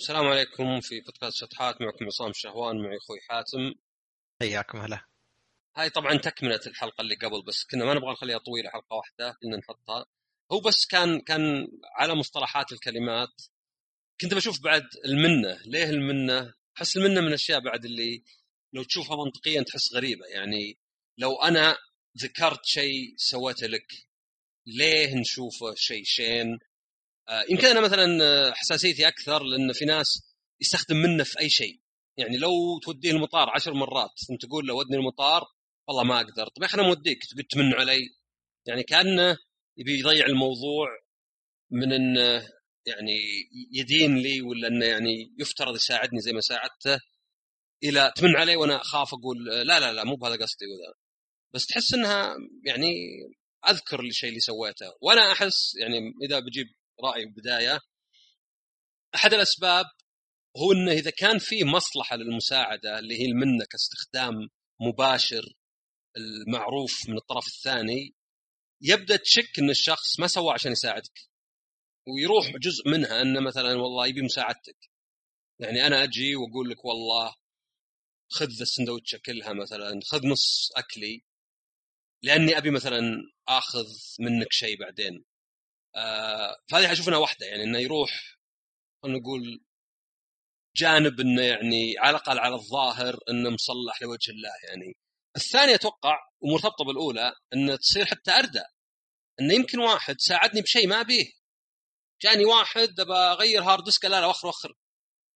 السلام عليكم في بودكاست شطحات معكم عصام شهوان معي أخوي حاتم. حياكم هلا. هاي طبعا تكملة الحلقة اللي قبل بس كنا ما نبغى نخليها طويلة حلقة واحدة كنا نحطها. هو بس كان كان على مصطلحات الكلمات. كنت بشوف بعد المنة. ليه المنة؟ احس المنة من الأشياء بعد اللي لو تشوفها منطقيا تحس غريبة. يعني لو أنا ذكرت شيء سويته لك ليه نشوفه شيء شين؟ يمكن أنا مثلا آه، حساسيتي أكثر لأن في ناس يستخدم منه في أي شيء. يعني لو توديه المطار عشر مرات ثم تقول له ودني المطار والله ما أقدر. طيب يا أخي أنا موديك تبي تمن علي؟ يعني كأنه يبي يضيع الموضوع من انه يعني يدين لي ولا إنه يعني يفترض يساعدني زي ما ساعدته إلى تمن علي وأنا أخاف أقول لا لا لا مو بهذا قصدي وذا. بس تحس إنها يعني أذكر الشيء اللي سويته. وأنا أحس يعني إذا بجيب رايي بدايه أحد الأسباب هو إنه إذا كان في مصلحة للمساعدة اللي هي المنة كاستخدام مباشر المعروف من الطرف الثاني يبدأ تشك إن الشخص ما سوى عشان يساعدك. ويروح جزء منها إنه مثلا والله يبي مساعدتك. يعني أنا أجي وأقول لك والله خذ السندوتشة كلها مثلا خذ نص أكلي لأني أبي مثلا آخذ منك شيء بعدين. آه فهذه أشوف إنها واحدة يعني إنه يروح خلينا نقول جانب إنه يعني على الأقل على الظاهر إنه مصلح لوجه الله يعني. الثانية أتوقع ومرتبطة بالأولى انه تصير حتى اردى انه يمكن واحد ساعدني بشيء ما أبيه. جاني واحد أبى أغير hard disk لا لا وخر وخر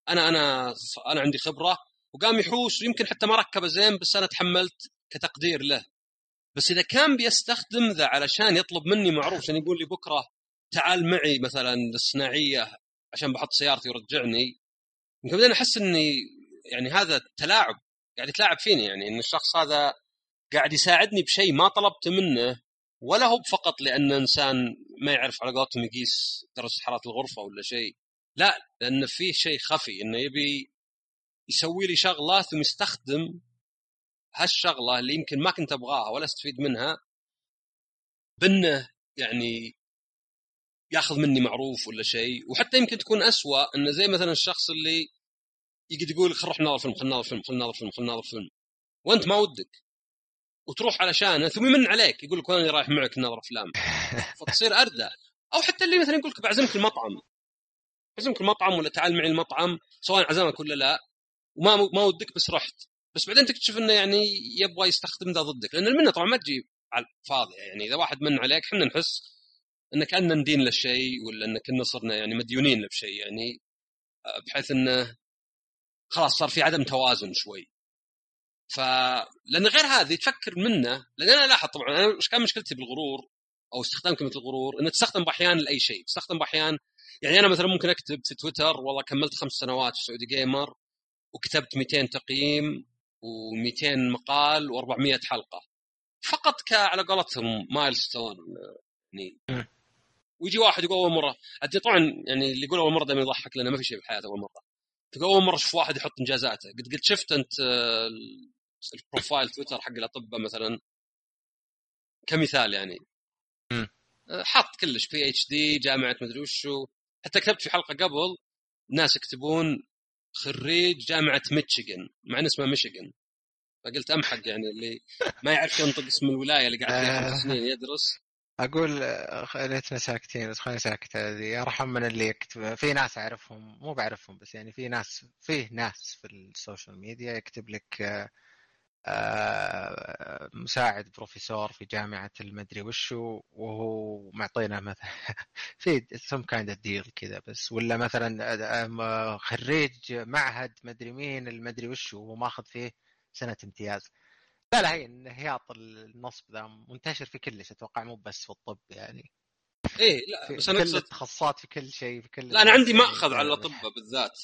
أنا أنا أنا عندي خبرة وقام يحوس ويمكن حتى ما ركبه زين بس أنا تحملت كتقدير له. بس إذا كان بيستخدم ذا علشان يطلب مني معروف عشان يقول لي بكرة تعال معي مثلا للصناعية عشان بحط سيارتي ورجعني. يمكن بعدين احس إني يعني هذا تلاعب قاعد يتلاعب فيني يعني إن الشخص هذا قاعد يساعدني بشيء ما طلبت منه ولا هو فقط لأن إنسان ما يعرف على قولتهم يقيس درجة حرارة الغرفة ولا شيء. لا لأن فيه شيء خفي إنه يبي يسوي لي شغلة ثم يستخدم هالشغلة اللي يمكن ما كنت أبغاها ولا أستفيد منها بإنه يعني ياخذ مني معروف ولا شيء. وحتى يمكن تكون أسوأ إنه زي مثلا الشخص اللي يقعد يقول خل نروح نناظر فيلم خل نناظر فيلم خل نناظر فيلم خل نناظر فيلم. وأنت ما ودك. وتروح علشانه ثم يمن عليك يقول لك أنا رايح معك نناظر أفلام. فتصير اردى أو حتى اللي مثلا يقول لك بعزمك المطعم. بعزمك المطعم ولا تعال معي المطعم سواء عزمك ولا لا. وما ما ودك بس رحت. بس بعدين تكتشف إنه يعني يبغى يستخدم ذا ضدك. لأن المنة طبعا ما تجي على الفاضي. يعني إذا واحد من عليك إحنا نحس ان كاننا ندين له شيء ولا ان كنا صرنا يعني مديونين له بشيء يعني آه، بحيث إنه خلاص صار في عدم توازن شوي. ف لأن غير هذه تفكر منه لأن أنا لاحظ طبعا أنا كان مشكلتي بالغرور أو استخدام كلمه الغرور انه تستخدم بأحيان لأي شيء. تستخدم بأحيان يعني أنا مثلا ممكن أكتب في تويتر والله كملت خمس سنوات في سعودي جيمر وكتبت 200 تقييم و200 مقال و400 حلقة. فقط ك على قولتهم milestone يعني. ويجي واحد يقول أول مرة طبعا يعني اللي يقول أول مرة دائما يضحك لأنه ما في شيء في الحياة أول مرة. تقول أول مرة أشوف واحد يحط إنجازاته. قد قد شفت أنت آه، ال profile تويتر حق الأطباء مثلا؟ كمثال يعني. آه، حط كلش PhD جامعة مدري وشو. حتى كتبت في حلقة قبل ناس يكتبون خريج جامعة ميتشيغن مع ان اسمها ميشيغن. فقلت أمحق يعني اللي ما يعرف ينطق اسم الولاية اللي قاعد فيها خمس سنين يدرس. أقول ليتنا ساكتين بس خليني ساكت هذه أرحم من اللي يكتب في ناس أعرفهم مو بعرفهم بس يعني في ناس فيه ناس في ال social media يكتب لك آه، مساعد بروفيسور في جامعة المدري وشو وهو معطينا مثلا في some kind deal كذا بس. ولا مثلا آه، خريج معهد مدري مين المدري وشو وهو ماخذ فيه سنة امتياز. لا لا هي الهياط النصب ذا منتشر في كل شيء أتوقع مو بس في الطب يعني. إيه لا بس أنا كل التخصصات في كل شيء في كل لا أنا عندي مأخذ على الاطباء بالذات.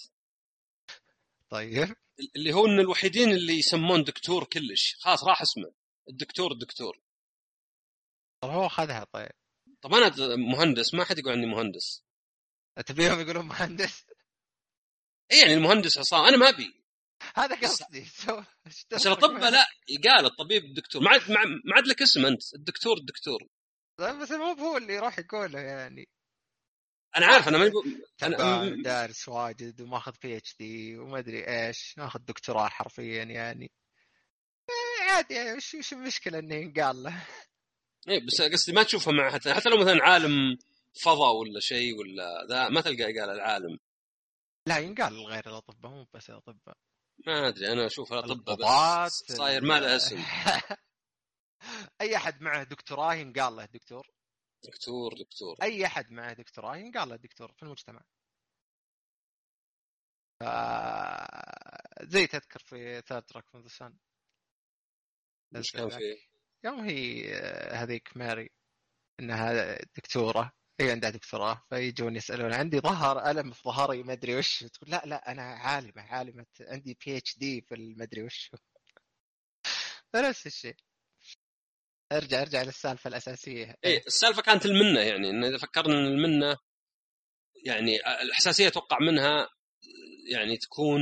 طيب. اللي هو إن الوحيدين اللي يسمون دكتور كلش. خلاص راح اسمه. الدكتور الدكتور. طب هو أخذها طيب. طب أنا مهندس ما حد يقول عني مهندس. تبيهم يقولون مهندس؟ اي يعني المهندس عصام أنا ما أبي. هذا قصدي. بس الاطباء لا يقال الطبيب الدكتور. ما عاد ما عاد لك اسم أنت. الدكتور الدكتور. طيب بس مو هو اللي راح يقوله يعني. أنا عارف أنا ما أنا دارس واجد وماخذ PhD وما أدري إيش ماخذ دكتوراه حرفيا يعني. إيه، عادي يعني وش وش المشكلة إنه ينقال له؟ اي بس قصدي ما تشوفها مع حتى, حتى لو مثلا عالم فضاء ولا شيء ولا ذا ما تلقى قال العالم. لا ينقال لغير الأطباء مو بس الأطباء. ما أدري أنا أشوف الاطباء بس صاير ما له اسم. أي أحد معه دكتوراه ينقال له دكتور؟ دكتور دكتور. أي أحد معه دكتوراه ينقال له دكتور في المجتمع. ف... زي تذكر في Third Rock from the إيش كان فيه؟ يوم هي هذيك ماري إنها دكتورة. هي عندها دكتوراه فيجون يسألون عندي ظهر ألم في ظهري ما أدري وش. تقول لا لا أنا عالمة عالمة عندي PhD في المدري وش. نفس الشيء. أرجع أرجع للسالفة الأساسية. اي السالفة كانت المنة يعني إن إذا فكرنا إن المنة يعني الحساسيه أتوقع منها يعني تكون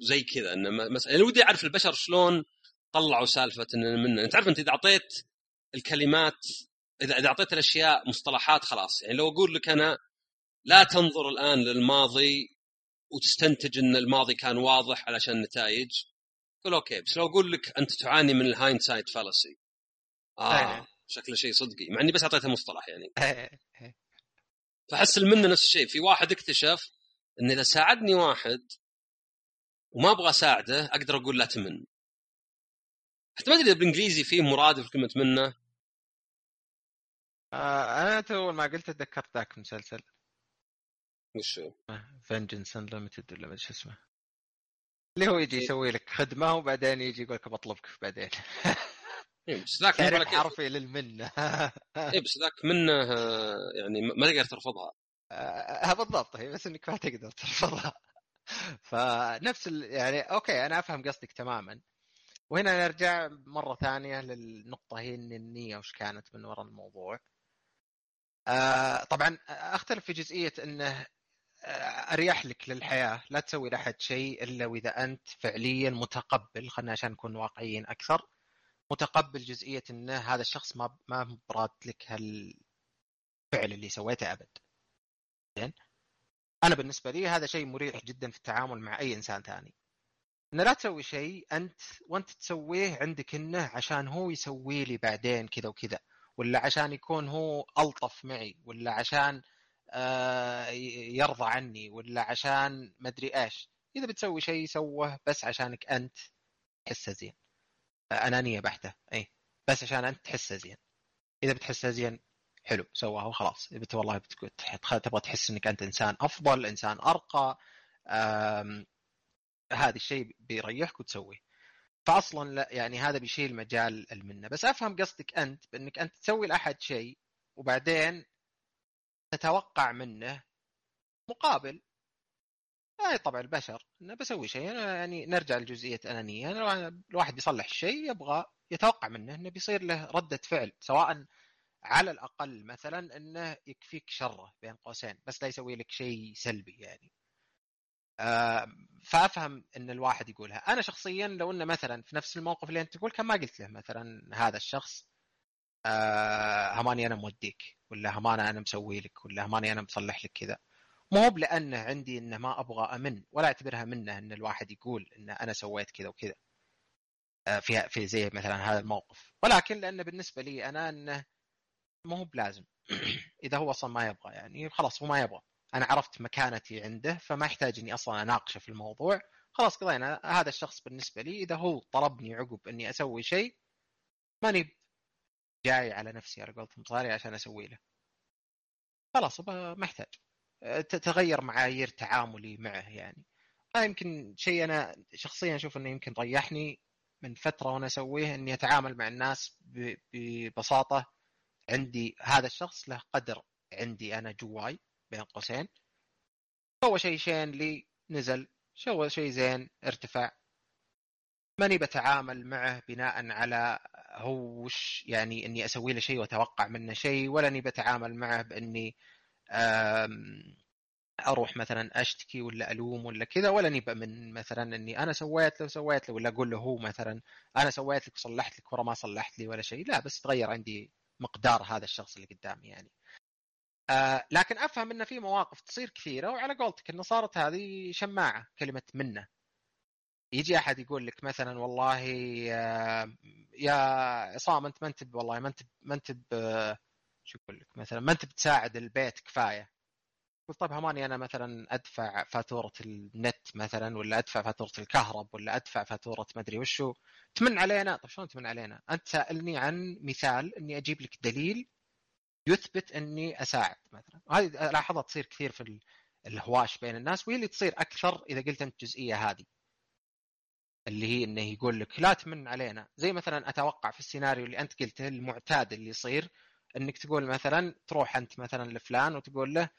زي كذا إن يعني ودي أعرف البشر شلون طلعوا سالفة إن المنة. أنت عارف أنت إذا أعطيت الكلمات اذا إذا أعطيت الأشياء مصطلحات خلاص. يعني لو أقول لك أنا لا تنظر الآن للماضي وتستنتج إن الماضي كان واضح علشان نتائج قول أوكي بس لو أقول لك أنت تعاني من ال hind fallacy آه إيه. شكله شيء صدقي مع إني بس أعطيته مصطلح يعني. إيه، إيه. فاحس المنه نفس الشيء. في واحد اكتشف إن إذا ساعدني واحد وما أبغى أساعده أقدر أقول لا تمن. حتى ما أدري إذا بالإنجليزي فيه مرادف كلمة منه. آه أنا تو ما قلت تذكرت ذاك المسلسل. وش هو؟ Vengeance Unlimited ولا ما شو اسمه. اللي هو يجي يسوي لك خدمة وبعدين يجي يقول لك بطلبك بعدين. إيه بس ذاك حرفي للمنة. اي بس ذاك منة يعني ما تقدر ترفضها. آه بالضبط. هي بس إنك ما تقدر ترفضها. فنفس ال... يعني أوكي أنا أفهم قصدك تماما. وهنا نرجع مرة ثانية للنقطة هي ان النية وش كانت من وراء الموضوع. آه طبعا أختلف في جزئية إنه آه، أريح لك للحياة لا تسوي لأحد شيء إلا وإذا أنت فعليا متقبل خلينا عشان نكون واقعيين أكثر متقبل جزئية انه هذا الشخص ما ما براد لك هالفعل اللي سويته أبد. زين؟ أنا بالنسبة لي هذا شيء مريح جدا في التعامل مع أي إنسان ثاني. إن لا تسوي شيء أنت وأنت تسويه عندك إنه عشان هو يسوي لي بعدين كذا وكذا. ولا عشان يكون هو ألطف معي ولا عشان آه يرضى عني ولا عشان مدري إيش. إذا بتسوي شيء سوه بس عشانك أنت تحسه زين. انانيه بحتة إي. بس عشان أنت تحسه زين. إذا بتحسه زين حلو سواها وخلاص. إذا والله تبغى تحس إنك أنت إنسان أفضل إنسان أرقى هذا الشيء بيريحك وتسويه. فاصلا لا يعني هذا بيشيل مجال المنة. بس أفهم قصدك أنت بأنك أنت تسوي لأحد شيء وبعدين تتوقع منه مقابل. هاي طبع البشر انه بسوي شيء أنا يعني نرجع لجزئية أنانية. أنا الواحد بيصلح شيء يبغى يتوقع منه إنه بيصير له ردة فعل سواء على الأقل مثلا إنه يكفيك شره بين قوسين بس لا يسوي لك شيء سلبي يعني. فأفهم إن الواحد يقولها. أنا شخصيا لو إنه مثلا في نفس الموقف اللي أنت تقول كان ما قلت له مثلا هذا الشخص آه هماني أنا موديك ولا هماني أنا مسوي لك ولا هماني أنا مصلح لك كذا. مو هو لأنه عندي إنه ما أبغى أمن ولا أعتبرها منه إن الواحد يقول إن أنا سويت كذا وكذا آه، في في زي مثلا هذا الموقف. ولكن لأنه بالنسبة لي أنا إنه مو بلازم. إذا هو أصلا ما يبغى يعني خلاص هو ما يبغى. أنا عرفت مكانتي عنده فما يحتاج إني أصلا أناقشه في الموضوع. خلاص قضينا هذا الشخص بالنسبة لي إذا هو طلبني عقب إني أسوي شيء ماني جاي على نفسي على قولتهم صاري عشان أسوي له. خلاص ما احتاج تتغير معايير تعاملي معه يعني. هذا يمكن شيء أنا شخصيا أشوف إنه يمكن ريحني من فترة وأنا أسويه إني أتعامل مع الناس ببساطة. عندي هذا الشخص له قدر عندي أنا جواي. بين قوسين. سوى شيء شين لي نزل سوى شيء زين؟ ارتفع ماني بتعامل معه بناء على هو وش يعني إني أسوي له شيء وأتوقع منه شيء ولا أني بتعامل معه بإني أروح مثلا أشتكي ولا ألوم ولا كذا ولا نبقى من مثلا إني أنا سويت له وسويت له ولا أقول له هو مثلا أنا سويت لك وصلحت لك ورا ما صلحت لي ولا شيء. لا بس تغير عندي مقدار هذا الشخص اللي قدامي يعني. آه لكن أفهم إن في مواقف تصير كثيرة وعلى قولتك إنه صارت هذه شماعة كلمة منه. يجي أحد يقول لك مثلا والله آه يا عصام أنت ما أنت والله ما أنت ما أنت شو أقول لك مثلا؟ ما أنت بتساعد البيت كفاية. قلت طيب هماني أنا مثلا أدفع فاتورة النت مثلا ولا أدفع فاتورة الكهرب ولا أدفع فاتورة ما أدري وشو. تمن علينا؟ طيب شلون تمن علينا؟ أنت سألني عن مثال إني أجيب لك دليل يثبت إني أساعد مثلا. وهذه الاحظها تصير كثير في الهواش بين الناس وهي اللي تصير أكثر إذا قلت أنت الجزئيه هذه. اللي هي إنه يقول لك لا تمن علينا. زي مثلا أتوقع في السيناريو اللي أنت قلته المعتاد اللي يصير إنك تقول مثلا تروح أنت مثلا لفلان وتقول له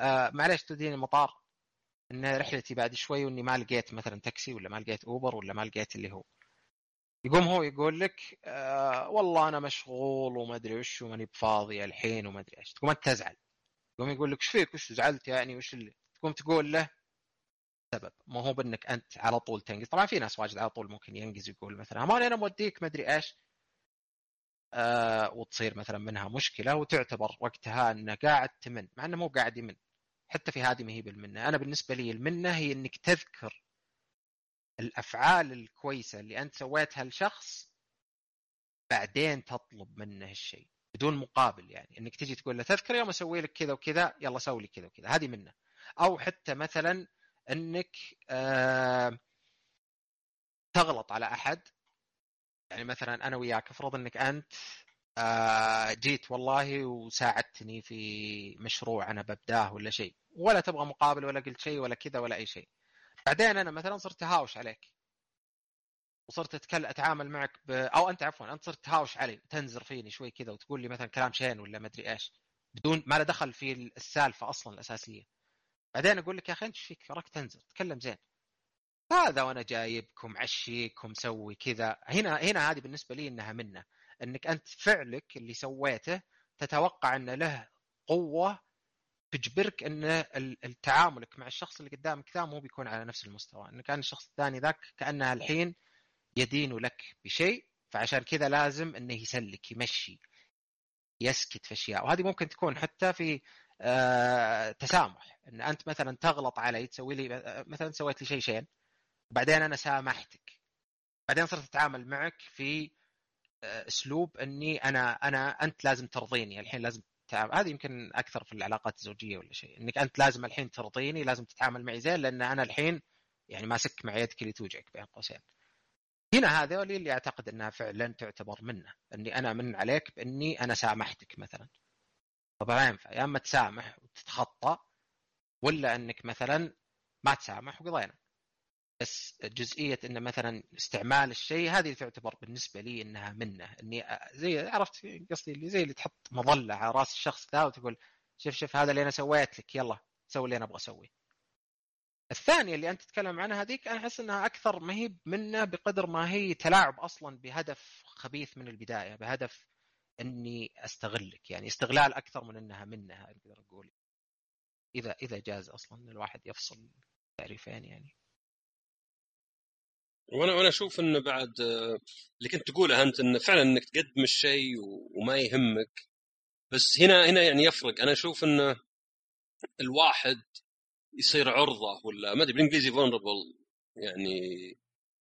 آه معليش توديني المطار ان رحلتي بعد شوي وإني ما لقيت مثلا تاكسي ولا ما لقيت أوبر ولا ما لقيت اللي هو. يقوم هو يقول لك آه والله أنا مشغول وما أدري وش وماني بفاضي الحين وما أدري إيش. تقوم أنت تزعل. يقوم يقول لك إيش فيك؟ وش زعلت يعني؟ وش اللي؟ تقوم تقول له سبب. ما هو بأنك أنت على طول تنقز. طبعا في ناس واجد على طول ممكن ينقز يقول مثلا ماني أنا موديك ما أدري إيش. آه وتصير مثلا منها مشكلة وتعتبر وقتها إنه قاعد تمن مع إنه مو قاعد يمن. حتى في هذه ما هي بالمنة. أنا بالنسبة لي المنة هي إنك تذكر الأفعال الكويسة اللي أنت سويتها لشخص بعدين تطلب منه الشيء بدون مقابل يعني. إنك تجي تقول له تذكر يوم أسوي لك كذا وكذا يلا سوي لي كذا وكذا. هذه منه. أو حتى مثلا إنك آه تغلط على أحد. يعني مثلا أنا وياك افرض إنك أنت آه جيت والله وساعدتني في مشروع أنا ببداه ولا شيء. ولا تبغى مقابل ولا قلت شيء ولا كذا ولا أي شيء. بعدين أنا مثلا صرت أهاوش عليك. وصرت اتكلم أتعامل معك ب... أو أنت عفوا أنت صرت تهاوش علي تنزر فيني شوي كذا وتقول لي مثلا كلام شين ولا ما أدري إيش بدون ما له دخل في السالفة أصلا الأساسية. بعدين أقول لك يا أخي انت إيش فيك؟ وراك تنزر تكلم زين. هذا وأنا جايبكم عشيك ومسوي كذا. هنا هنا هذه بالنسبة لي إنها منة. إنك أنت فعلك اللي سويته تتوقع انه له قوة تجبرك إن تعاملك مع الشخص اللي قدامك ذا مو بيكون على نفس المستوى. إنه كان الشخص الثاني ذاك كانها الحين يدين لك بشيء فعشان كذا لازم إنه يسلك يمشي يسكت في أشياء. وهذه ممكن تكون حتى في آه تسامح. إن أنت مثلا تغلط علي تسوي لي مثلا سويت لي شيء شين بعدين أنا سامحتك. بعدين صرت أتعامل معك في أسلوب إني أنا أنا أنت لازم ترضيني. الحين لازم تعامل هذه يمكن أكثر في العلاقات الزوجية ولا شيء. إنك أنت لازم الحين ترضيني لازم تتعامل معي زين لأن أنا الحين يعني ماسك مع يدك اللي توجعك بين قوسين. هنا هذا اللي أعتقد إنها فعلا تعتبر منه. إني أنا من عليك بإني أنا سامحتك مثلا. طبعا ينفع. يا أما تسامح وتتخطى ولا إنك مثلا ما تسامح وقضينا. بس جزئية انه مثلا استعمال الشيء هذه تعتبر بالنسبة لي إنها منة إني زي عرفت قصدي اللي زي اللي تحط مظلة على رأس الشخص ذا وتقول شوف شوف هذا اللي أنا سويت لك يلا سوي اللي أنا أبغى اسويه. الثانية اللي أنت تتكلم عنها هذيك أنا أحس إنها أكثر ما هي منة بقدر ما هي تلاعب أصلا بهدف خبيث من البداية بهدف إني أستغلك يعني استغلال أكثر من إنها منة أقدر أقول إذا إذا جاز أصلا الواحد يفصل تعريفين يعني. وأنا وأنا أشوف إنه بعد اللي كنت تقوله أنت إنه فعلا إنك تقدم الشيء وما يهمك. بس هنا هنا يعني يفرق. أنا أشوف إنه الواحد يصير عرضة ولا ما أدري بالإنجليزي vulnerable يعني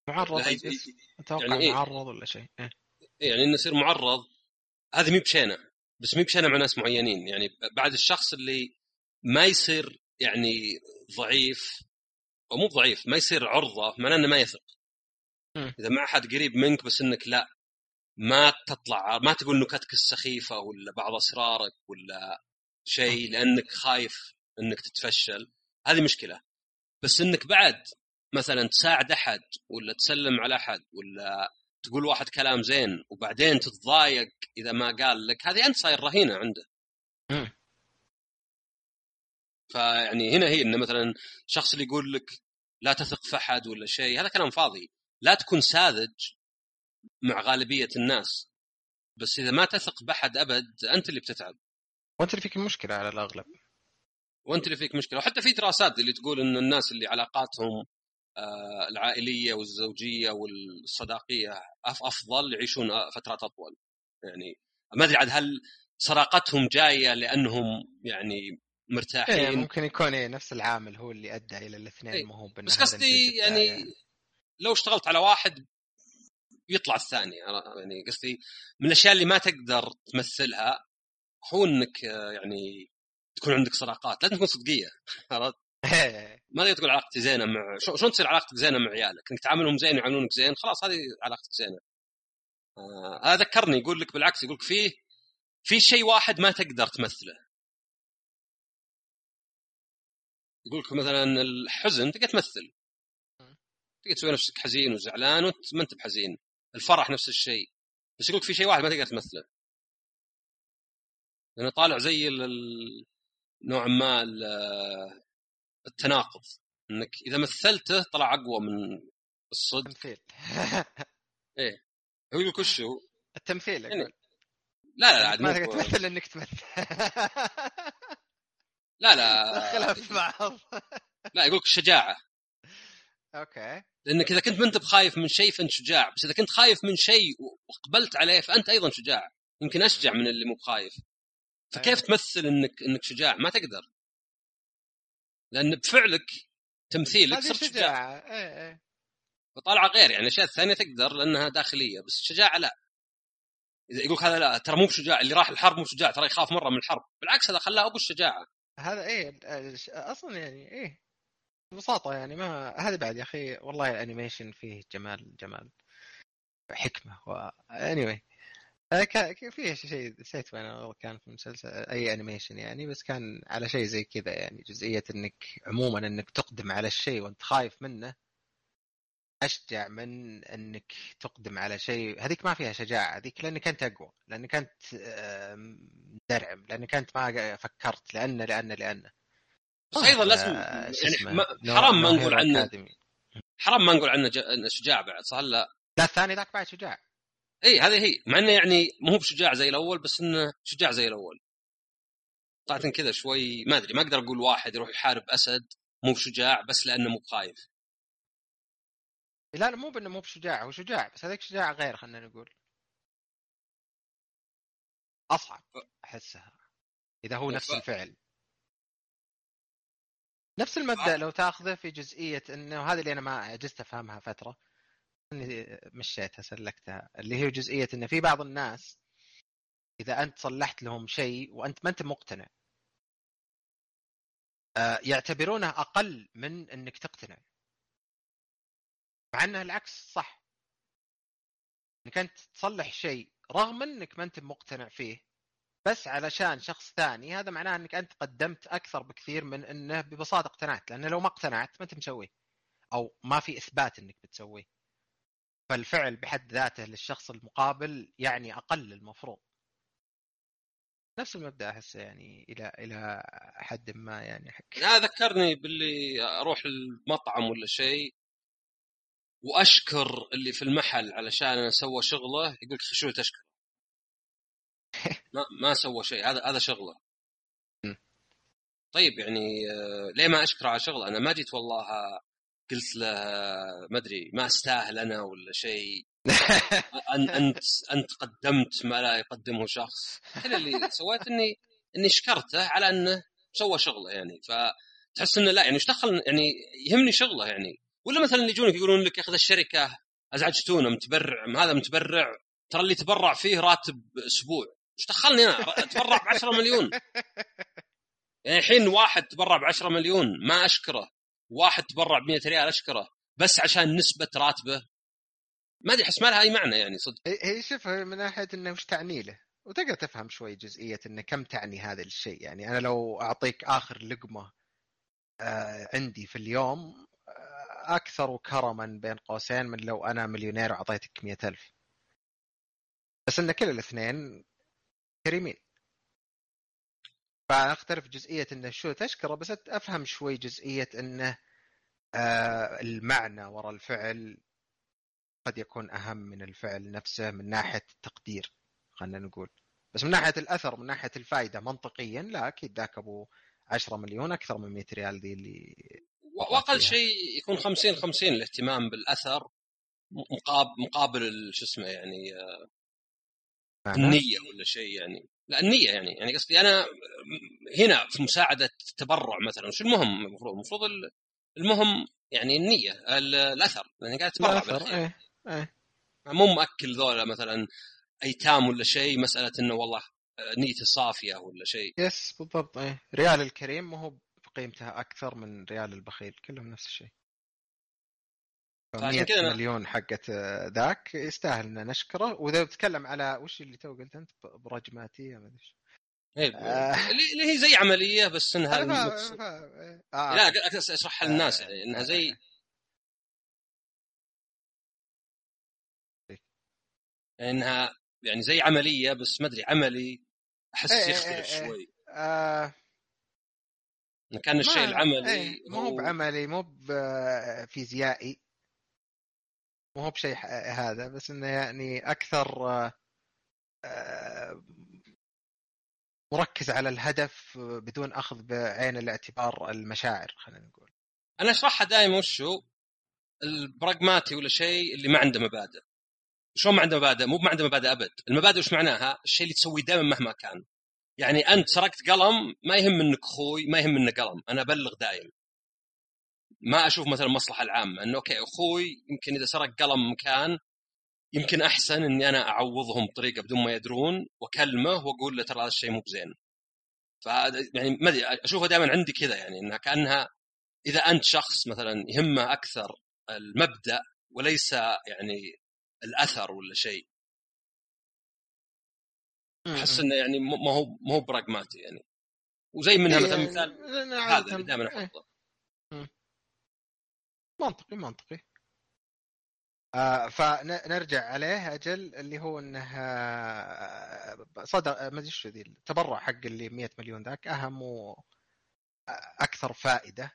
معرض أتوقع يعني إيه؟ معرض ولا شيء. إيه؟ يعني إنه يصير معرض. هذه مي بشينه بس مي بشينه مع ناس معينين. يعني بعد الشخص اللي ما يصير يعني ضعيف أو مو ضعيف ما يصير عرضة معناه إنه ما يثق. إذا ما حد قريب منك بس إنك لا ما تطلع ما تقول نكتك السخيفة ولا بعض أسرارك ولا شيء لأنك خايف إنك تتفشل هذه مشكلة. بس إنك بعد مثلا تساعد أحد ولا تسلم على أحد ولا تقول واحد كلام زين وبعدين تتضايق إذا ما قال لك هذه أنت صاير رهينة عنده. فيعني هنا هي إنه مثلا شخص اللي يقول لك لا تثق في أحد ولا شيء هذا كلام فاضي. لا تكون ساذج مع غالبية الناس بس إذا ما تثق بأحد أبد أنت اللي بتتعب وأنت اللي فيك المشكلة على الأغلب وأنت اللي فيك مشكلة وحتى في دراسات اللي تقول إن الناس اللي علاقاتهم آه، العائلية والزوجية والصداقية أفضل يعيشون فترات أطول يعني ما أدري عاد هل سراقتهم جاية لأنهم يعني إيه مرتاحين ممكن يكون إيه نفس العامل هو اللي أدى إلى الاثنين إيه. مو هو بس قصدي يعني الثاني. لو اشتغلت على واحد يطلع الثاني يعني قصدي من الأشياء اللي ما تقدر تمثلها هو إنك آه، يعني تكون عندك صداقات لازم تكون صدقية عرفت؟ ما تقدر تقول علاقتي زينة مع شلون تصير علاقتك زينة مع عيالك؟ إنك تعاملهم زين ويعاملونك زين خلاص هذه علاقتك زينة. آه هذا ذكرني يقول لك بالعكس يقول لك فيه في شيء واحد ما تقدر تمثله. يقول لك مثلا الحزن تقدر تمثل. تقدر تسوي نفسك حزين وزعلان وانت ما أنت بحزين. الفرح نفس الشيء. بس يقول لك في شيء واحد ما تقدر تمثله. لأنه طالع زي نوعا ما ال- التناقض. إنك إذا مثلته طلع أقوى من الصدق. تمثيل هو يقول وش هو؟ التمثيل يعني لا لا لا عاد ما تقدر تمثل إنك تمثل. لا لا. دخلها في بعض. لا يقول لك الشجاعه أوكي. لأنك إذا كنت ما انت بخايف من شيء فأنت شجاع بس إذا كنت خايف من شيء وقبلت عليه فأنت أيضا شجاع. يمكن أشجع من اللي مو بخايف. فكيف أيوة. تمثل إنك إنك شجاع؟ ما تقدر. لأن بفعلك تمثيلك صرت شجاع. شجاعة. إيه إيه. وطالعة غير. يعني الاشياء الثانية تقدر لأنها داخلية بس الشجاعه لا. إذا يقول هذا لا ترى مو بشجاع. اللي راح الحرب مو شجاع ترى يخاف مرة من الحرب. بالعكس هذا خلاه أبو الشجاعة. هذا إيه أصلا يعني إيه. ببساطة يعني ما هذا بعد يا أخي. والله ال animation فيه جمال جمال حكمة و anyway. آه، فيه شيء نسيت والله كان في مسلسل أي animation يعني بس كان على شيء زي كذا يعني جزئية إنك عموما إنك تقدم على الشيء وأنت خايف منه أشجع من إنك تقدم على شيء. هذيك ما فيها شجاعة هذيك لأنك أنت أقوى لأنك أنت آه، مدرعم لأنك أنت ما فكرت لأن لأن لأن. بس أيضا لازم آه، يعني حرام ما نقول عنه. حرام ما نقول عنه شجاع بعد صح لا؟ لا الثاني ذاك بعد شجاع. إي هذه هي. مع إنه يعني مو هو بشجاع زي الأول بس إنه شجاع زي الأول. طلعت كذا شوي ما أدري ما أقدر أقول واحد يروح يحارب أسد مو بشجاع بس لأنه مو بخايف. لا لا مو بإنه مو بشجاع هو شجاع بس هذيك شجاع غير خلينا نقول. أصعب أحسها إذا هو نفس الفعل. نفس المبدأ لو تاخذه في جزئية إنه هذه اللي أنا ما عجزت أفهمها فترة إني مشيتها سلكتها اللي هي جزئية انه في بعض الناس إذا أنت صلحت لهم شيء وأنت ما أنت مقتنع آه، يعتبرونه أقل من إنك تقتنع. مع إنه العكس صح. إنك أنت تصلح شيء رغم إنك ما أنت مقتنع فيه بس علشان شخص ثاني هذا معناه إنك أنت قدمت أكثر بكثير من إنه ببساطة اقتنعت لأن لو ما اقتنعت ما أنت مسويه أو ما في إثبات إنك بتسويه. فالفعل بحد ذاته للشخص المقابل يعني أقل المفروض. نفس المبدأ احسه يعني إلى إلى حد ما يعني حق. هذا ذكرني باللي أروح المطعم ولا شيء وأشكر اللي في المحل علشان سوى شغله يقول لك شو تشكر. ما ما سوى شيء. هذا هذا شغلة. طيب يعني آه، ليه ما اشكره على شغلة؟ أنا ما جيت والله قلت له ما أدري ما أستاهل أنا ولا شيء. أنت أنت قدمت ما لا يقدمه شخص. كل اللي سويت إني إني شكرته على أنه سوى شغلة يعني. فتحس إنه لا يعني إيش دخل؟ يعني يهمني شغلة يعني. ولا مثلا اللي يجونك يقولون لك ياخذ الشركة أزعجتونا متبرع هذا متبرع ترى اللي تبرع فيه راتب أسبوع. إيش دخلني أنا أتبرع ب 10 مليون. يعني الحين واحد تبرع ب 10 مليون ما أشكره. واحد تبرع ب 100 ريال أشكره بس عشان نسبة راتبه. ما أدري أحس ما لها أي معنى يعني صدق. هي شوفها من ناحية إنه وش تعني له؟ وتقدر تفهم شوي جزئية إنه كم تعني هذا الشيء. يعني أنا لو أعطيك آخر لقمة آه عندي في اليوم آه أكثر كرما بين قوسين من لو أنا مليونير وأعطيتك مئة ألف. بس إن كل الاثنين كريمين. فأختلف جزئية انه شو تشكره بس أفهم شوي جزئية انه آه المعنى وراء الفعل قد يكون أهم من الفعل نفسه من ناحية التقدير خلينا نقول. بس من ناحية الأثر من ناحية الفائده منطقيا لا أكيد ذاك أبو 10 مليون أكثر من 100 ريال ذي اللي وأقل شيء يكون 50 50 الاهتمام بالأثر مقابل مقابل شو اسمه يعني النية ولا شيء يعني. لا النية يعني. يعني قصدي أنا هنا في مساعدة تبرع مثلا وش المهم؟ المفروض المفروض المهم يعني النية الأثر. لأن قاعد تبرع إيه إيه. مو مأكل ذولا مثلا أيتام ولا شيء مسألة إنه والله نيته صافية ولا شيء. yes بالضبط إيه. ريال الكريم ما هو بقيمتها أكثر من ريال البخيل كلهم نفس الشيء. 100 مليون حقت ذاك يستاهل ان نشكره. وإذا بتتكلم على وش اللي تو قلت أنت؟ براجماتيه ما أدري إيه آه. اللي هي زي عملية بس إنها آه. لا أشرحها للناس يعني إنها زي آه. إنها يعني زي عملية بس ما أدري عملي أحس إيه, إيه، يختلف إيه. شوي. آه. كان الشيء العملي إيه مو بعملي مو بفيزيائي مو هو بشيء هذا بس إنه يعني أكثر آه، مركز على الهدف بدون أخذ بعين الاعتبار المشاعر خلينا نقول. أنا اشرحها دائما وشو البراغماتي ولا شيء اللي ما عنده مبادئ. شلون ما عنده مبادئ؟ مو ما عنده مبادئ أبد. المبادئ وش معناها؟ الشيء اللي تسويه دائما مهما كان. يعني أنت سرقت قلم ما يهم منك أخوي ما يهم منك قلم. أنا أبلغ دايم. ما أشوف مثلا المصلحه العامه إنه أوكي أخوي يمكن إذا سرق قلم مكان يمكن أحسن إني أنا أعوضهم بطريقة بدون ما يدرون وأكلمه وأقول له ترى هذا الشيء مو بزين. ف يعني ما أدري أشوفها دائما عندي كذا يعني إنها كأنها إذا أنت شخص مثلا يهمه أكثر المبدأ وليس يعني الأثر ولا شيء. أحس إنه يعني ما هو ما هو براغماتي يعني. وزي منها مثلا إيه، مثال هذا اللي دائما أحطه. منطقي منطقي. آه فنرجع عليه أجل اللي هو إنه آه، صدق ما أدري شو ذي التبرع حق اللي 100 مليون ذاك أهم وأكثر فائدة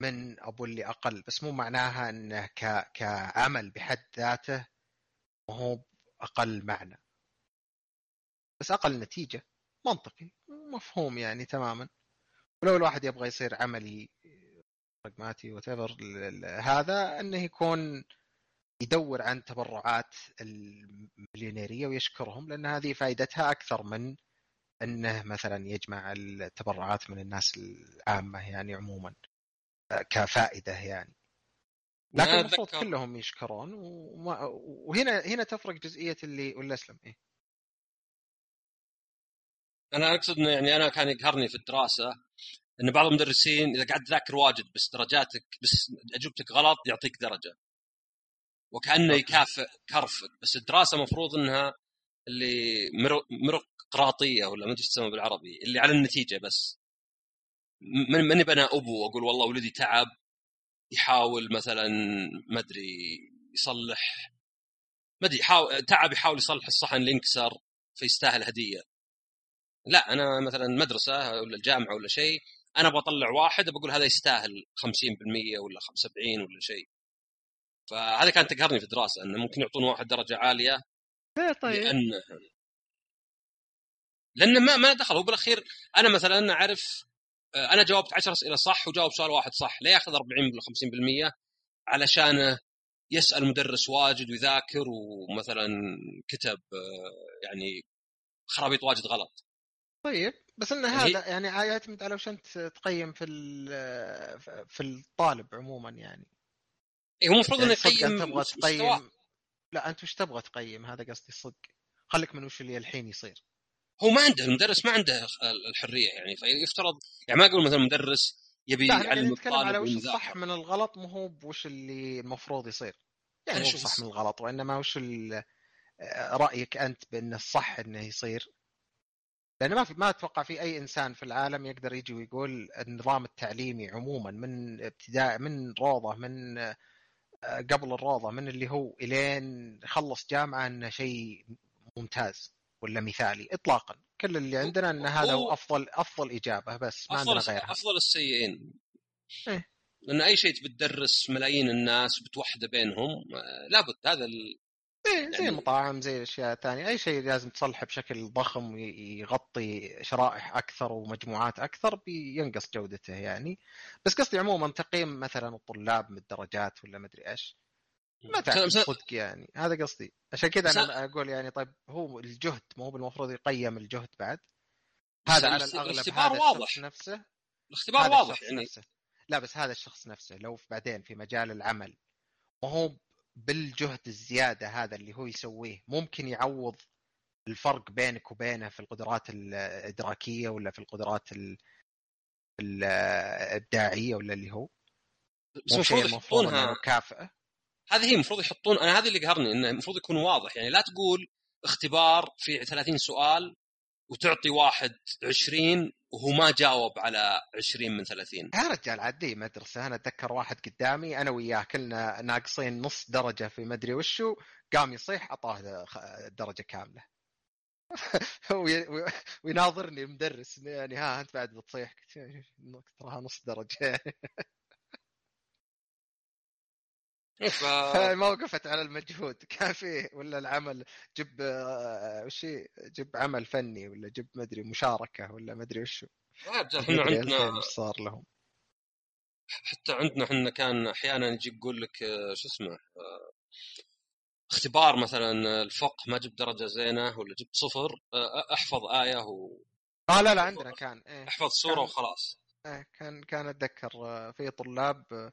من أبو اللي أقل. بس مو معناها إنه ك... كعمل بحد ذاته وهو أقل معنى. بس أقل نتيجة. منطقي. مفهوم يعني تماما. ولو الواحد يبغى يصير عملي براغماتي وات هذا أنه يكون يدور عن تبرعات المليونيرية ويشكرهم لأن هذه فائدتها أكثر من أنه مثلا يجمع التبرعات من الناس العامة يعني عموما كفائدة يعني. لكن المفروض كلهم يشكرون وما وهنا هنا تفرق جزئية اللي ولا أسلم إيه. أنا أقصد إنه يعني أنا كان يقهرني في الدراسة إن بعض المدرسين إذا قعدت تذاكر واجد بس درجاتك بس أجوبتك غلط يعطيك درجة. وكأنه يكافئ كرفك بس الدراسة مفروض إنها اللي مرقراطيه ولا ما أدري تسمى بالعربي اللي على النتيجة بس. من ماني أنا أبو وأقول والله ولدي تعب يحاول مثلا ما أدري يصلح ما أدري يحاول تعب يحاول يصلح الصحن اللي انكسر فيستاهل هدية. لا أنا مثلا مدرسة ولا الجامعة ولا شيء أنا أبغى أطلع واحد بقول هذا يستاهل 50% ولا 75 ولا شيء. فهذا كانت تقهرني في الدراسة إنه ممكن يعطون واحد درجة عالية إيه طيب. لأنه لأنه ما ما دخل. هو بالأخير أنا مثلا أعرف آه، أنا جاوبت 10 أسئلة صح وجاوب سؤال واحد صح ليه يأخذ 40 ولا 50% علشان يسأل مدرس واجد ويذاكر ومثلا كتب آه، يعني خرابيط واجد غلط. طيب بس إن يعني هذا يعني يعتمد على وش أنت تقيم في في الطالب عموما يعني. اي هو المفروض يعني انه يقيم انت تبغى تقيم لا أنت وش تبغى تقيم؟ هذا قصدي الصدق خليك من وش اللي الحين يصير. هو ما عنده المدرس ما عنده الحرية يعني فيفترض يعني ما أقول مثلا مدرس يبي يعلم يعني نتكلم على وش الصح من الغلط مو هو بوش اللي المفروض يصير. يعني مو صح من الغلط وإنما وش رأيك أنت بأن الصح إنه يصير؟ لأن ما في ما أتوقع في أي إنسان في العالم يقدر يجي ويقول النظام التعليمي عموما من ابتداء من روضة من آه، قبل الروضة من اللي هو إلين خلص جامعة إنه شيء ممتاز ولا مثالي اطلاقا. كل اللي عندنا إن هذا هو أفضل أفضل إجابة بس ما عندنا غيرها. أفضل السيئين. إيه؟ لأن أي شيء بتدرس ملايين الناس وبتوحده بينهم آه، لابد. هذا إيه زي المطاعم زي الاشياء الثانية أي شيء لازم تصلحه بشكل ضخم يغطي شرائح أكثر ومجموعات أكثر بينقص جودته يعني. بس قصدي عموما تقييم مثلا الطلاب من الدرجات ولا مدري إيش. ما تعرف صدق يعني. هذا قصدي. عشان كذا أنا أقول يعني طيب هو الجهد مو بالمفروض يقيم الجهد بعد. هذا على الأغلب الاختبار هذا واضح. نفسه. الاختبار واضح يعني. نفسه. لا بس هذا الشخص نفسه. لو بعدين في مجال العمل وهو بالجهد الزيادة هذا اللي هو يسويه. ممكن يعوض الفرق بينك وبينه في القدرات الإدراكية ولا في القدرات الإبداعية ولا اللي هو. بس المفروض يحطونها مكافأة. هذه هي المفروض يحطون أنا هذا اللي قهرني إنه المفروض يكون واضح. يعني لا تقول اختبار في 30 سؤال وتعطي واحد 20 وهو ما جاوب على 20 من 30 يا رجال عادي مدرسة أنا أتذكر واحد قدامي أنا وياه كلنا ناقصين نص درجة في مدري وشو قام يصيح أعطاه درجة كاملة. ويناظرني المدرس يعني ها أنت بعد بتصيح؟ تراها نص درجة. ف... ما وقفت على المجهود. كان فيه ولا العمل جب آه، وش جب عمل فني ولا جب مدري مشاركة ولا مدري وشو. إحنا عندنا إيش صار لهم. حتى عندنا إحنا كان أحيانا يجي يقول لك آه، شو اسمه آه، اختبار مثلا الفقه ما جبت درجة زينة ولا جبت صفر أحفظ آية و آه لا لا عندنا كان إيه. أحفظ سورة كان... وخلاص. إيه كان كان أتذكر في طلاب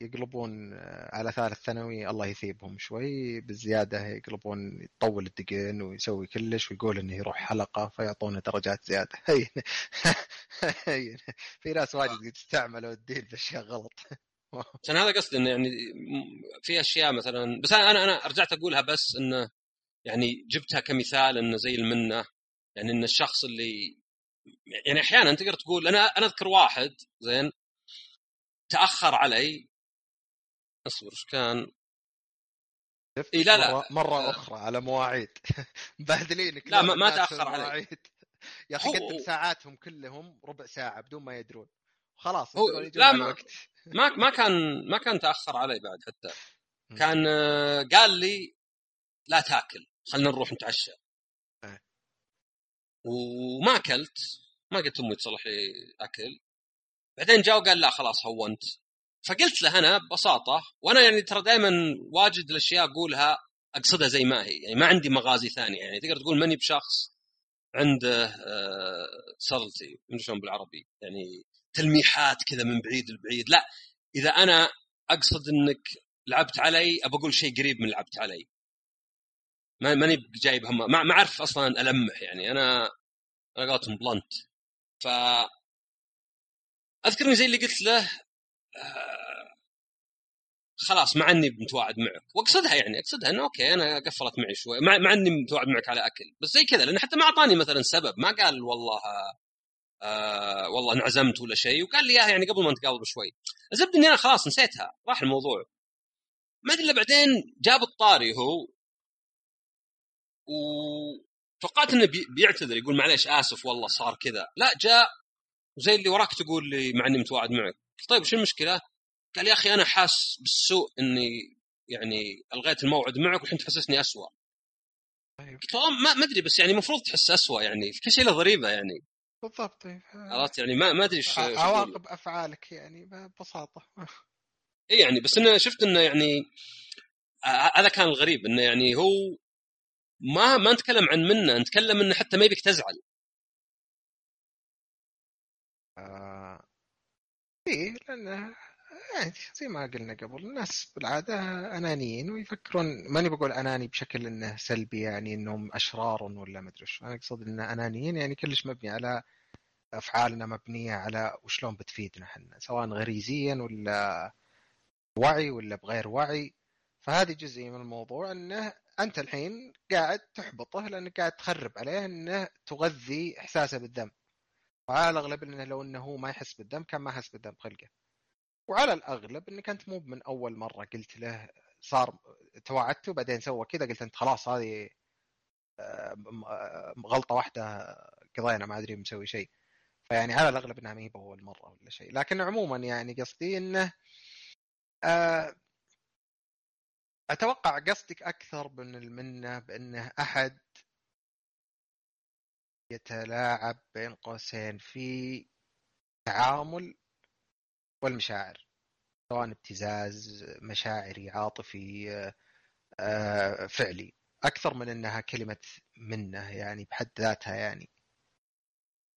يقلبون آه، على ثالث ثانوي الله يثيبهم شوي بالزياده يقلبون يطول الدقن ويسوي كلش ويقول إنه يروح حلقة فيعطونه درجات زيادة. هين في ناس واجد تستعملوا الدين باشياء غلط. عشان هذا قصدي إنه يعني في أشياء مثلا بس أنا أنا رجعت أقولها بس إنه يعني جبتها كمثال إنه زي المنة يعني ان الشخص اللي يعني أحيانا تقدر تقول أنا أنا أذكر واحد زين تأخر علي أصبر إيش كان؟ اي لا لا. مرة, مرة آه. أخرى على مواعيد. مبهدلينك لا ما, ما تأخر علي. يا أخي قدم ساعاتهم كلهم ربع ساعة بدون ما يدرون. خلاص هو لا ما, ما ما كان ما كان تأخر علي بعد حتى. كان آه، قال لي لا تاكل خلينا نروح نتعشى. أه. وما أكلت ما قلت أمي تصلح لي أكل. بعدين جاء وقال لا خلاص هونت. فقلت له أنا ببساطة وأنا يعني ترى دائما واجد الأشياء أقولها أقصدها زي ما هي يعني ما عندي مغازي ثانية يعني تقدر تقول ماني بشخص عنده سلتي من شلون بالعربي يعني تلميحات كذا من بعيد لبعيد. لا إذا أنا أقصد إنك لعبت علي أبى أقول شيء قريب من لعبت علي. ما ماني جايب هم ما أعرف أصلا ألمح يعني أنا أنا blunt ف أذكرني زي اللي قلت له خلاص مع إني متواعد معك. وأقصدها يعني أقصدها إنه okay أنا قفلت معي شوي. مع, إني متواعد معك على أكل. بس زي كذا لأنه حتى ما أعطاني مثلا سبب. ما قال والله آه والله انعزمت ولا شيء. وقال لي إياها يعني قبل ما نتقابل بشوي. الزبده إني أنا خلاص نسيتها. راح الموضوع. ما أدري إلا بعدين جاب الطاري هو. وتوقعت إنه بيعتذر يقول معليش آسف والله صار كذا. لا جاء وزي اللي وراك تقول لي مع إني متواعد معك. طيب شو المشكلة؟ قال يا أخي أنا حاس بالسوء إني يعني ألغيت الموعد معك والحين تحسسني اسوء طيب. قلت والله ما أدري بس يعني المفروض تحس اسوء يعني كل شيء له ضريبة يعني. بالضبط طيب عرفت يعني؟ ما ما أدري إيش عواقب أفعالك يعني ببساطة. إي يعني بس إنه شفت إنه يعني هذا كان الغريب إنه يعني هو ما ما نتكلم عن منه نتكلم إنه حتى ما يبيك تزعل. إيه لأنه يعني زي ما قلنا قبل الناس بالعادة أنانيين ويفكرون ماني بقول أناني بشكل إنه سلبي يعني إنهم أشرار ولا ما أدري أنا أقصد إنه أنانيين يعني كلش مبني على أفعالنا مبنية على وشلون بتفيدنا إحنا سواء غريزيا ولا وعي ولا بغير وعي. فهذه جزء من الموضوع إنه أنت الحين قاعد تحبطه لأنك قاعد تخرب عليه إنه تغذي إحساسه بالذنب. وعلى الأغلب إنه لو إنه هو ما يحس بالدم كان ما حس بالدم خلقه. وعلى الأغلب انك انت مو من أول مرة قلت له صار توعدته بعدين سوى كذا قلت أنت خلاص هذه آه، آه، غلطة واحدة قضينا ما أدري مسوي شيء. فيعني على الأغلب إنها ما هي بأول مرة ولا شيء. لكن عموما يعني قصدي إنه آه، أتوقع قصدك أكثر من المنه بإنه أحد يتلاعب بين قوسين في التعامل والمشاعر سواء ابتزاز مشاعري عاطفي آه، فعلي. أكثر من إنها كلمة منه يعني بحد ذاتها يعني.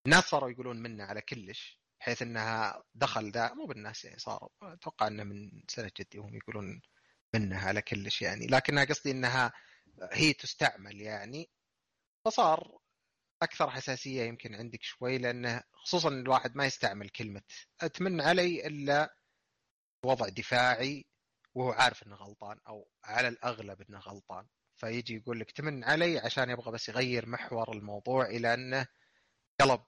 الناس صاروا يقولون منه على كلش بحيث إنها دخل ذا مو بالناس يعني صاروا. أتوقع إنه من سنة جدي هم يقولون منه على كلش يعني. لكنها قصدي إنها هي تستعمل يعني. فصار أكثر حساسية يمكن عندك شوي لأنه خصوصا الواحد ما يستعمل كلمة. اتمن علي إلا وضع دفاعي وهو عارف إنه غلطان أو على الأغلب إنه غلطان. فيجي يقول لك تمن علي عشان يبغى بس يغير محور الموضوع إلى إنه قلب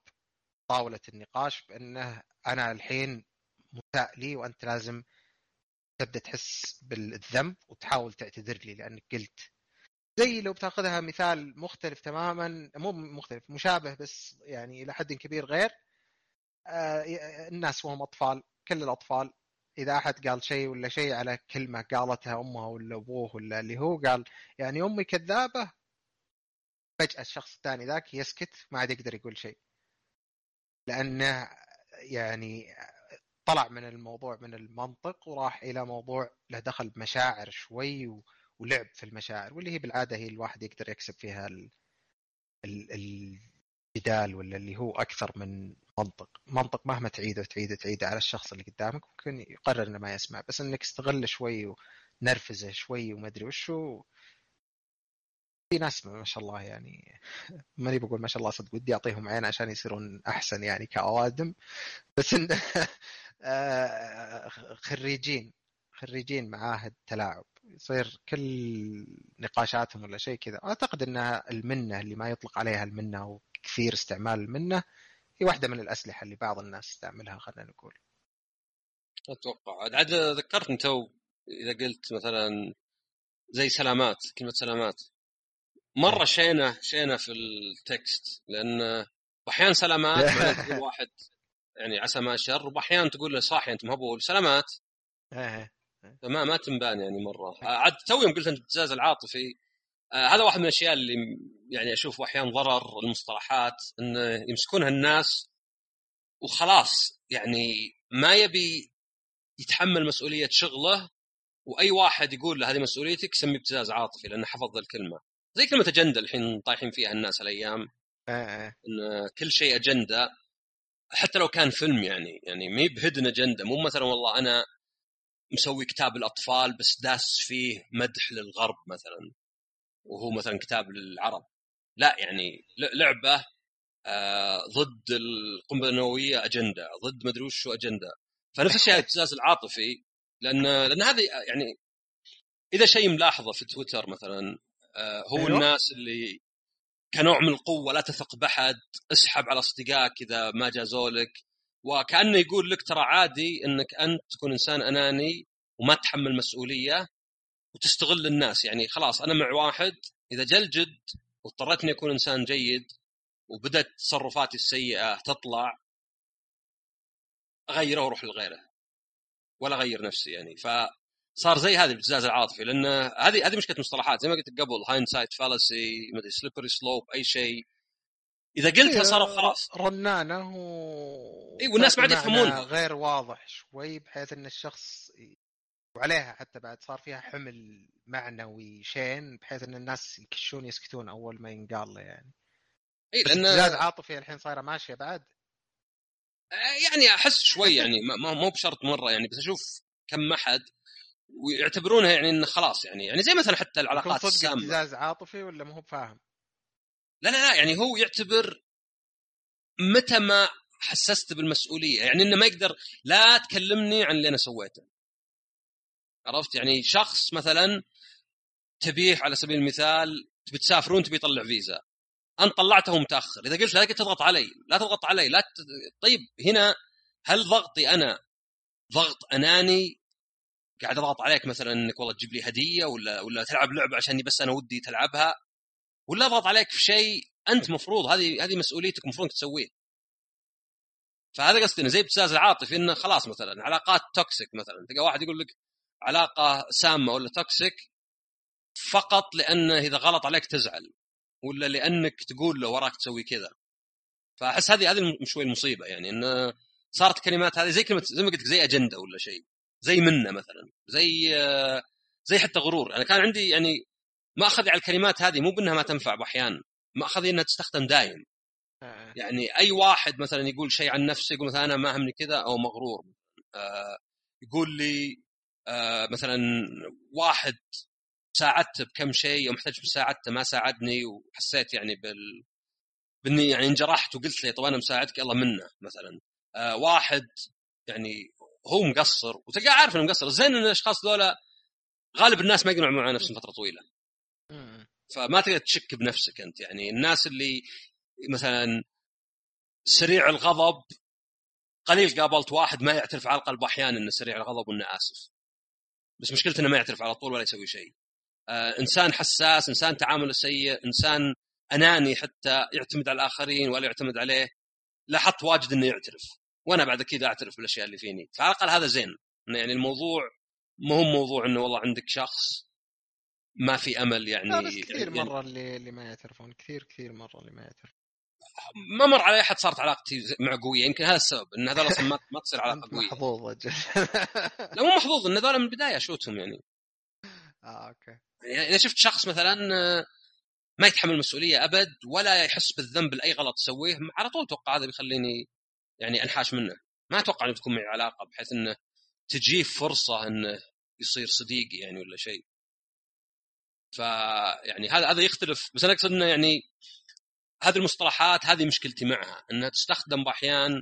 طاولة النقاش بإنه أنا الحين مساء لي وأنت لازم تبدأ تحس بالذنب وتحاول تعتذر لي لأنك قلت زي لو بتاخذها مثال مختلف تماما مو مختلف مشابه بس يعني إلى حد كبير غير آه، الناس وهم أطفال كل الأطفال إذا أحد قال شيء ولا شيء على كلمة قالتها أمه ولا أبوه ولا اللي هو قال يعني أمي كذابة فجأة الشخص الثاني ذاك يسكت ما عاد يقدر يقول شيء. لأنه يعني طلع من الموضوع من المنطق وراح إلى موضوع له دخل بمشاعر شوي ولعب في المشاعر واللي هي بالعادة هي الواحد يقدر يكسب فيها ال... ال... الجدال ولا اللي هو أكثر من منطق. منطق مهما تعيده وتعيده تعيده على الشخص اللي قدامك ممكن يقرر إنه ما يسمع. بس إنك تستغله شوي ونرفزه شوي وما أدري وشو في ناس ما شاء الله يعني ماني بقول ما شاء الله صدق ودي أعطيهم عين عشان يصيرون أحسن يعني كأوادم. بس إن آه، خريجين خريجين معاهد تلاعب. يصير كل نقاشاتهم ولا شيء كذا. أعتقد ان المنة اللي ما يطلق عليها المنة وكثير استعمال المنة هي واحدة من الأسلحة اللي بعض الناس تستعملها خلينا نقول. أتوقع. عاد ذكرتني تو إذا قلت مثلا زي سلامات كلمة سلامات. مرة إيه. شينة شينة في التكست لأن أحيانا سلامات واحد يعني عسى ما شر واحيانا تقول له صاحي أنت مهبول. سلامات. إيه. فما ما تنبان يعني مرة. عاد تو يوم قلت أنت الابتزاز العاطفي آه هذا واحد من الأشياء اللي يعني أشوف أحيانا ضرر المصطلحات إنه يمسكونها الناس وخلاص. يعني ما يبي يتحمل مسؤولية شغله وأي واحد يقول له هذه مسؤوليتك سمي ابتزاز عاطفي لأنه حفظ الكلمة. زي كلمة أجندة الحين طايحين فيها الناس الأيام آه. آه. إن كل شيء أجندة حتى لو كان فيلم يعني يعني مي بهدن أجندة. مو مثلا والله أنا مسوي كتاب الاطفال بس داس فيه مدح للغرب مثلا وهو مثلا كتاب للعرب. لا يعني لعبة آه ضد القنبلة النووية أجندة ضد مدري وش أجندة. فنفس الشيء الابتزاز العاطفي لأن لأن هذا يعني إذا شيء ملاحظة في تويتر مثلا آه هو أيوه؟ الناس اللي كنوع من القوة لا تثق بحد اسحب على اصدقائك إذا ما جازوا لك وكأنه يقول لك ترى عادي إنك أنت تكون إنسان أناني وما تتحمل مسؤولية وتستغل الناس. يعني خلاص أنا مع واحد إذا جل جد واضطريت اني أكون إنسان جيد وبدأت تصرفاتي السيئة تطلع أغيره وأروح لغيره ولا أغير نفسي يعني. فصار زي هذا الابتزاز العاطفي لأن هذه هذه مشكلة مصطلحات. زي ما قلت قبل hindsight fallacy slippery slope أي شيء. إذا قلتها صاروا خلاص. رنانة و... اي والناس ما عاد يفهمونها غير واضح شوي بحيث إن الشخص وعليها حتى بعد صار فيها حمل معنوي شين بحيث إن الناس يكشون يسكتون أول ما ينقال له يعني. اي لأن زاد عاطفي الحين صايرة ماشية بعد. آه، يعني أحس شوي يعني ما مو بشرط مرة يعني بس أشوف كم أحد ويعتبرونها يعني انه خلاص يعني. يعني زي مثلا حتى العلاقات السامة. ابتزاز عاطفي ولا ما هو فاهم؟ لا لا لا يعني هو يعتبر متى ما حسست بالمسؤولية يعني إنه ما يقدر لا تكلمني عن اللي أنا سويته. عرفت؟ يعني شخص مثلا تبيه على سبيل المثال تبي تسافرون تبي يطلع فيزا. انت طلعته متأخر. إذا قلت لا تضغط علي لا تضغط علي لا ت... طيب هنا هل ضغطي أنا ضغط أناني؟ قاعد أضغط عليك مثلا إنك والله تجيب لي هدية ولا ولا تلعب لعبة عشان بس أنا ودي تلعبها؟ ولا أضغط عليك في شيء أنت مفروض هذه هذه مسؤوليتك المفروض تسويه فهذا قصدي زي ابتزاز العاطفي إنه خلاص مثلا علاقات toxic مثلا تلقى واحد يقول لك علاقة سامة ولا toxic فقط لأنه إذا غلط عليك تزعل ولا لأنك تقول له وراك تسوي كذا. فأحس هذه هذه شوي المصيبه يعني إنه صارت كلمات هذه زي كلمة زي ما قلت زي أجندة ولا شيء زي منة مثلا زي آه، زي حتى غرور. أنا كان عندي يعني ماخذي على الكلمات هذه مو بأنها ما تنفع باحيان ماخذي إنها تستخدم دايم آه. يعني أي واحد مثلا يقول شيء عن نفسه يقول مثلا أنا ما همني كذا أو مغرور آه يقول لي آه مثلا واحد ساعدته بكم شيء ومحتاج مساعدته ما ساعدني وحسيت يعني بال بإني يعني انجرحت وقلت له طب أنا مساعدك يلا منه مثلا آه واحد يعني هو مقصر وتلقاه عارف إنه مقصر زين إن الأشخاص ذولا غالب الناس ما يقدرون على نفسهم فترة طويلة. فما تقدر تشك بنفسك أنت. يعني الناس اللي مثلا سريع الغضب قليل قابلت واحد ما يعترف على القلب أحيانا إنه سريع الغضب وإنه آسف. بس مشكلته إنه ما يعترف على طول ولا يسوي شيء. آه إنسان حساس إنسان تعامله سيء إنسان أناني حتى يعتمد على الآخرين ولا يعتمد عليه. لاحظت واجد إنه يعترف. وأنا بعد كذا أعترف بالأشياء اللي فيني. فعلى الأقل هذا زين. يعني الموضوع ما هو موضوع إنه والله عندك شخص ما في أمل يعني لا بس كثير يعني مرة اللي اللي ما يعترفون كثير كثير مرة اللي ما يعترفون. ما مر علي أحد صارت علاقتي معه قوية يمكن هذا السبب إن هذول أصلا ما, تصير علاقة قوية. محظوظ لا مو محظوظ إن هذول من البداية اشوتهم يعني. آه أوكي. يعني إذا شفت شخص مثلا آه، ما يتحمل المسؤولية أبد ولا يحس بالذنب لأي غلط يسويه على طول أتوقع هذا بيخليني يعني أنحاش منه. ما أتوقع إنه تكون معي علاقة بحيث إنه تجيه فرصة إنه يصير صديقي يعني ولا شيء. ف يعني هذا هذا يختلف. بس أنا أقصد إنه يعني هذه المصطلحات هذه مشكلتي معها إنها تستخدم باحيان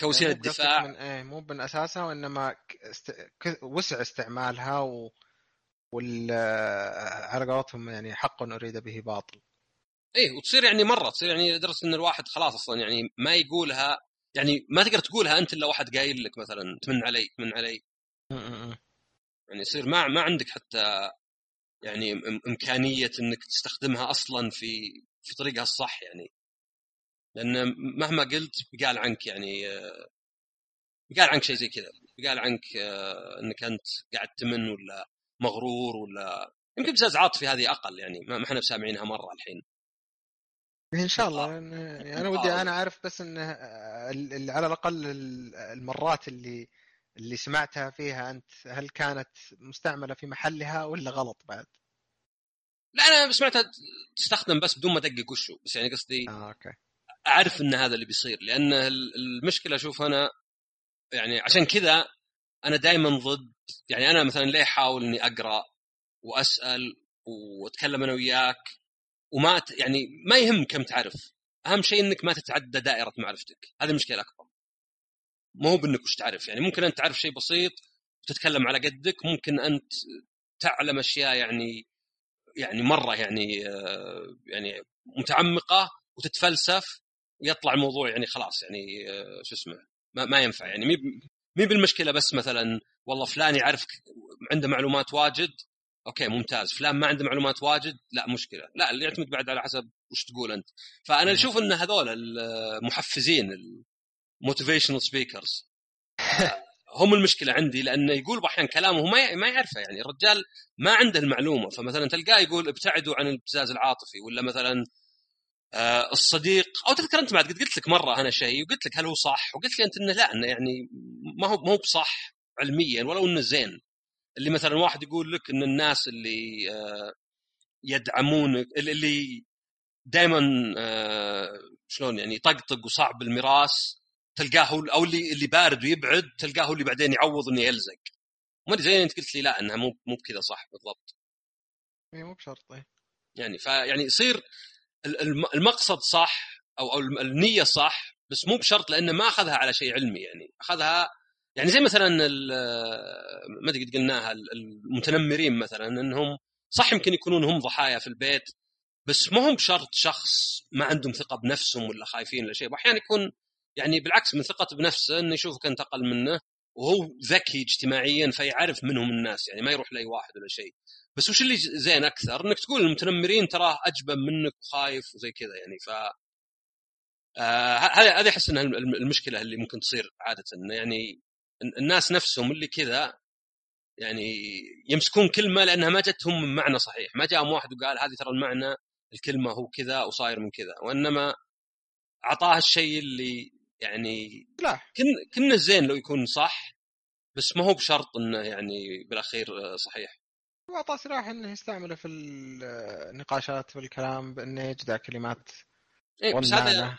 كوسيلة بقصدك دفاع من إيه مو من أساسها وإنما است... وسع استعمالها و... وال على قولتهم يعني حق أريد به باطل. إيه وتصير يعني مرة تصير يعني لدرجة إن الواحد خلاص أصلا يعني ما يقولها يعني ما تقدر تقولها أنت إلا واحد قايل لك مثلا تمن علي تمن علي. يعني يصير ما ما عندك حتى يعني إمكانية إنك تستخدمها أصلا في في طريقها الصح يعني. لأن مهما قلت بقال عنك يعني آه، بقال عنك شيء زي كذا بقال عنك آه، إنك أنت قاعد تمن ولا مغرور ولا يمكن ابتزاز عاطفي هذه أقل يعني ما إحنا سامعينها مرة الحين. إن شاء الله. لأن يعني أنا ودي أنا أعرف بس إنه على الأقل ال- المرات اللي اللي سمعتها فيها أنت هل كانت مستعملة في محلها ولا غلط بعد؟ لا أنا سمعتها تستخدم بس بدون ما ادقق وشو بس يعني قصدي آه أوكي. أعرف إن هذا اللي بيصير لأن ال- المشكلة أشوف أنا يعني عشان كذا أنا دائما ضد يعني أنا مثلا ليه أحاول إني أقرأ وأسأل وأتكلم أنا وياك؟ وما يعني ما يهم كم تعرف أهم شيء إنك ما تتعدى دائرة معرفتك هذه المشكلة الاكبر ما هو بإنك وش تعرف. يعني ممكن أنت تعرف شيء بسيط وتتكلم على قدك ممكن أنت تعلم أشياء يعني يعني مرة يعني آه، يعني متعمقة وتتفلسف ويطلع الموضوع يعني خلاص يعني آه، شو اسمه ما, ما ينفع يعني. مي مي بالمشكلة بس مثلا والله فلان يعرف عنده معلومات واجد okay ممتاز. فلان ما عنده معلومات واجد لا مشكلة. لا اللي يعتمد بعد على حسب وش تقول أنت. فأنا أشوف إن هذول المحفزين ال motivational speakers هم المشكلة عندي لأنه يقول باحيان كلامه ما ما يعرفه يعني الرجال ما عنده المعلومة. فمثلا تلقاه يقول ابتعدوا عن الابتزاز العاطفي ولا مثلا آه الصديق. أو تذكر أنت بعد قلت لك مرة أنا شيء وقلت لك هل هو صح؟ وقلت لي أنت إنه لا إنه يعني ما هو ما هو بصح علميا ولو إنه زين. اللي مثلا واحد يقول لك إن الناس اللي آه يدعمونك اللي دائما آه شلون يعني يطقطق وصعب المراس تلقاه هو أو اللي اللي بارد ويبعد تلقاه هو اللي بعدين يعوض إنه يلزق. ما أدري زي أنت قلت لي لا إنها مو مو بكذا صح بالضبط. اي مو بشرط إيه. يعني فيعني يصير ال- الم- المقصد صح أو أو النية صح بس مو بشرط لأنه ما أخذها على شيء علمي يعني. أخذها يعني زي مثلا ما أدري قد قلناها ال- المتنمرين مثلا إنهم صح يمكن يكونون هم ضحايا في البيت بس ما هم بشرط شخص ما عندهم ثقة بنفسهم ولا خايفين ولا شيء. واحيانا يكون يعني بالعكس من ثقته بنفسه إنه يشوفك أنت أقل منه وهو ذكي اجتماعيا فيعرف منهم الناس يعني ما يروح لأي واحد ولا شيء. بس وش اللي زين أكثر؟ إنك تقول المتنمرين تراه أجبن منك وخايف وزي كذا يعني ف آه، هذه هذه أحس إنها الم- المشكلة اللي ممكن تصير عادة يعني ال- الناس نفسهم اللي كذا يعني يمسكون كلمة لأنها ما جتهم من معنى صحيح. ما جاءهم واحد وقال هذه ترى المعنى الكلمة هو كذا وصاير من كذا وإنما أعطاه الشيء اللي يعني لا. كن كنا زين لو يكون صح بس ما هو بشرط إنه يعني بالأخير صحيح. واعطى صراح إنه يستعمله في النقاشات والكلام بإنه يجدع كلمات إيه بس هذا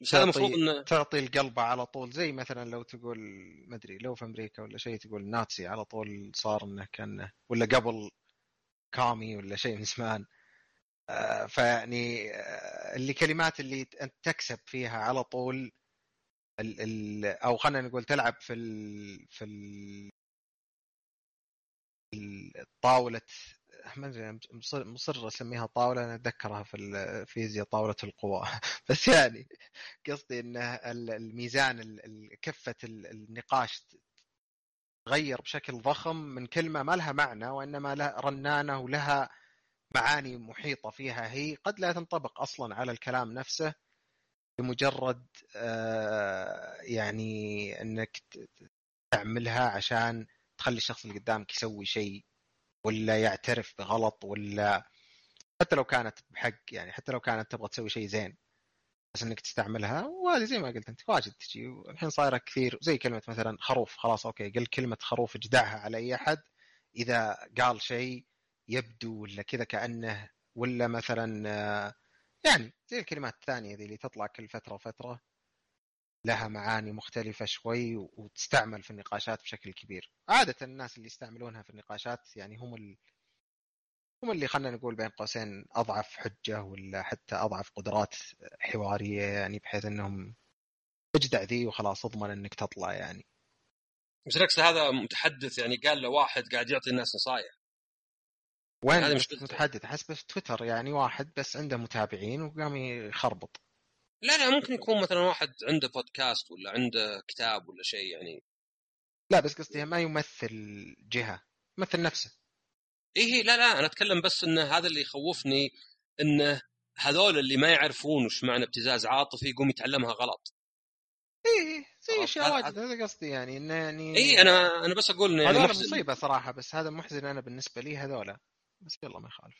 بس هذا المفروض إنه تعطي القلبة على طول زي مثلا لو تقول ما أدري لو في أمريكا ولا شيء تقول ناتسي على طول صار إنه كان ولا قبل كامي ولا شيء من زمان. آه فيعني آه اللي كلمات اللي أنت تكسب فيها على طول ال ال أو خلينا نقول تلعب في ال في ال طاولة ما أدري مصر, مصر أسميها طاولة أنا أتذكرها في الفيزياء طاولة القوى. بس يعني قصدي إن الميزان كفة النقاش تغير بشكل ضخم من كلمة ما لها معنى وإنما لها رنانة ولها معاني محيطة فيها. هي قد لا تنطبق أصلا على الكلام نفسه. لمجرد آه، يعني إنك تعملها عشان تخلي الشخص اللي قدامك يسوي شيء ولا يعترف بغلط ولا حتى لو كانت بحق يعني حتى لو كانت تبغى تسوي شيء زين بس إنك تستعملها وهذه زي ما قلت أنت واجد تجي. الحين صايرة كثير زي كلمة مثلا خروف خلاص أوكي قل كلمة خروف اجدعها على أي أحد إذا قال شيء يبدو ولا كذا كأنه ولا مثلا يعني زي الكلمات الثانية ذي اللي تطلع كل فترة وفترة. لها معاني مختلفة شوي وتستعمل في النقاشات بشكل كبير. عادة الناس اللي يستعملونها في النقاشات يعني هم ال... هم اللي خلينا نقول بين قوسين أضعف حجة ولا حتى أضعف قدرات حوارية يعني بحيث أنهم أجدع ذي وخلاص أضمن أنك تطلع يعني. نفس هذا متحدث يعني قال له واحد قاعد يعطي الناس نصائح وين؟ هذا مش متحدث حسب في تويتر يعني واحد بس عنده متابعين وقام يخربط. لا لا ممكن يكون مثلا واحد عنده بودكاست ولا عنده كتاب ولا شيء يعني. لا بس قصدي ما يمثل جهة يمثل نفسه. إيه لا لا أنا أتكلم بس انه هذا اللي يخوفني انه هذول اللي ما يعرفون وش معنى ابتزاز عاطفي يقوم يتعلمها غلط. إيه, إيه، زي اشياء واجد هذا. قصدي يعني انه يعني اي أنا أنا بس أقول انه يعني هذول مصيبة صراحة بس هذا محزن أنا بالنسبة لي هذولا. بس يلا ما يخالف.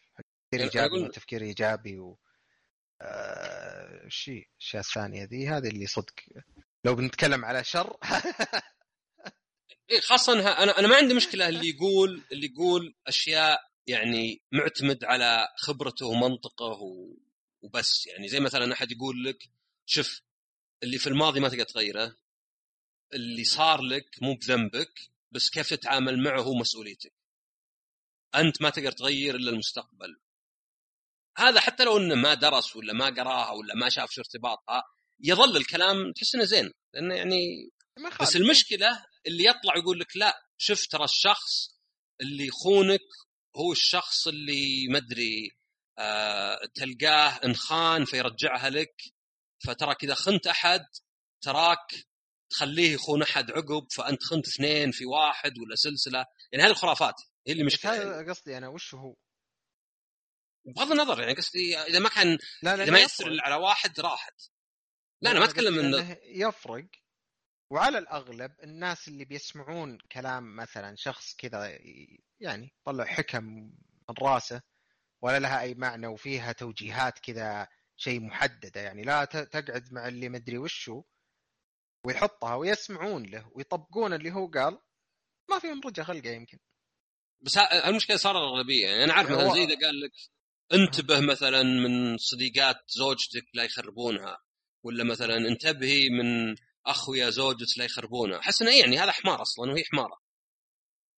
تفكير إيجابي وتفكير إيجابي و... آه شيء الاشياء الثانية ذي هذه اللي صدق. لو بنتكلم على شر. إيه خاصة أنا أنا ما عندي مشكلة. اللي يقول اللي يقول أشياء يعني معتمد على خبرته ومنطقه وبس. يعني زي مثلا أحد يقول لك شوف اللي في الماضي ما تقدر تغيره. اللي صار لك مو بذنبك بس كيف تتعامل معه هو مسؤوليتك أنت ما تقدر تغير إلا المستقبل. هذا حتى لو إنه ما درس ولا ما قراها ولا ما شاف شو ارتباطها يظل الكلام تحس إنه زين. لأنه يعني بس المشكلة اللي يطلع يقول لك لا شوف ترى الشخص اللي يخونك هو الشخص اللي مدري آه تلقاه إنخان فيرجعها لك فترى كذا خنت أحد تراك تخليه يخون أحد عقب فأنت خنت اثنين في واحد ولا سلسلة. يعني هذه الخرافات اللي مشكلة؟ هذا قصدي أنا وش هو؟ بغض النظر يعني قصدي إذا ما كان لا لا إذا ما يأثر على واحد راحت. لا أنا ما أتكلم انه يفرق. وعلى الأغلب الناس اللي بيسمعون كلام مثلا شخص كذا يعني طلع حكم من راسه ولا لها أي معنى وفيها توجيهات كذا شيء محددة يعني لا تقعد مع اللي مدري وشو ويحطها ويسمعون له ويطبقون اللي هو قال. ما فيهم رجع خلقه يمكن. بس المشكلة صار الاغلبيه يعني أنا عارف مثلا زي إذا قال لك انتبه مثلا من صديقات زوجتك لا يخربونها ولا مثلا انتبهي من أخويا زوجتك لا يخربونها. أحس إنه يعني هذا حمار أصلا وهي حمارة.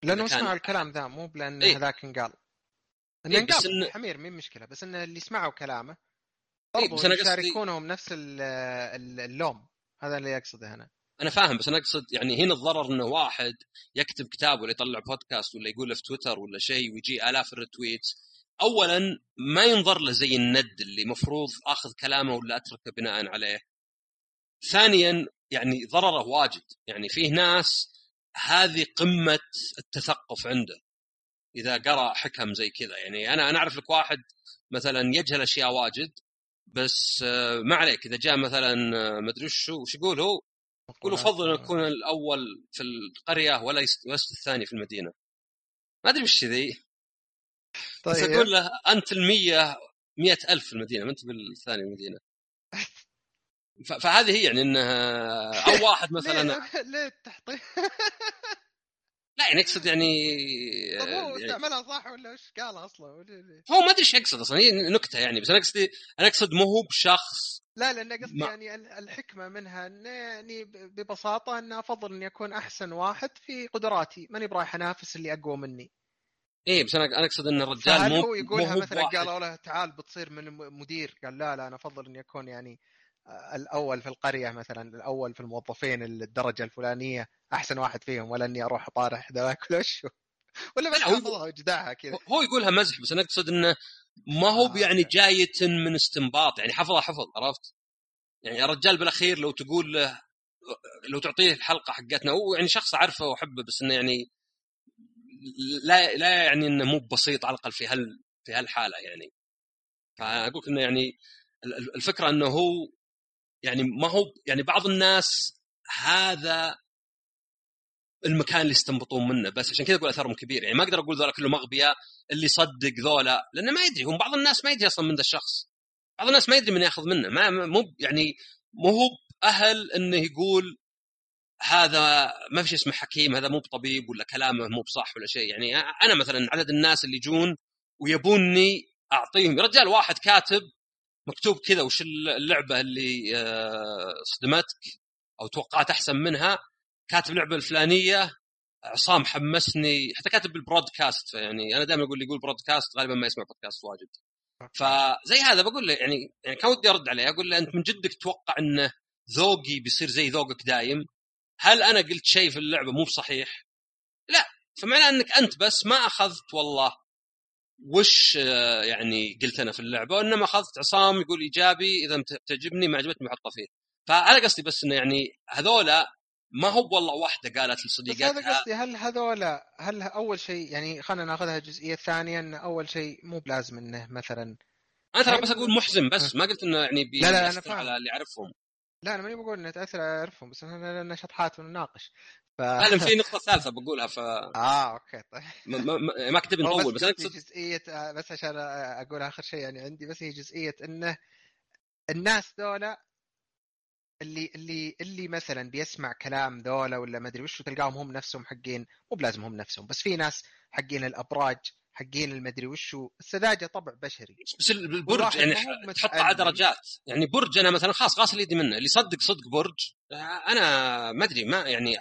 لأنه كان... سمعوا الكلام ذا مو بلأن إيه؟ هذاك انقال. إنه إيه انقال إن... حمير مين مشكلة؟ بس انه اللي سمعوا كلامه برضو إيه بس أنا يشاركونهم قصدي... نفس اللوم. هذا اللي أقصده أنا. أنا فاهم بس أنا أقصد يعني هنا الضرر إنه واحد يكتب كتاب ولا يطلع بودكاست ولا يقول في تويتر ولا شيء ويجي آلاف الريتويتس اولا ما ينظر له زي الند اللي مفروض آخذ كلامه ولا أتركه بناء عليه. ثانيا يعني ضرره واجد. يعني فيه ناس هذه قمة التثقف عنده. إذا قرأ حكم زي كذا. يعني أنا أنا أعرف لك واحد مثلا يجهل أشياء واجد بس آه، ما عليك. إذا جاء مثلا آه، ما أدري وش يقول هو؟ يقول أفضل. ان اكون الأول في القرية ولا ولست الثاني في المدينة. ما أدري وش ذي طيب. بس أقول له أنت المية مئة ألف في المدينة ما أنت بالثاني المدينة فهذه هي يعني انها أو واحد مثلا ليه التحطيم لا يعني اقصد يعني طب هو يعني استعملها صح ولا وش قال أصلا؟ هو ما أدري إيش يقصد أصلا هي نكتة يعني بس أنا قصدي أنا أقصد مو هو بشخص لا لأن قصدي ما- يعني ال- الحكمة منها انه يعني ببساطة انه أفضل اني اكون أحسن واحد في قدراتي ماني برايح أنافس اللي أقوى مني إيه بس أنا أنا أقصد إن الرجال مو هو يقولها مو مثلا. قالوا له تعال بتصير من مدير قال لا لا أنا أفضل اني اكون يعني الأول في القرية مثلا الأول في الموظفين الدرجة الفلانية أحسن واحد فيهم ولا إني أروح أطارح ذاك ولا؟ ولا بس كذا هو يقولها مزح بس أنا أقصد انه ما هو آه، يعني أوكي. جاية من استنباط يعني حفظها حفظ عرفت؟ يعني الرجال بالأخير لو تقول له لو تعطيه الحلقة حقتنا هو يعني شخص أعرفه وأحبه بس إنه يعني لا لا يعني إنه مو بسيط على الأقل في هال في هالحالة يعني فاقول إنه يعني ال- ال- الفكرة إنه هو يعني ما هو يعني بعض الناس هذا المكان اللي يستنبطون منه بس عشان كذا أقول اثرهم كبير. يعني ما أقدر أقول ذولا كلهم أغبياء اللي يصدق ذولا لأنه ما يدري. هم بعض الناس ما يدري أصلا من ذا الشخص. بعض الناس ما يدري من يأخذ منه. ما مو يعني مو هو أهل إنه يقول هذا ما في شيء اسمه حكيم هذا مو بطبيب ولا كلامه مو بصح ولا شيء. يعني أنا مثلا عدد الناس اللي يجون ويبوني أعطيهم. رجال واحد كاتب مكتوب كذا وش اللعبة اللي آه، صدمتك أو توقعت أحسن منها كاتب اللعبه الفلانية عصام حمسني حتى كاتب بالبرودكاست يعني أنا دائما أقول اللي يقول برودكاست غالبا ما يسمع بودكاست واجد. فزي هذا بقول له يعني يعني كان ودي أرد عليه أقول له أنت من جدك تتوقع انه ذوقي بيصير زي ذوقك دايم؟ هل أنا قلت شيء في اللعبة مو بصحيح؟ لا. فمعنى إنك أنت بس ما أخذت والله وش آه، يعني قلت أنا في اللعبة وإنما أخذت عصام يقول إيجابي إذا تعجبني ما عجبتني بحطه فيه. فأنا قصدي بس إنه يعني هذولا ما هو والله واحدة قالت بس هذا لصديقتها قصدي هل هذولا هل أول شيء يعني خلينا ناخذها الجزئيه الثانية إن أول شيء مو بلازم إنه مثلا أنا ترى بس أقول محزن بس ما قلت إنه يعني لا، لا، بيأثر فاهم. على اللي اعرفهم لا أنا ماني بقول إنه تأثر على اعرفهم بس إحنا لنا شطحات ونناقش ف لازم في نقطة ثالثة بقولها ف آه أوكي طيب. ما, ما, ما- كنت هو نطول بس أنا اقصد جزئية آه، بس عشان أقول آخر شيء يعني عندي بس هي جزئية إنه الناس ذولا اللي اللي اللي مثلا بيسمع كلام ذولا ولا ما أدري وش تلقاهم هم نفسهم حقين مو بلازم هم نفسهم بس في ناس حقين الأبراج حقين المدري وشو السذاجه طبع بشري. بس البرج يعني تحط على. درجات. يعني برج أنا مثلا خلاص غاسل يدي منه. اللي يصدق صدق برج. أنا ما أدري ما يعني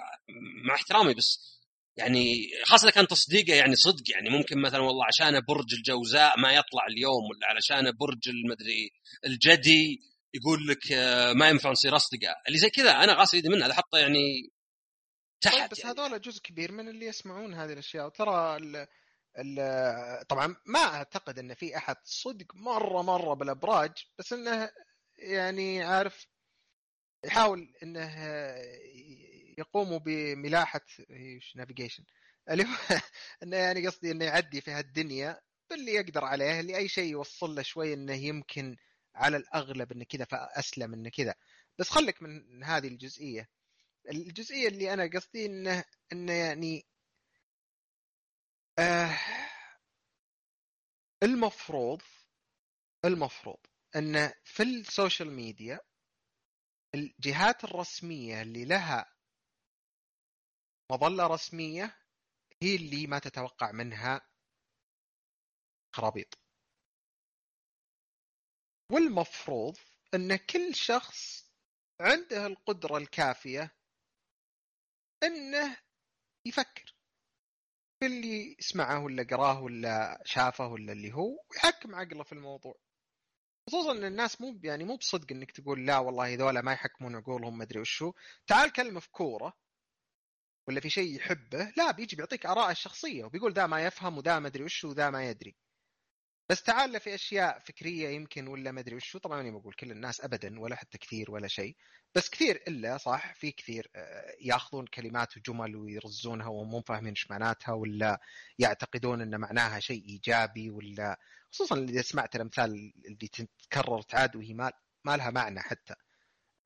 مع احترامي بس يعني خاصة اذا كان تصديقه يعني صدق يعني ممكن مثلا والله عشان برج الجوزاء ما يطلع اليوم ولا علشان برج المدري الجدي يقول لك آه، ما ينفع نصير أصدقاء. اللي زي كذا أنا غاسل يدي منه هذا حطه يعني طيب تحت بس يعني. هذول جزء كبير من اللي يسمعون هذه الأشياء. وترى ال ال طبعا ما أعتقد إن في أحد صدق مرة مرة بالأبراج بس إنه يعني عارف يحاول إنه يقوموا بملاحة إيش نافيجيشن اللي هو إنه يعني قصدي إنه يعدي في هالدنيا باللي يقدر عليه اللي أي شيء يوصل له شوي إنه يمكن على الأغلب انه كذا فأسلم انه كذا. بس خلك من هذه الجزئية. الجزئية اللي أنا قصدي إنه إنه يعني آه المفروض المفروض إن في السوشيال ميديا الجهات الرسمية اللي لها مظلة رسمية هي اللي ما تتوقع منها خرابيط. والمفروض أن كل شخص عنده القدرة الكافية أنه يفكر. في اللي سمعه ولا قراه ولا شافه ولا اللي هو ويحكم عقله في الموضوع. خصوصا إن الناس مو يعني مو بصدق إنك تقول لا والله هذولا ما يحكمون عقولهم ما أدري وشو. تعال كلمه في كورة ولا في شيء يحبه. لا بيجي بيعطيك اراءه الشخصية وبيقول ذا ما يفهم وذا ما أدري وشو وذا ما يدري. بس تعال في أشياء فكرية يمكن ولا ما أدري وشو. طبعا ماني بقول كل الناس ابدا ولا حتى كثير ولا شيء. بس كثير إلا صح في كثير آه، يأخذون كلمات وجمل ويرزونها وهم مو فاهمين إيش معناتها ولا يعتقدون إن معناها شيء إيجابي ولا خصوصا إذا سمعت الأمثال اللي تتكرر تعاد وهي ما ما لها معنى حتى.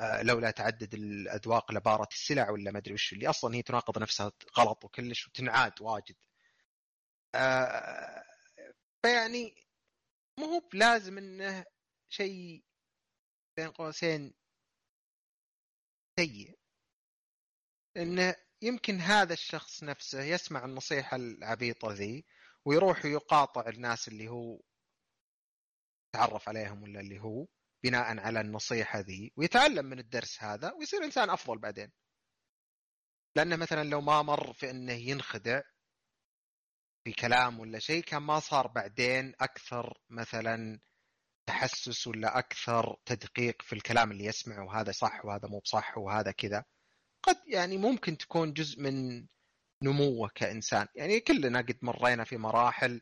آه، لولا تعدد الأذواق لبارت السلع ولا ما أدري وش اللي أصلا هي تناقض نفسها غلط وكلش وتنعاد واجد. آه، فيعني مو هو بلازم إنه شيء بين قوسين سيء. إنه يمكن هذا الشخص نفسه يسمع النصيحة العبيطة ذي ويروح يقاطع الناس اللي هو تعرف عليهم ولا اللي هو بناء على النصيحة ذي ويتعلم من الدرس هذا ويصير إنسان أفضل بعدين. لأنه مثلا لو ما مر في أنه ينخدع في كلام ولا شيء كان ما صار بعدين أكثر مثلا تحسس ولا أكثر تدقيق في الكلام اللي يسمعه وهذا صح وهذا مو بصح وهذا كذا. قد يعني ممكن تكون جزء من نموه كإنسان. يعني كلنا قد مرينا في مراحل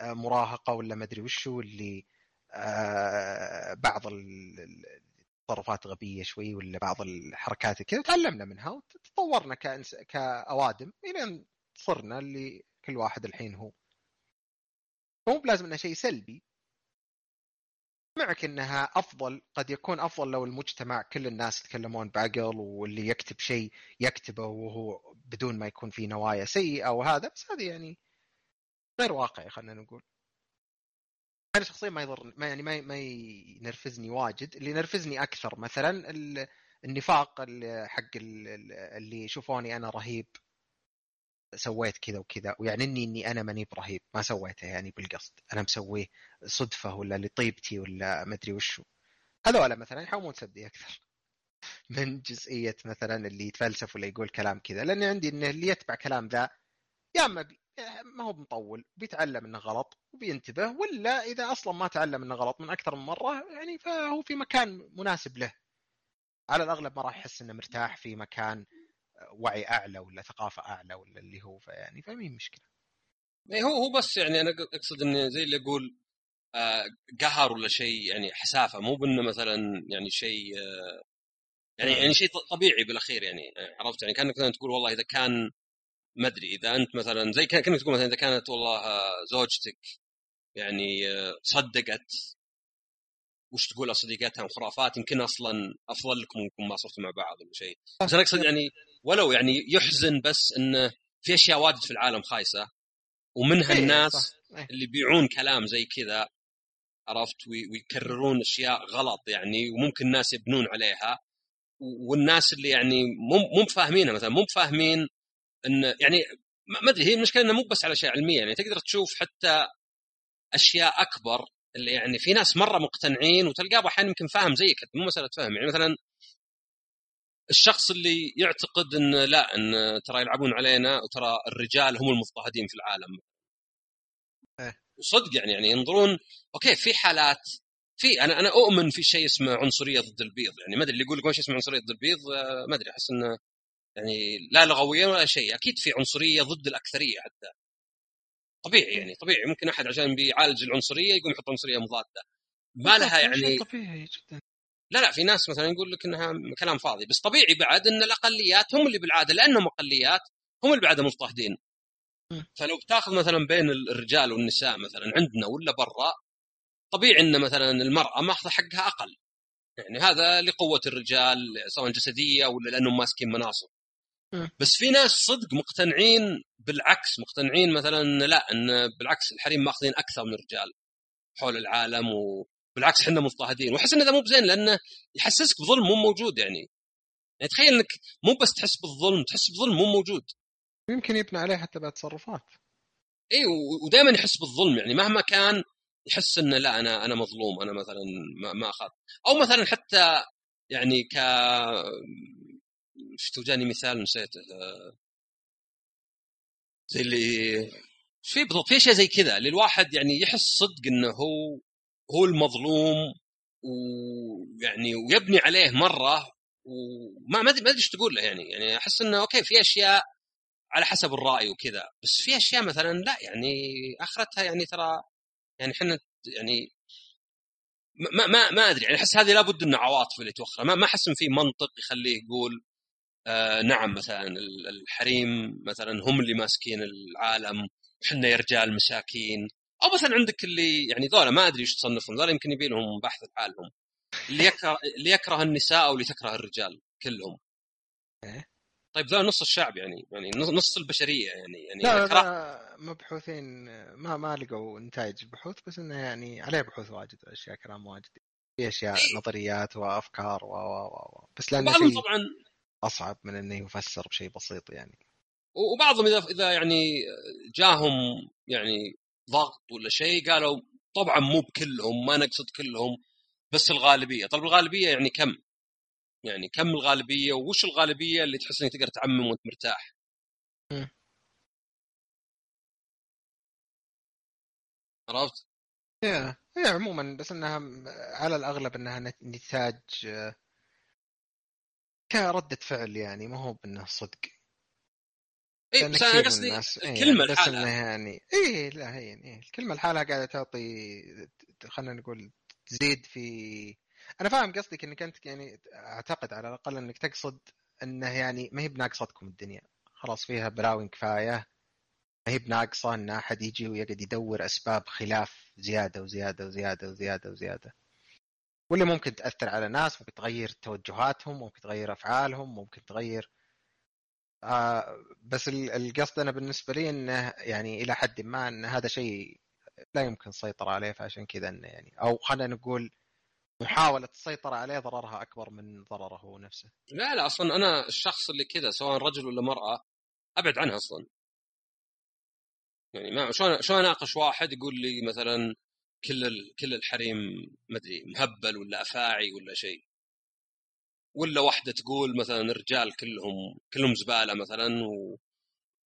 آه، مراهقة ولا مدري وشو اللي آه، بعض التصرفات غبية شوي ولا بعض الحركات كذا تعلمنا منها وتطورنا كأنس... كأوادم إلى أن صرنا اللي كل واحد الحين هو. مو بلازم إنها شيء سلبي. معك إنها أفضل قد يكون أفضل لو المجتمع كل الناس يتكلمون بعقل واللي يكتب شيء يكتبه وهو بدون ما يكون في نوايا سيئة وهذا بس هذه يعني غير واقعي خلينا نقول. أنا شخصيا ما يضر ما يعني ما ما ينرفزني واجد. اللي ينرفزني أكثر مثلا النفاق حق اللي يشوفوني أنا رهيب. سويت كذا وكذا ويعني اني أنا ماني برهيب ما سويته يعني بالقصد. أنا مسويه صدفة ولا لطيبتي ولا ما أدري وشو هذول مثلا يحاولون سدي أكثر. من جزئية مثلا اللي يتفلسف ولا يقول كلام كذا لأني عندي إنه اللي يتبع كلام ذا يا أما. ما هو مطول بيتعلم إنه غلط وبينتبه ولا إذا أصلا ما تعلم إنه غلط من أكثر من مرة يعني فهو في مكان مناسب له. على الأغلب ما راح يحس إنه مرتاح في مكان وعي أعلى ولا ثقافة أعلى ولا اللي هو فيعني فمين مشكلة. إيه، هو هو بس يعني أنا أقصد انه زي اللي أقول آه قهر ولا شيء يعني حسافة مو بأنه مثلا يعني شيء آه يعني يعني شيء طبيعي بالأخير يعني عرفت؟ يعني كأنك مثلا تقول والله إذا كان ما أدري إذا أنت مثلا زي كأنك تقول مثلا إذا كانت والله آه، زوجتك يعني آه، صدقت وش تقول صديقاتها وخرافات؟ يمكن أصلا أفضل لكم إنكم ما صرتوا مع بعض ولا شيء. بس أنا أقصد يعني ولو يعني يحزن بس انه في أشياء واجد في العالم خايسة ومنها إيه، الناس صح. إيه. اللي يبيعون كلام زي كذا عرفت ويكررون أشياء غلط يعني وممكن الناس يبنون عليها والناس اللي يعني مو مو فاهمينها مثلا مو فاهمين إن يعني ما أدري هي المشكلة انه مو بس على أشياء علمية يعني تقدر تشوف حتى أشياء أكبر اللي يعني في ناس مرة مقتنعين وتلقاه أحيانا يمكن فاهم زيك مو مسألة فهم يعني مثلا الشخص اللي يعتقد إن لا إن ترى يلعبون علينا وترى الرجال هم المضطهدين في العالم. إيه. وصدق يعني يعني ينظرون أوكي في حالات في أنا أنا أؤمن في شيء اسمه عنصرية ضد البيض. يعني ما أدري اللي يقول لك شيء اسمه عنصرية ضد البيض ما أدري أحس إنه يعني لا لغويا ولا شيء. أكيد في عنصرية ضد الأكثرية حتى. طبيعي يعني طبيعي. ممكن أحد عشان بيعالج العنصرية يقوم يحط عنصرية مضادة. ما لها يعني طبيعي جدا. لا لا في ناس مثلا يقول لك إنها كلام فاضي بس طبيعي بعد إن الأقليات هم اللي بالعادة لأنهم أقليات هم اللي بعد مضطهدين. فلو بتاخذ مثلا بين الرجال والنساء مثلا عندنا ولا برا طبيعي إن مثلا المرأة ماخذة حقها أقل. يعني هذا لقوة الرجال سواء جسدية ولا لأنهم ماسكين مناصب. بس في ناس صدق مقتنعين بالعكس مقتنعين مثلا لا إن بالعكس الحريم ماخذين أكثر من الرجال حول العالم وبالعكس إحنا مضطهدين. واحس إن هذا مو بزين لأنه يحسسك بظلم مو موجود يعني. يعني تخيل إنك مو بس تحس بالظلم تحس بظلم مو موجود. يمكن يبنى عليه حتى بعد تصرفات. اي ودائما يحس بالظلم يعني. مهما كان يحس إنه لا أنا أنا مظلوم أنا مثلا ما, ما اخذت أو مثلا حتى يعني ك شفتوا جاني مثال نسيته زي اللي في بالضبط في أشياء زي كذا. اللي الواحد يعني يحس صدق إنه هو هو المظلوم ويعني ويبني عليه مرة وما ما ادري إيش تقول له يعني. يعني أحس إنه أوكي في أشياء على حسب الرأي وكذا بس في أشياء مثلا لا يعني آخرتها يعني ترى يعني إحنا يعني ما ما ما أدري يعني أحس هذه لابد إنه عواطف اللي توخر ما ما أحس إن في منطق يخليه يقول آه نعم مثلا الحريم مثلا هم اللي ماسكين العالم إحنا يا رجال مساكين. أو مثلا عندك اللي يعني ذولا ما أدري إيش تصنفهم ذولا يمكن يبي لهم بحث لحالهم. اللي يكره اللي يكره النساء أو اللي تكره الرجال كلهم. إيه؟ طيب ذا نص الشعب يعني يعني نص البشرية يعني يعني لا, لا مبحوثين ما ما لقوا نتائج البحوث بس إنه يعني عليه بحوث واجد أشياء كلام واجد. في أشياء نظريات وأفكار و و و بس لأن بعضهم طبعا أصعب من إنه يفسر بشيء بسيط يعني. وبعضهم إذا إذا يعني جاهم يعني ضغط ولا شيء قالوا طبعا مو بكلهم ما نقصد كلهم بس الغالبية. طيب الغالبية يعني كم؟ يعني كم الغالبية؟ وش الغالبية اللي تحس إنك تقدر تعمم وأنت مرتاح؟ م. عرفت؟ هي هي عموما بس إنها على الأغلب إنها نتاج كردة فعل يعني ما هو بانه صدق. اي بس أنا قصدي الكلمة يعني لحالها يعني اي لا هي يعني الكلمة لحالها قاعدة تعطي خلينا نقول تزيد في أنا فاهم قصدك إنك أنت يعني أعتقد على الأقل إنك تقصد إنه يعني ما هي بناقصتكم الدنيا. خلاص فيها بلاوي كفاية ما هي بناقصة إن أحد يجي ويقعد يدور أسباب خلاف زيادة وزيادة وزيادة وزيادة وزيادة. واللي ممكن تأثر على ناس ممكن تغير توجهاتهم ممكن تغير أفعالهم ممكن تغير آه بس القصد أنا بالنسبة لي إنه يعني إلى حد ما إن هذا شيء لا يمكن السيطره عليه فعشان كذا إنه يعني أو خلينا نقول محاولة السيطرة عليه ضررها أكبر من ضرره هو نفسه لا لا أصلا أنا الشخص اللي كذا سواء رجل ولا مرأة أبعد عنها أصلا يعني ما شلون شلون أناقش واحد يقول لي مثلا كل. كل الحريم ما أدري مهبل ولا أفاعي ولا شيء ولا واحدة تقول مثلا الرجال كلهم كلهم زبالة مثلا و...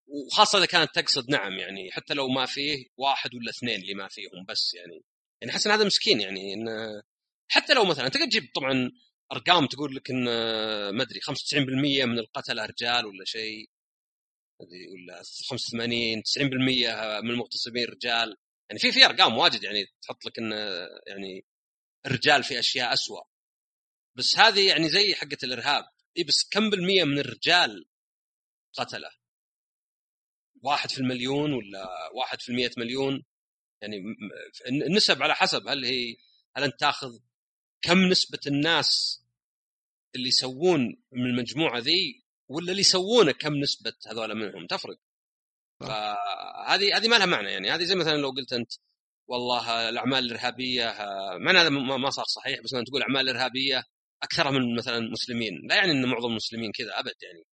وخاصة إذا كانت تقصد نعم يعني حتى لو ما فيه واحد ولا اثنين اللي ما فيهم بس يعني. يعني أحس إن هذا مسكين يعني انه حتى لو مثلا تقدر تجيب طبعا أرقام تقول لك إن ما أدري 95% من القتلة رجال ولا شيء. ولا 85 90% من المغتصبين رجال. يعني في في أرقام واجد يعني تحط لك إن يعني الرجال في أشياء أسوأ. بس هذه يعني زي حقة الإرهاب. إي بس كم بالمية من الرجال قتله؟ واحد في المليون ولا واحد في المية مليون؟ يعني النسب على حسب. هل هي هل أنت تاخذ كم نسبة الناس اللي يسوون من المجموعة ذي ولا اللي يسوونه كم نسبة هذول منهم؟ تفرق. فهذه هذه ما لها معنى يعني. هذه زي مثلا لو قلت أنت والله الأعمال الإرهابية معنى هذا ما صار صحيح بس مثلا تقول الاعمال الارهابيه أكثرها من مثلا مسلمين. لا يعني إن معظم المسلمين كذا أبد يعني.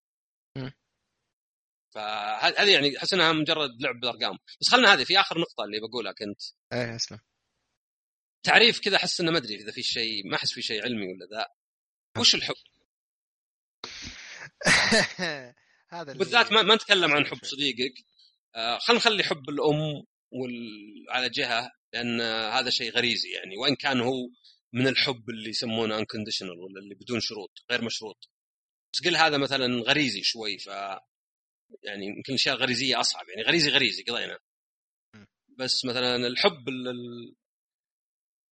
فهذه يعني أحس إنها مجرد لعب بالأرقام. بس خلنا هذه في آخر نقطة اللي بقولها كنت. إيه اسلم تعريف كذا أحس إنه ما أدري إذا في شيء ما أحس في شيء علمي ولا ذا. وش الحب؟ هذا بالذات ما, ما نتكلم عن حب صديقك. آه خلينا نخلي حب الأم وال... على جهة لأن هذا شيء غريزي يعني. وإن كان هو من الحب اللي يسمونه انكونديشنال ولا اللي بدون شروط غير مشروط. بس قل هذا مثلا غريزي شوي ف يعني يمكن الاشياء الغريزيه أصعب يعني غريزي غريزي قضينا بس مثلا الحب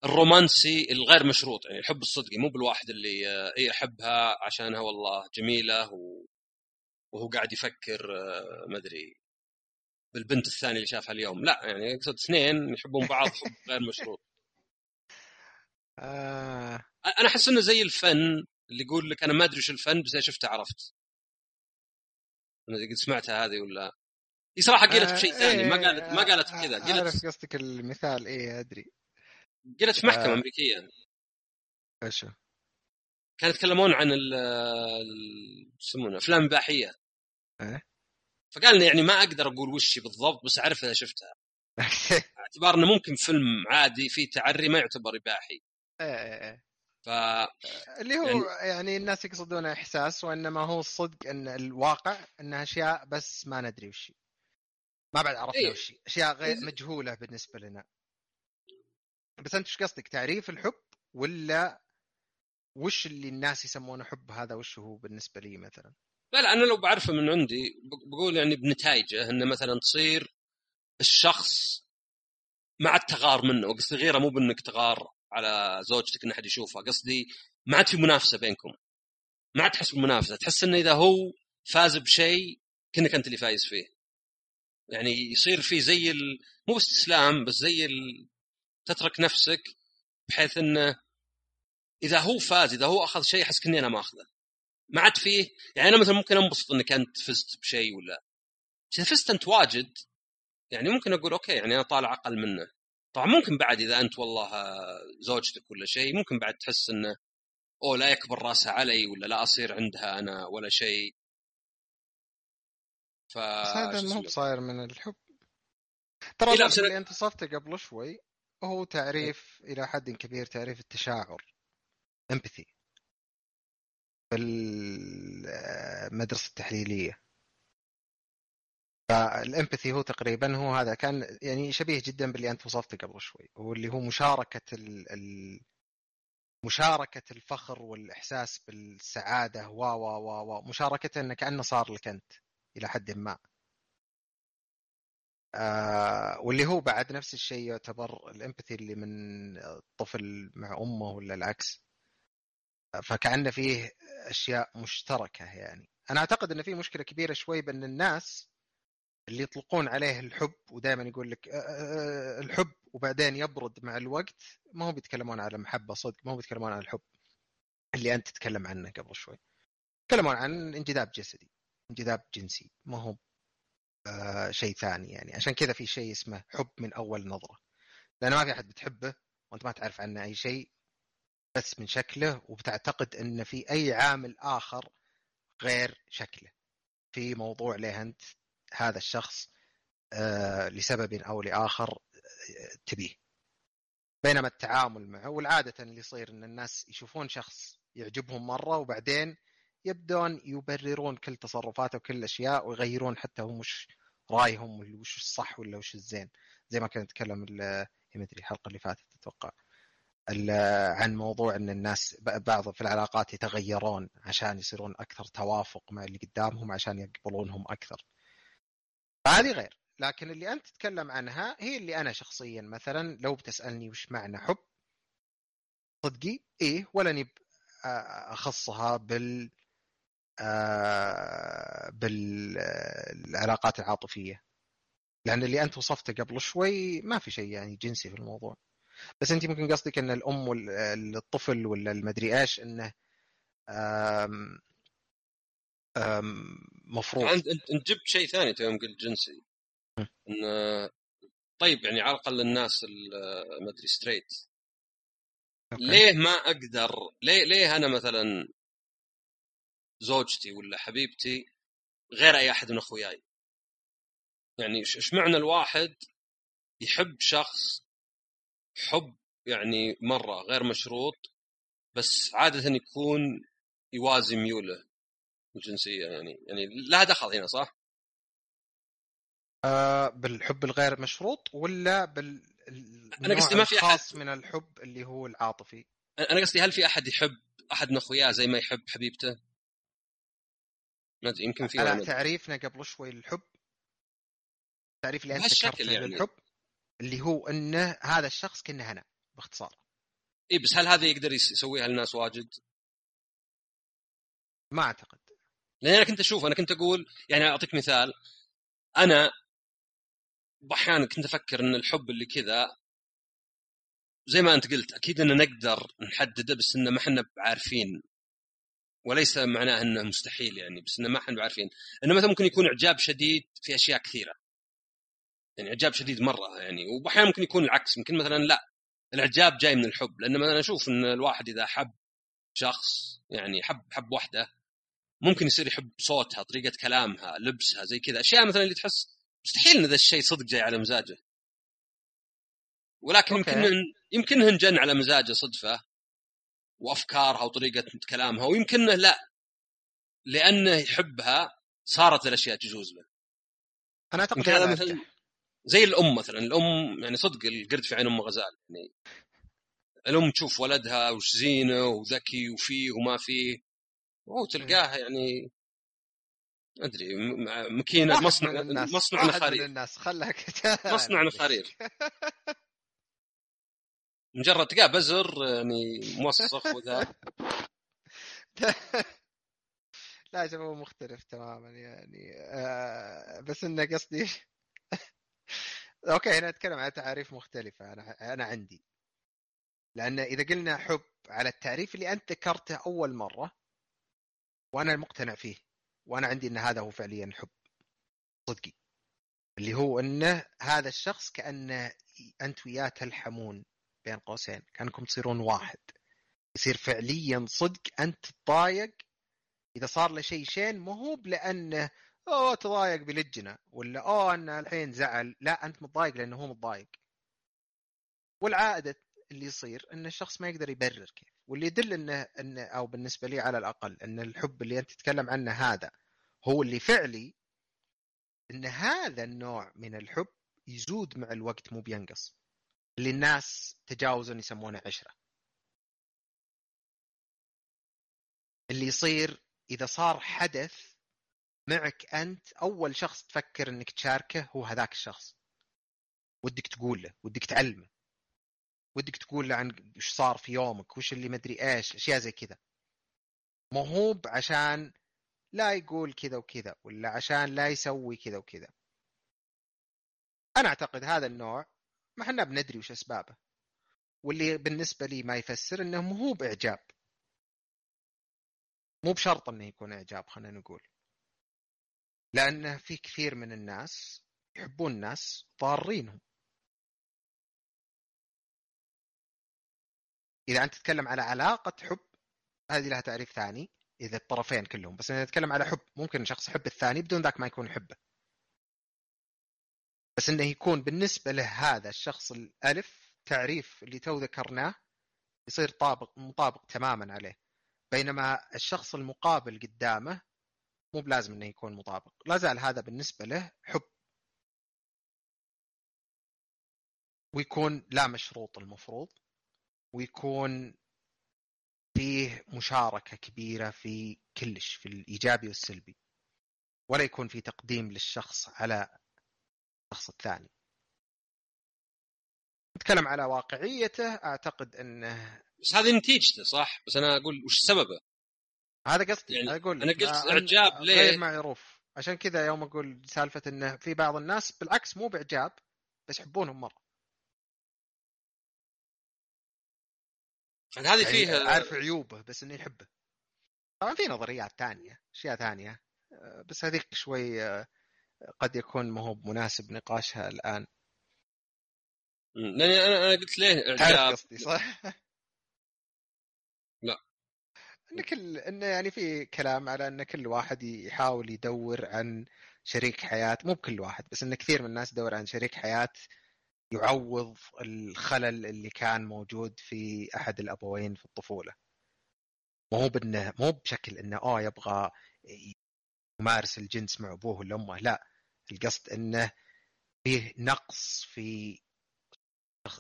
الرومانسي الغير مشروط يعني الحب الصدقي مو بالواحد اللي اي أحبها عشانها والله جميلة و... وهو قاعد يفكر آه، ما أدري بالبنت الثانية اللي شافها اليوم. لا يعني اقصد اثنين يحبون بعض حب غير مشروط. آه. أنا أحس إنه زي الفن اللي يقول لك أنا ما أدري وش الفن بس اذا شفته عرفت. قد سمعتها هذه ولا؟ هي صراحة قالت بشيء آه ثاني ما إيه، قالت ما قالت بكذا قالت اعرف قصدك المثال إيه أدري. قالت في محكمة آه. أمريكية. إيش كانوا يتكلمون عن ال يسمونه أفلام اباحيه إيه. فقال يعني ما أقدر أقول وش بالضبط بس أعرف إذا شفتها. اعتبار إنه ممكن فيلم عادي فيه تعري ما يعتبر اباحي إيه إيه, إيه. ف اللي هو يعني... يعني الناس يقصدون إحساس وإنما هو الصدق إن الواقع انها أشياء بس ما ندري وش ما بعد عرفنا إيه. وش أشياء غير إيه. مجهولة بالنسبة لنا بس أنت إيش قصدك تعريف الحب ولا وش اللي الناس يسمونه حب هذا وش هو بالنسبة لي مثلا لا لا أنا لو بعرفه من عندي بقول يعني بنتائجه إنه مثلا تصير الشخص ما عاد تغار منه قصدي غيره مو بإنك تغار على زوجتك إن أحد يشوفها. قصدي ما عاد في منافسة بينكم. ما عاد تحس بالمنافسه تحس انه إذا هو فاز بشيء كأنك أنت اللي فايز فيه. يعني يصير في زي ال... مو استسلام بس زي ال... تترك نفسك بحيث انه إذا هو فاز إذا هو أخذ شيء أحس كني أنا ماخذه ما عاد فيه. يعني أنا مثلا ممكن أنبسط إنك أنت فزت بشيء ولا. إذا فزت أنت واجد يعني ممكن أقول okay يعني أنا طالع أقل منه. طبعا ممكن بعد إذا أنت والله زوجتك ولا شيء ممكن بعد تحس إنه أو لا يكبر راسها علي ولا لا أصير عندها أنا ولا شيء. ف هذا ما هو؟ بصاير من الحب. ترى إيه اللي انت وصفته قبل شوي هو تعريف إلى حد كبير تعريف التشاعر. empathy. بالمدرسة التحليلية. فالإمباثي هو تقريبا هو هذا كان يعني شبيه جدا باللي أنت وصفته قبل شوي هو اللي هو مشاركة ال... ال... مشاركة الفخر والإحساس بالسعادة و و و و مشاركته إنه كأنه صار لك أنت إلى حد ما. آه واللي هو بعد نفس الشيء يعتبر الإمباثي اللي من الطفل مع أمه ولا العكس. فكأن فيه أشياء مشتركة يعني. أنا أعتقد أن في مشكلة كبيرة شوي بأن الناس اللي يطلقون عليه الحب ودائما يقول لك آه، آه، الحب وبعدين يبرد مع الوقت ما هو بيتكلمون على محبة صدق ما هو بيتكلمون عن الحب اللي أنت تتكلم عنه قبل شوي. يتكلمون عن انجذاب جسدي انجذاب جنسي ما هو آه، شيء ثاني يعني. عشان كذا في شيء اسمه حب من أول نظرة. لأن ما في أحد بتحبه وأنت ما تعرف عنه أي شيء بس من شكله وبتعتقد أن في أي عامل آخر غير شكله. في موضوع له أنت هذا الشخص آه، لسبب أو لآخر آه، تبيه. بينما التعامل معه والعادة اللي يصير أن الناس يشوفون شخص يعجبهم مرة وبعدين يبدون يبررون كل تصرفاته وكل الأشياء ويغيرون حتى هم وش رأيهم وش الصح ولا وش الزين. زي ما كنا نتكلم ما ادري الحلقة اللي فاتت أتوقع ال- عن موضوع إن الناس بعض في العلاقات يتغيرون عشان يصيرون أكثر توافق مع اللي قدامهم عشان يقبلونهم أكثر. فهذه غير، لكن اللي أنت تتكلم عنها هي اللي أنا شخصيا مثلا لو بتسألني وش معنى حب صدقي إيه ولا نب أخصها بال بالعلاقات العاطفية. لأن اللي أنت وصفته قبل شوي ما في شيء يعني جنسي في الموضوع. بس أنت ممكن قصدك إن الأم والطفل ولا المدري إيش إنه آم، آم، مفروض. انت انت أنت جبت شيء ثاني تو يوم قلت جنسي. إن طيب يعني على الأقل الناس ال- ما أدري straight okay. ليه ما أقدر ليه ليه أنا مثلا زوجتي ولا حبيبتي غير أي أحد من أخوياي؟ يعني إيش معنى الواحد يحب شخص حب يعني مرة غير مشروط بس عادة يكون يوازي ميوله؟ الجنسيه يعني يعني لها دخل هنا صح؟ آه، بالحب الغير مشروط ولا بال أنا قصدي ما في خاص من الحب اللي هو العاطفي أنا قصدي هل في أحد يحب أحد من أخوياه زي ما يحب حبيبته؟ ما أدري يمكن في أدري. تعريفنا قبل شوي للحب التعريف اللي أنت ذكرته يعني. للحب اللي هو إنه هذا الشخص كأنه أنا باختصار اي بس هل هذا يقدر يس- يسويها الناس واجد؟ ما أعتقد لأن أنا كنت أشوف أنا كنت أقول يعني أعطيك مثال. أنا أحيانا كنت أفكر إن الحب اللي كذا زي ما أنت قلت أكيد إن نقدر نحدده بس إنه ما إحنا بعارفين. وليس معناه إنه مستحيل يعني بس إنه ما إحنا بعارفين. إنه مثلا ممكن يكون إعجاب شديد في أشياء كثيرة. يعني إعجاب شديد مرة يعني وأحيانا ممكن يكون العكس. ممكن مثلا لا الإعجاب جاي من الحب. لأن مثلا أشوف إن الواحد إذا حب شخص يعني حب حب واحدة ممكن يصير يحب صوتها طريقة كلامها لبسها زي كذا أشياء مثلا اللي تحس مستحيل إن ذا الشيء صدق جاي على مزاجه ولكن okay. يمكن يمكن إنهن جن على مزاجه صدفة وأفكارها وطريقة كلامها ويمكنه لا لأنه يحبها صارت الأشياء تجوز له أنا أعتقد يمكن هذا مثلا. زي الأم مثلا الأم يعني صدق القرد في عين أم غزال يعني الأم تشوف ولدها وش زينة وذكي وفيه وما فيه وتلقاه يعني ما أدري م- م- مكينة واحد مصنع مصنع نخارير الناس. خلها مصنع نخارير مجرد تلقاه بزر يعني موسخ وذا. لا شوف هو مختلف تماما يعني. آه بس إنه قصدي أوكي هنا أتكلم عن تعاريف مختلفة أنا أنا عندي. لأن إذا قلنا حب على التعريف اللي أنت ذكرته أول مرة وأنا مقتنع فيه وأنا عندي إن هذا هو فعليا الحب صدقي اللي هو انه هذا الشخص كانه أنت وياه تلحمون بين قوسين كأنكم تصيرون واحد. يصير فعليا صدق أنت تضايق إذا صار له شيء شين مو هو لأنه أوه تضايق بلجنة ولا أوه انه الحين زعل لا أنت متضايق لأنه هو متضايق. والعائده اللي يصير إن الشخص ما يقدر يبرر كيف. واللي يدل إنه انه أو بالنسبة لي على الأقل إن الحب اللي أنت تتكلم عنه هذا هو اللي فعلي إن هذا النوع من الحب يزود مع الوقت مو بينقص. اللي الناس تجاوزا يسمونه عشرة. اللي يصير إذا صار حدث معك أنت أول شخص تفكر إنك تشاركه هو هذاك الشخص. ودك تقول له ودك تعلمه. ودك تقول له عن وش صار في يومك وش اللي مدري إيش أشياء زي كذا. هو عشان لا يقول كذا وكذا ولا عشان لا يسوي كذا وكذا. أنا أعتقد هذا النوع ما إحنا بندري وش أسبابه. واللي بالنسبة لي ما يفسر إنه مو بإعجاب. مو بشرط إنه يكون إعجاب خلينا نقول. لأنه في كثير من الناس يحبون الناس ضارينهم. إذا أنت تتكلم على علاقة حب هذه لها تعريف ثاني إذا الطرفين كلهم. بس إذا نتكلم على حب ممكن شخص يحب الثاني بدون ذاك ما يكون يحبه. بس إنه يكون بالنسبة له هذا الشخص الألف تعريف اللي تو ذكرناه يصير طابق مطابق تماما عليه. بينما الشخص المقابل قدامه مو بلازم إنه يكون مطابق. لا زال هذا بالنسبة له حب. ويكون لا مشروط المفروض. ويكون فيه مشاركة كبيرة في كلش في الإيجابي والسلبي ولا يكون في تقديم للشخص على الشخص الثاني. نتكلم على واقعيته. أعتقد إنه بس هذه نتيجته صح؟ بس أنا أقول وش سببه؟ هذا قصدي يعني أقول أنا قلت إعجاب ليه؟ غير معروف. عشان كذا يوم أقول سالفة إنه في بعض الناس بالعكس مو بإعجاب بس يحبونهم مره هذه يعني فيها عارف عيوبه بس انه يحبه طبعا في نظريات ثانية أشياء ثانية بس هذيك شوي قد يكون ما هو مناسب نقاشها الآن. لاني أنا أنا قلت ليه إعجاب؟ قصدي صح؟ لا. ان كل انه يعني في كلام على إن كل واحد يحاول يدور عن شريك حياة مو بكل واحد بس إن كثير من الناس يدور عن شريك حياة يعوض الخلل اللي كان موجود في أحد الأبوين في الطفولة. مو بأنه مو بشكل أنه آه يبغى يمارس الجنس مع أبوه ولا أمه لا. القصد أنه فيه نقص في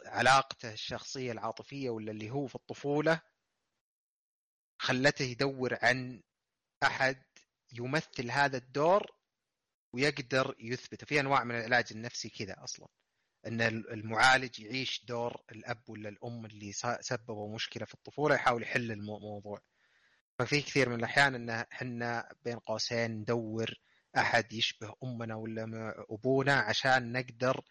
علاقته الشخصية العاطفية ولا اللي هو في الطفولة خلته يدور عن أحد يمثل هذا الدور ويقدر يثبته. في أنواع من العلاج النفسي كذا أصلا. إن المعالج يعيش دور الأب ولا الأم اللي سببوا مشكلة في الطفولة يحاول يحل الموضوع. ففي كثير من الأحيان إن إحنا بين قوسين ندور أحد يشبه أمنا ولا أبونا عشان نقدر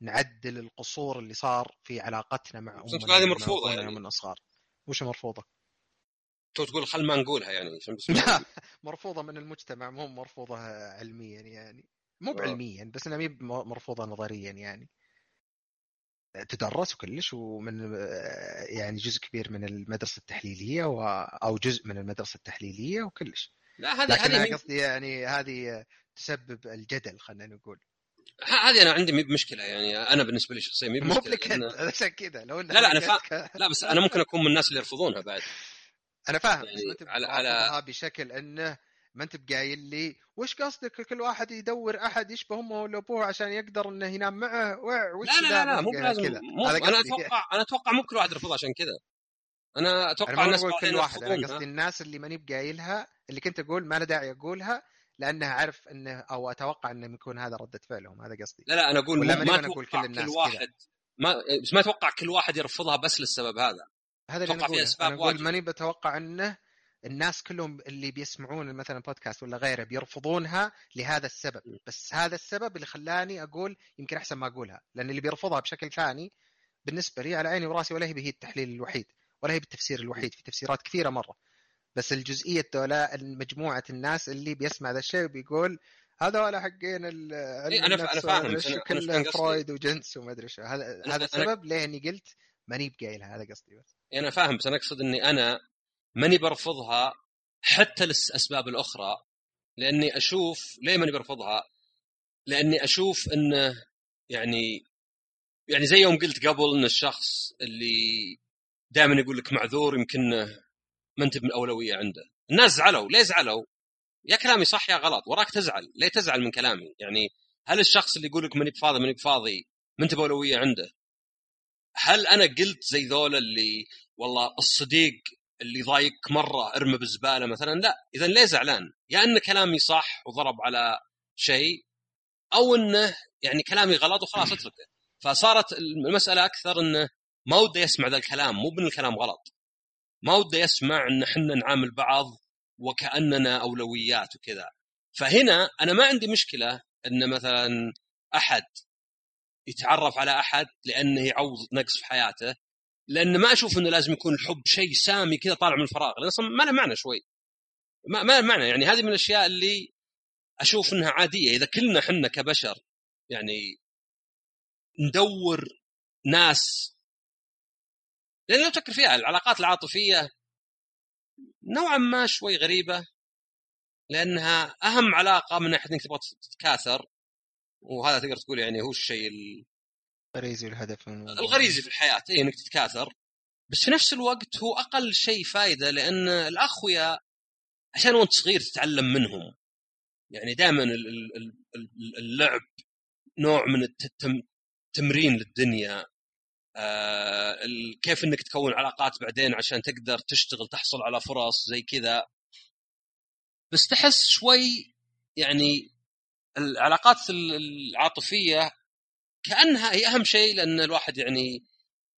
نعدل القصور اللي صار في علاقتنا مع أمنا هذه مرفوضة يعني. من الصغار وش مرفوضة؟ تو تقول خل ما نقولها يعني لا مرفوضة من المجتمع مو مرفوضة علميا يعني. مو آه. بعلميا بس إنها مرفوضة نظريا يعني. تدرس وكلش ومن يعني جزء كبير من المدرسة التحليلية و... أو جزء من المدرسة التحليلية وكلش. لا هذه هذه قصدي يعني هذه تسبب الجدل خلينا نقول. هذه أنا عندي مشكلة يعني أنا بالنسبة لي شخصيا مي مو لك انت عشان كذا لو لا لا أنا فا... لا بس أنا ممكن أكون من الناس اللي يرفضونها بعد. أنا فاهم يعني بس ما على على بشكل إنه ما أنت بقايل لي وش قصدك؟ كل واحد يدور أحد يشبه أمه ولا أبوه عشان يقدر إنه ينام معه؟ وش لا لا لا, مو لازم مو أنا أتوقع أنا أتوقع مو كل واحد يرفضها عشان كذا. أنا أتوقع أنا الناس كل واحد. أنا قصدي الناس اللي ماني بقايلها اللي كنت أقول ما له داعي أقولها لانها عارف إنه أو أتوقع إنه يكون هذا ردة فعلهم. هذا قصدي. لا لا أنا أقول ولا ما أتوقع كل, الناس كل واحد كدا. ما بس ما أتوقع كل واحد يرفضها بس للسبب هذا. هذا اللي أنا أقول أنا أقول ماني بتوقع إنه الناس كلهم اللي بيسمعون مثلا بودكاست ولا غيره بيرفضونها لهذا السبب. بس هذا السبب اللي خلاني أقول يمكن أحسن ما أقولها. لأن اللي بيرفضها بشكل ثاني بالنسبة لي على عيني وراسي ولا هي هي التحليل الوحيد ولا هي بالتفسير الوحيد. في تفسيرات كثيرة مرة. بس الجزئية دولا مجموعة الناس اللي بيسمع ذا الشيء وبيقول هذول حقين إيه أنا أنا فاهم. كله فرويد وجنس وما ادري شو هذا هذا السبب ليه اني قلت ماني بقايلها هذا قصدي بس. أنا فاهم بس أنا أقصد إني أنا ماني برفضها حتى للأسباب الأخرى لأني أشوف ليه ماني برفضها؟ لأني أشوف انه يعني يعني زي يوم قلت قبل إن الشخص اللي دائما يقول لك معذور يمكن ما أنت من أولوية عنده. الناس زعلوا ليه زعلوا؟ يا كلامي صح يا غلط وراك تزعل ليه تزعل من كلامي؟ يعني هل الشخص اللي يقول لك ماني بفاضي ماني بفاضي ما أنت بأولوية عنده؟ هل أنا قلت زي ذولا اللي والله الصديق اللي ضايقك مرة ارمى بالزباله مثلا لا اذا ليه زعلان؟ يا ان كلامي صح وضرب على شيء أو إنه يعني كلامي غلط وخلاص أتركه. فصارت المسألة أكثر إنه ما وده يسمع ذا الكلام مو بان الكلام غلط. ما وده يسمع إن إحنا نعامل بعض وكأننا أولويات وكذا. فهنا أنا ما عندي مشكلة إن مثلا أحد يتعرف على أحد لأنه يعوض نقص في حياته. لأن ما أشوف إنه لازم يكون الحب شيء سامي كذا طالع من الفراغ لأن أصلا ما له معنى شوي. ما ما له معنى. يعني هذه من الأشياء اللي أشوف إنها عادية. إذا كلنا إحنا كبشر يعني ندور ناس لأن لو تفكر فيها العلاقات العاطفية نوعا ما شوي غريبة لأنها أهم علاقة من ناحية إنك تبغى تتكاثر. وهذا تقدر تقول يعني هو الشيء الغريزي والهدف من الغريزي في الحياة اي إنك تتكاثر. بس في نفس الوقت هو أقل شيء فائده لأن الأخويا عشان وأنت صغير تتعلم منهم. يعني دائما اللعب نوع من التمرين للدنيا. آه كيف إنك تكون علاقات بعدين عشان تقدر تشتغل تحصل على فرص زي كذا. بس تحس شوي يعني العلاقات العاطفية كأنها هي أهم شيء لأن الواحد يعني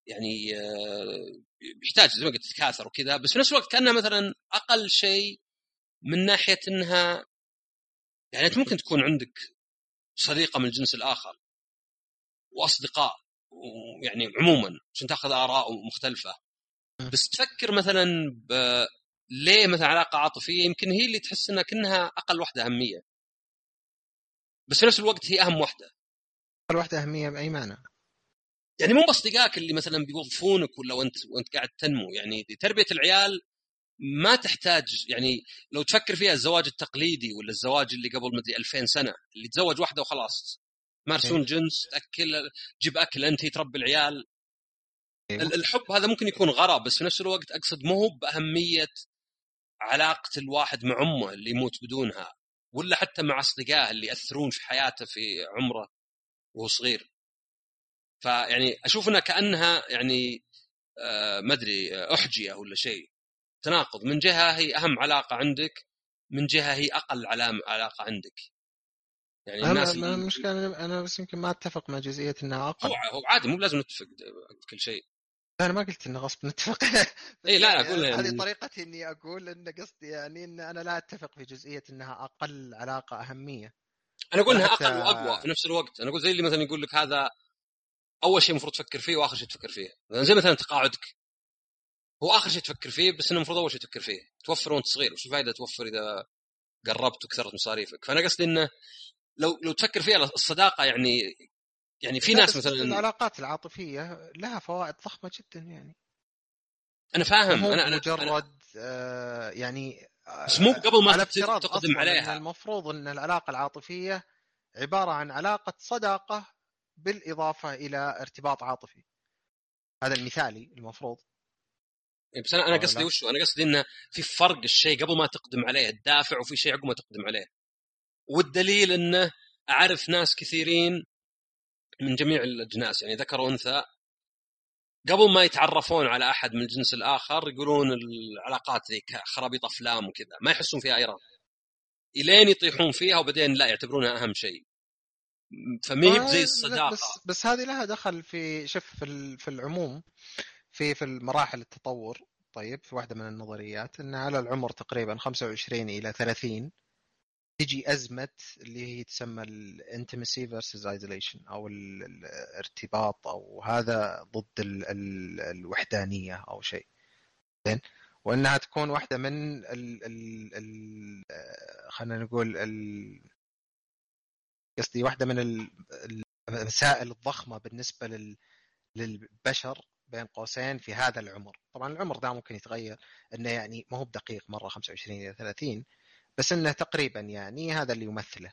يعني آه يحتاج زي ما قلت تتكاثر وكذا بس في نفس الوقت كأنها مثلا أقل شيء من ناحية إنها يعني أنت ممكن تكون عندك صديقة من الجنس الآخر وأصدقاء يعني عموما عشان تأخذ آراء مختلفة. بس تفكر مثلا. ليه مثلا علاقة عاطفية يمكن هي اللي تحس إنها كأنها أقل واحدة أهمية. بس في نفس الوقت هي أهم واحدة أقل واحدة أهمية بأي معنى؟ يعني مو باصدقائك اللي مثلا بيوظفونك ولا وانت وأنت قاعد تنمو. يعني تربية العيال ما تحتاج يعني لو تفكر فيها الزواج التقليدي ولا الزواج اللي قبل مدري 2000 سنة اللي تزوج واحدة وخلاص. مارسون جنس تأكل جيب أكل أنت تربي العيال. أيوه. الحب هذا ممكن يكون غرض بس في نفس الوقت أقصد مو هو بأهمية علاقة الواحد مع أمه اللي يموت بدونها ولا حتى مع أصدقائه اللي يأثرون في حياته في عمره. وهو صغير. فيعني أشوف إنها كأنها يعني آه ما أدري أحجية ولا شيء. تناقض. من جهة هي أهم علاقة عندك من جهة هي أقل علاقة عندك. يعني أنا الناس ما المشكلة أنا بس يمكن ما أتفق مع جزئية إنها أقل. هو عادي مو لازم نتفق كل شيء. أنا ما قلت انه غصب نتفق. إي لا أقول يعني هذه طريقتي إني أقول إن قصدي يعني إن أنا لا أتفق في جزئية إنها أقل علاقة أهمية. أنا أقول انها أقل وأقوى في نفس الوقت. أنا أقول زي اللي مثلا يقول لك هذا أول شيء المفروض تفكر فيه وآخر شيء تفكر فيه. زي مثلا تقاعدك. هو آخر شيء تفكر فيه بس إنه المفروض أول شيء تفكر فيه. توفر وأنت صغير. وش الفائده توفر إذا قربت وكثرت مصاريفك؟ فأنا قصدي إنه لو لو تفكر فيها الصداقة يعني يعني في ناس مثلا العلاقات العاطفية لها فوائد ضخمة جدا يعني. أنا فاهم. أنا أنا مجرد أنا آه يعني بس مو قبل ما تقدم عليها. المفروض إن العلاقة العاطفية عبارة عن علاقة صداقة بالإضافة إلى ارتباط عاطفي. هذا المثالي المفروض. إيه، بس أنا أنا قصدي وش أنا قصدي انه في فرق الشيء قبل ما تقدم عليه الدافع وفي شيء عقب ما تقدم عليه. والدليل إنه أعرف ناس كثيرين من جميع الاجناس يعني ذكر وانثى قبل ما يتعرفون على أحد من الجنس الآخر يقولون العلاقات ذي خرابيط أفلام وكذا ما يحسون فيها اي رغبه إلين يطيحون فيها وبعدين لا يعتبرونها أهم شيء. فما هي زي الصداقة؟ بس بس هذه لها دخل في شوف في في العموم في في المراحل التطور. طيب في واحدة من النظريات إن على العمر تقريبا 25 إلى 30 تجي أزمة اللي هي تسمى ال intimacy versus isolation أو الارتباط أو هذا ضد ال ال الوحدانية أو شيء. زين؟ وإنها تكون واحدة من ال ال ال خلينا نقول ال قصدي واحدة من المسائل الضخمة بالنسبة لل للبشر بين قوسين في هذا العمر. طبعا العمر ده ممكن يتغير إنه يعني ما هو بدقيق مرة 25 إلى 30 بس إنه تقريبا يعني هذا اللي يمثله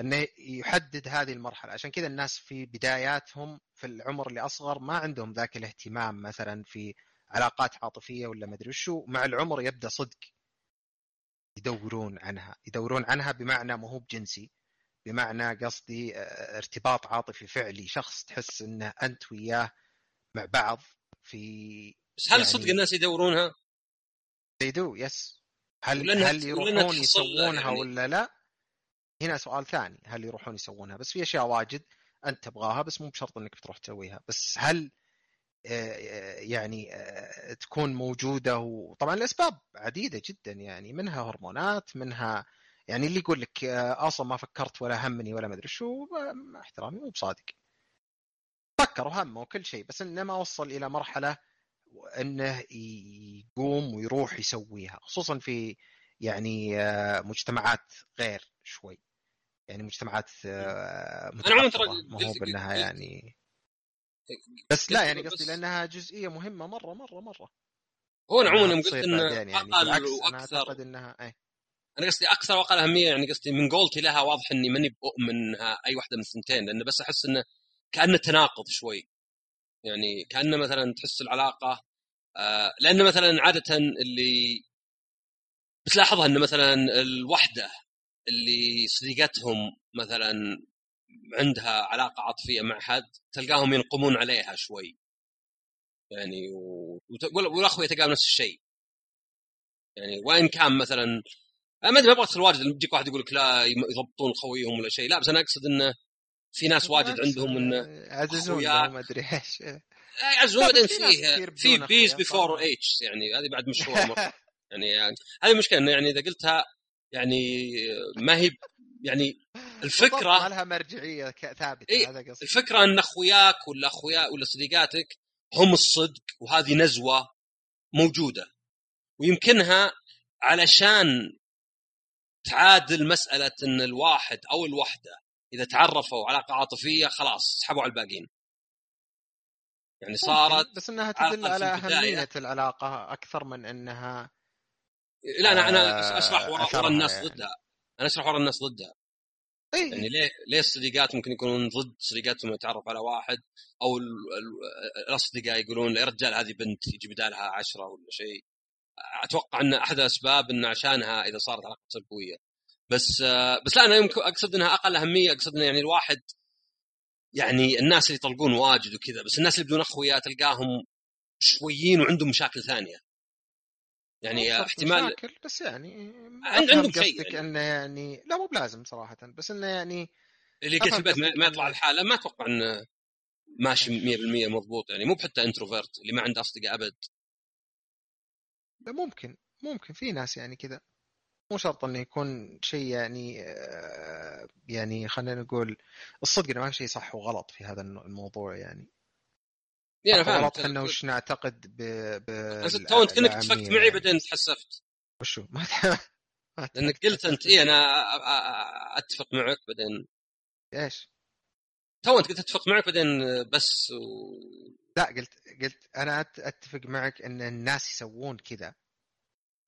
إنه يحدد هذه المرحلة. عشان كذا الناس في بداياتهم في العمر اللي أصغر ما عندهم ذاك الاهتمام مثلا في علاقات عاطفية ولا ما أدري وشو مع العمر يبدأ صدق يدورون عنها. يدورون عنها بمعنى ما هو بجنسي بمعنى قصدي آه، ارتباط عاطفي فعلي. شخص تحس إنه أنت وياه مع بعض في بس هل يعني صدق الناس يدورونها؟ يدو يس هل هل يروحون يسوونها يعني... ولا لا؟ هنا سؤال ثاني هل يروحون يسوونها؟ بس في أشياء واجد أنت تبغاها بس مو بشرط إنك بتروح تسويها. بس هل آه، آه، يعني آه، تكون موجودة؟ وطبعا الأسباب عديدة جدا يعني منها هرمونات منها يعني اللي يقول لك أصلا ما فكرت ولا همني ولا ما أدري شو احترامي مو بصادق. فكر وهم وكل شيء بس إنه ما وصل إلى مرحلة انه يقوم ويروح يسويها خصوصا في يعني مجتمعات غير شوي. يعني مجتمعات ترى ما هو بأنها يعني بس لا يعني قصدي لأنها جزئية مهمة مرة مرة مرة. هو أنا عموما قلت إنه يعني أقل وأكثر أنا أعتقد إنها إيه. أنا قصدي أكثر وأقل أهمية يعني قصدي من قولتي لها واضح إني ماني بؤمن أي واحدة من الثنتين لأنه بس أحس إنه كأنه تناقض شوي. يعني كأنه مثلا تحس العلاقة آه لأن مثلا عادة اللي بتلاحظها انه مثلا الوحدة اللي صديقتهم مثلا عندها علاقة عاطفية مع حد تلقاهم ينقمون عليها شوي. يعني والأخوة يتلقاهم نفس الشيء. يعني وين كان مثلا ما أدري ما أبغى ادخل واجد يجيك واحد يقول لك لا يضبطون خويهم ولا شيء. لا بس أنا أقصد إنه في ناس واجد عندهم إنه عززون ما أدري إيش. يعزون بعدين فيه في بيز بيفور اتش يعني هذه بعد مشهوره مره يعني, يعني هذه المشكلة إنه يعني إذا قلتها يعني ما هي يعني الفكرة ما لها مرجعية ثابتة إيه هذا قصدي. الفكرة إن أخوياك ولا أخويا ولا صديقاتك هم الصدق وهذه نزوة موجودة. ويمكنها علشان تعادل مسألة إن الواحد أو الوحدة إذا تعرفوا علاقه عاطفية خلاص سحبوا على الباقيين. يعني صارت بس إنها تدل على أهمية العلاقة أكثر من إنها لا أنا أنا أشرح ورا الناس يعني. ضدها. أنا أشرح ورا الناس ضدها. أيه. يعني ليه ليه الصديقات ممكن يكونون ضد صديقاتهم يتعرف على واحد؟ أو الأصدقاء يقولون يا رجال هذه بنت يجي بدالها عشرة ولا شيء. أتوقع إن أحد الأسباب إن عشانها إذا صارت علاقة قويه بس بس لا أنا يمكن أقصد إنها أقل أهمية أقصد إنه يعني الواحد يعني الناس اللي يطلقون واجد وكذا بس الناس اللي بدون أخويا تلقاهم شويين وعندهم مشاكل ثانية. يعني احتمال مشاكل بس يعني عندهم شيء يعني. إنه يعني لا مو بلازم صراحة بس إنه يعني اللي قلت في البيت ما يطلع الحالة ما أتوقع إنه ماشي 100% مضبوط يعني مو بحتى انتروفيرت اللي ما عنده أصدقاء أبد. ممكن ممكن في ناس يعني كذا. مو شرط إنه يكون شيء يعني آه، يعني خلينا نقول الصدق إنه ما في شيء صح وغلط في هذا الموضوع يعني. يعني أنا فاهم. إحنا وش نعتقد ب ب تو أنت كانك اتفقت معي بعدين تحسفت. وشو؟ ما لأنك قلت أنت اي أنا أتفق معك بعدين. إيش؟ تو أنت قلت أتفق معك بعدين بس و... لا قلت قلت أنا أتفق معك إن الناس يسوون كذا.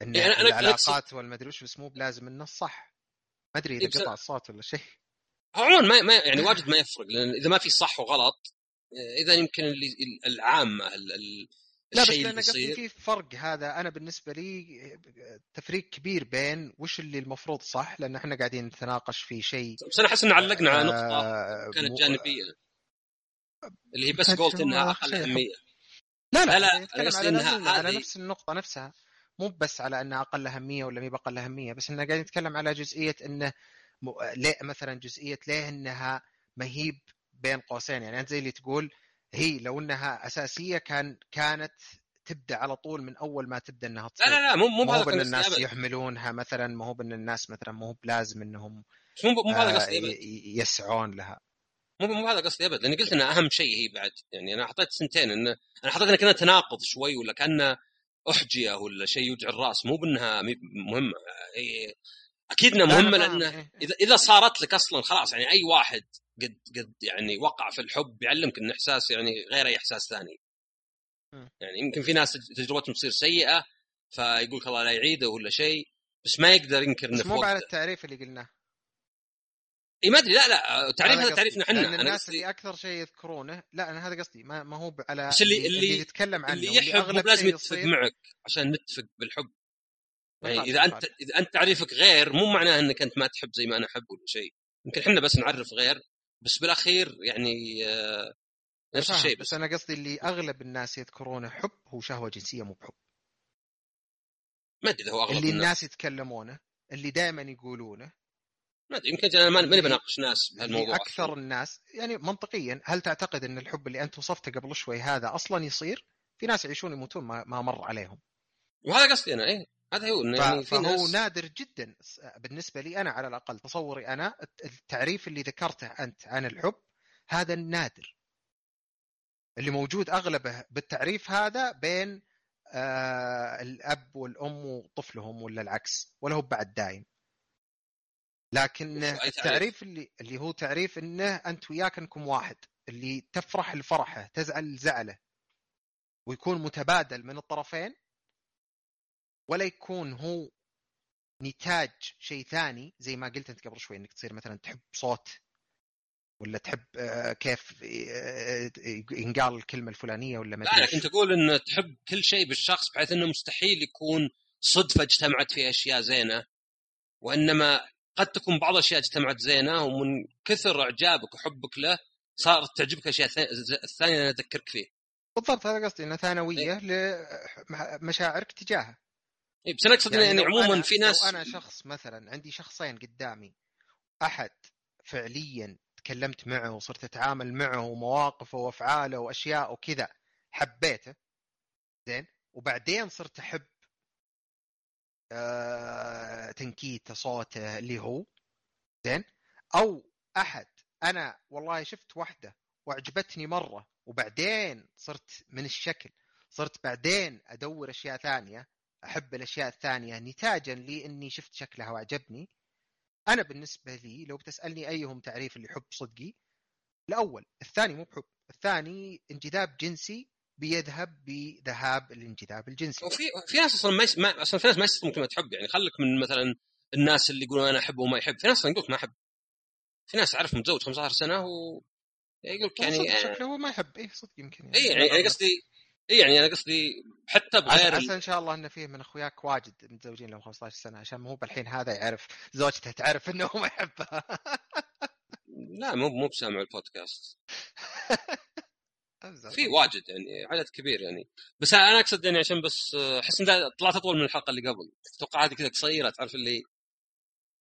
إن يعني أنا العلاقات والمدري وش بس مو بلازم انه الصح ما أدري إذا قطع الصوت ولا شيء. عموما ما يعني واجد ما يفرق لأن إذا ما في صح وغلط إذا يمكن اللي العامه لا بس لأن قصدي في فرق هذا. أنا بالنسبة لي تفريق كبير بين وش اللي المفروض صح لأن إحنا قاعدين نتناقش في شيء بس أنا أحس إن علقنا على نقطة آه كانت جانبية. اللي هي بس قلت إنها أقل أهمية. لا لا, لا, لا أنا قصدي إنها على نفس النقطة نفسها. مو بس على أنها أقل أهمية ولا مي بأقل أهمية بس اننا قاعدين نتكلم على جزئية انه. ليه مثلا جزئية ليه إنها مهيب بين قوسين. يعني أنت زي اللي تقول هي لو إنها أساسية كان كانت تبدأ على طول من أول ما تبدأ إنها تصير. لا لا لا مو مو بهذا بأن الناس أبد. يحملونها مثلا ما هو بأن الناس مثلا ما هو بلازم إنهم مو مو هذا قصدي ابد يسعون لها. مو مو هذا قصدي ابد لأني قلت انها أهم شيء هي بعد. يعني أنا حطيت سنتين انه أنا حطيت انها كانها تناقض شوي ولا كأنه أحجية ولا شيء يوجع الرأس مو بأنها مهمة أكيد إنها مهمة لأنه إيه،. إذا إذا صارت لك أصلا خلاص يعني أي واحد قد قد يعني وقع في الحب يعلمك إن إحساس يعني غير أي إحساس ثاني. يعني يمكن في ناس تجربتهم تصير سيئة فيقول لك الله لا يعيده ولا شيء بس ما يقدر ينكر إنه مو على التعريف اللي قلناه اي ما أدري. لا لا تعريف هذا. تعريفنا إحنا لأن أنا الناس اللي أكثر شيء يذكرونه لا أنا هذا قصدي ما, ما هو على بس اللي- اللي, يتكلم عنه اللي يحب لازم يتفق معك عشان نتفق بالحب. يعني إذا أنت. إذا أنت تعريفك غير مو معناه إنك أنت ما تحب زي ما أنا أحب ولا شيء. يمكن إحنا بس نعرف غير بس بالأخير يعني آه، نفس الشيء بس بس. أنا قصدي اللي أغلب الناس يذكرونه حب هو شهوة جنسية مو بحب. ما أدري هو أغلب اللي الناس. الناس يتكلمونه اللي دائما يقولونه ما أدري يمكن أنا ما- ماني بناقش ناس بهالموضوع. أكثر الناس يعني منطقيا هل تعتقد أن الحب اللي أنت وصفته قبل شوي هذا أصلا يصير؟ في ناس يعيشون يموتون ما, ما مر عليهم. وهذا قصدي أنا إيه. هذا هو إنه ف- يعني في فهو ناس نادر جدا بالنسبة لي أنا على الأقل تصوري أنا الت- التعريف اللي ذكرته أنت عن الحب هذا النادر اللي موجود أغلبه بالتعريف هذا بين آه الأب والأم وطفلهم ولا العكس ولا هو بعد دايم. لكن؟ التعريف اللي اللي هو تعريف إنه أنت وياك أنكم واحد اللي تفرح لفرحه تزعل لزعله ويكون متبادل من الطرفين ولا يكون هو نتاج شيء ثاني زي ما قلت أنت قبل شوي إنك تصير مثلا تحب صوت ولا تحب آه، كيف آه، ينقال الكلمة الفلانية ولا ما لا لكن. تقول إن تحب كل شيء بالشخص بحيث إنه مستحيل يكون صدفة اجتمعت في أشياء زينة وإنما قد تكون بعض الأشياء اجتمعت زينة ومن كثر إعجابك وحبك له صارت تعجبك أشياء ثا- الثانية اللي أذكرك فيه بالضبط هذا قصدي إنه ثانوية إيه. لمشاعرك تجاهه إي، بس أنا أقصد يعني, يعني عموما أنا- في ناس لو أنا شخص مثلا عندي شخصين قدامي أحد فعليا تكلمت معه وصرت أتعامل معه ومواقفه وأفعاله واشياء وكذا حبيته زين؟ وبعدين صرت أحب آه تنكيته صوته اللي هو زين؟ أو أحد أنا والله شفت واحدة وأعجبتني مرة وبعدين صرت من الشكل صرت بعدين أدور أشياء ثانية أحب الأشياء الثانية نتاجا لأني شفت شكلها واعجبني أنا بالنسبة لي لو بتسألني أيهم تعريف اللي حب صدقي؟ الأول الثاني مو بحب الثاني انجذاب جنسي بيذهب بذهاب الانجذاب الجنسي. وفي في ناس أصلا ما, يس... ما أصلا في ناس ما يستخدمون كلمه حب يعني خليك من مثلا الناس اللي يقولون أنا احب وما يحب. في ناس أصلا يقول لك ما أحب. في ناس اعرف متزوج 15 سنة و يقول لك يعني يعني شكله هو ما يحب. إيه صدق يمكن اي يعني يعني قصدي اي يعني أنا قصدي حتى بغير عسى إن شاء الله إن فيه من أخوياك واجد متزوجين لهم 15 سنة عشان مو بالحين هذا يعرف زوجته تعرف إنه ما يحبها. لا مو مو بسامع البودكاست. في واجد يعني عدد كبير يعني. بس أنا أقصد يعني عشان بس أحس إن طلعت أطول من الحلقة اللي قبل. أتوقع هذه كذا قصيرة تعرف اللي